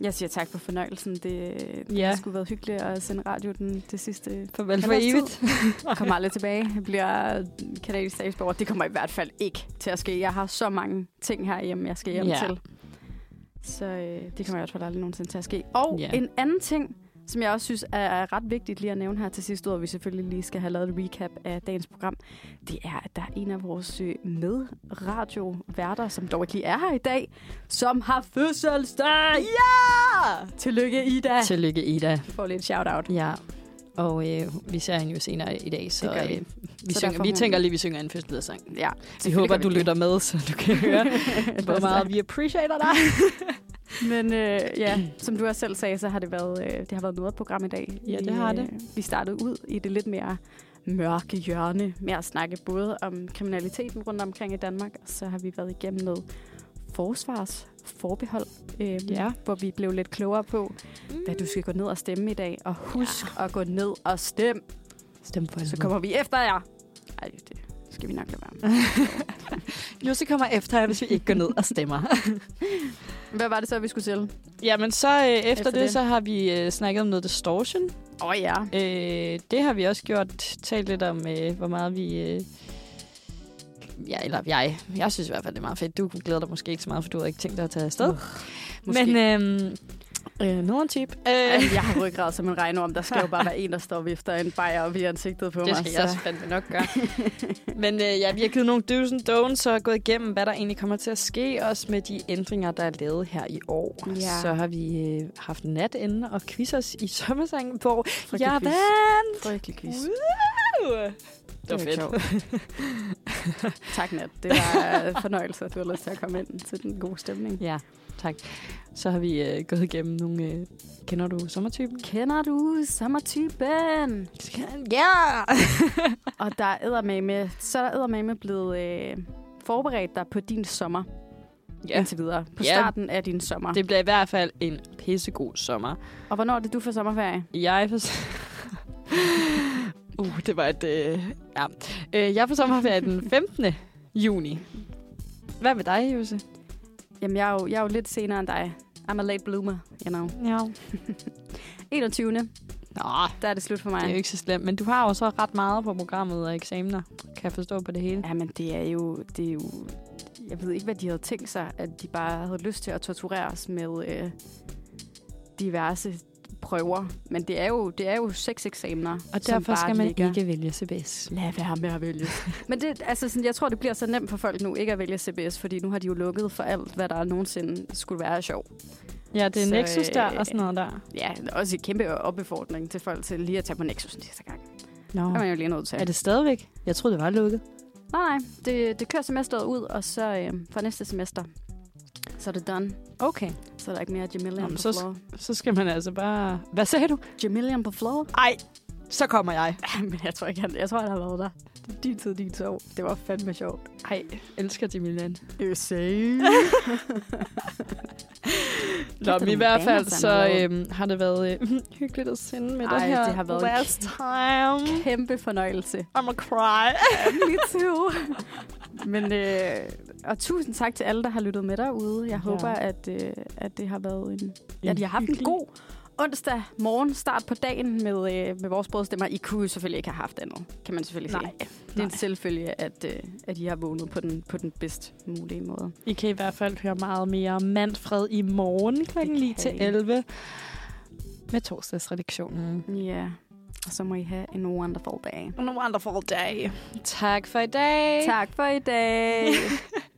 Speaker 2: Jeg siger tak for fornøjelsen. Det, det
Speaker 3: Ja.
Speaker 2: har sgu været hyggeligt at sende radio den, det sidste
Speaker 3: Farvel for evigt.
Speaker 2: Jeg kommer aldrig tilbage. Jeg bliver kanadisk statsborger. Det kommer i hvert fald ikke til at ske. Jeg har så mange ting herhjemme, jeg skal hjem
Speaker 3: Ja.
Speaker 2: til. Så øh, det kommer i hvert fald aldrig nogensinde til at ske. Og
Speaker 3: Ja.
Speaker 2: en anden ting, som jeg også synes er, er ret vigtigt lige at nævne her til sidst, hvor vi selvfølgelig lige skal have lavet et recap af dagens program, det er, at der er en af vores øh, medradioværter, som dog ikke lige er her i dag, som har fødselsdag. Ja! Tillykke, Ida.
Speaker 3: Tillykke, Ida.
Speaker 2: Du får lidt shout-out.
Speaker 3: Ja. Og øh, vi ser hende jo senere i dag, så,
Speaker 2: vi.
Speaker 3: øh, vi,
Speaker 2: Så
Speaker 3: synger, vi tænker lige, vi synger en fødselsdagssang.
Speaker 2: Ja,
Speaker 3: Vi håber, du lytter med, så du kan høre, hvor meget vi appreciater dig.
Speaker 2: Men øh, ja, som du også selv sagde, så har det været, øh, det har været noget program i dag.
Speaker 3: Ja, det har det.
Speaker 2: Øh, vi startede ud i det lidt mere mørke hjørne med at snakke både om kriminaliteten rundt omkring i Danmark, og så har vi været igennem noget forsvars forbehold, øh,
Speaker 3: Ja.
Speaker 2: hvor vi blev lidt klogere på, hvad du skal gå ned og stemme i dag. Og husk ja. at gå ned og stemme,
Speaker 3: Stem for
Speaker 2: så kommer vi efter jer. Ej, det skal vi nok lade være med.
Speaker 3: Jose kommer efter jer, hvis vi ikke går ned og stemmer.
Speaker 2: Hvad var det så, vi skulle til?
Speaker 3: Jamen, så øh, efter,
Speaker 2: Efter
Speaker 3: det.
Speaker 2: det,
Speaker 3: så har vi øh, snakket om noget distortion.
Speaker 2: Åh oh, ja.
Speaker 3: Øh, det har vi også gjort. Talt lidt om, øh, hvor meget vi... Øh, ja, eller jeg. Jeg synes i hvert fald, det er meget fedt. Du glæder dig måske ikke så meget, for du har ikke tænkt dig at tage afsted.
Speaker 2: Måske.
Speaker 3: Men øh, øh, nogen tip. Øh,
Speaker 2: jeg har ryggrad som en regnorm. Der skal jo bare være en, der står og vifter en bajer op i ansigtet på
Speaker 3: det
Speaker 2: mig.
Speaker 3: skal jeg også fandme nok gøre. Men øh, ja, vi har givet nogle do's and don'ts og gået igennem, hvad der egentlig kommer til at ske, også med de ændringer, der er lavet her i år.
Speaker 2: Ja.
Speaker 3: Så har vi øh, haft natende og quizzers i sommersangen, hvor
Speaker 2: Frygtelig
Speaker 3: jeg
Speaker 2: quiz.
Speaker 3: vandt.
Speaker 2: Frygtelig quiz.
Speaker 3: Woo! Det var fedt.
Speaker 2: tak, Nat. Det var en fornøjelse, at du har lyst til at komme ind til den gode stemning.
Speaker 3: Ja, tak. Så har vi øh, gået igennem nogle... Øh, kender du sommertypen?
Speaker 2: Kender du sommertypen?
Speaker 3: Ja!
Speaker 2: Og der er med, så er der med blevet øh, forberedt dig på din sommer ja. indtil videre. På
Speaker 3: Ja.
Speaker 2: starten af din sommer.
Speaker 3: Det bliver i hvert fald en pissegod sommer.
Speaker 2: Og hvornår er det, du får sommerferie?
Speaker 3: Jeg for... uh, det var et... Øh, ja. Øh, jeg får sommerferie den 15. juni. Hvad med dig, Jose?
Speaker 2: Jamen, jeg er, jo, jeg er jo lidt senere end dig. I'm a late bloomer, you know.
Speaker 3: Ja.
Speaker 2: 21.
Speaker 3: Nå,
Speaker 2: Der er det slut for mig.
Speaker 3: det er jo ikke så slemt. Men du har jo så ret meget på programmet og eksamener. Kan jeg forstå på det hele?
Speaker 2: Ja, men det er jo... Det er jo jeg ved ikke, hvad de havde tænkt sig, at de bare havde lyst til at torturere os med øh, diverse prøver. Men det er jo, det er jo seks eksamener,
Speaker 3: Og derfor skal man
Speaker 2: ligger.
Speaker 3: ikke vælge CBS.
Speaker 2: Lad være med at vælge. Men det, altså, sådan, jeg tror, det bliver så nemt for folk nu ikke at vælge CBS, fordi nu har de jo lukket for alt, hvad der nogensinde skulle være sjov.
Speaker 3: Ja, det er
Speaker 2: Så,
Speaker 3: Nexus der
Speaker 2: øh,
Speaker 3: og sådan noget der.
Speaker 2: Ja, også et kæmpe opbefordring til folk til lige at tage på Nexus næste gang.
Speaker 3: Nå.
Speaker 2: Det er man jo lige nødt til.
Speaker 3: Er det stadigvæk? Jeg troede, det var lukket.
Speaker 2: Nej, nej. Det, det kører semesteret ud, og så øh, fra næste semester, så er det done.
Speaker 3: Okay.
Speaker 2: Så er der ikke mere Jamilian
Speaker 3: Nå, men
Speaker 2: på
Speaker 3: så-
Speaker 2: floor.
Speaker 3: Så skal man altså bare... Hvad sagde du?
Speaker 2: Jamilian på floor?
Speaker 3: Ej, så kommer jeg.
Speaker 2: Men jeg tror ikke, han, jeg tror, han har været der. Det er din tid, din sov. Det var fandme sjovt.
Speaker 3: Ej, elsker Jimmy Land.
Speaker 2: You say.
Speaker 3: Nå, men i hvert fald så øhm, har det været øh, hyggeligt at sende med
Speaker 2: Ej,
Speaker 3: det her
Speaker 2: det har været
Speaker 3: last time.
Speaker 2: Kæmpe fornøjelse.
Speaker 3: I'm a cry.
Speaker 2: Me too. Men, øh, og tusind tak til alle, der har lyttet med derude. Jeg
Speaker 3: Ja.
Speaker 2: håber, at, øh, at det har været en... Ja,
Speaker 3: En
Speaker 2: de har haft
Speaker 3: hyggelig-
Speaker 2: en god onsdag morgen start på dagen med, øh, med vores brødstemmer. I kunne selvfølgelig ikke have haft andet, kan man selvfølgelig
Speaker 3: Nej,
Speaker 2: sige. Det er en selvfølge, at, øh, at I har vågnet på den, på den bedst mulige måde.
Speaker 3: I kan i hvert fald høre meget mere Manfred i morgen kl.
Speaker 2: Det
Speaker 3: 9
Speaker 2: kan
Speaker 3: til
Speaker 2: I.
Speaker 3: 11 med torsdagsredaktionen.
Speaker 2: Ja, og så må I have en wonderful day.
Speaker 3: En wonderful day. Tak for i dag.
Speaker 2: Tak for i dag.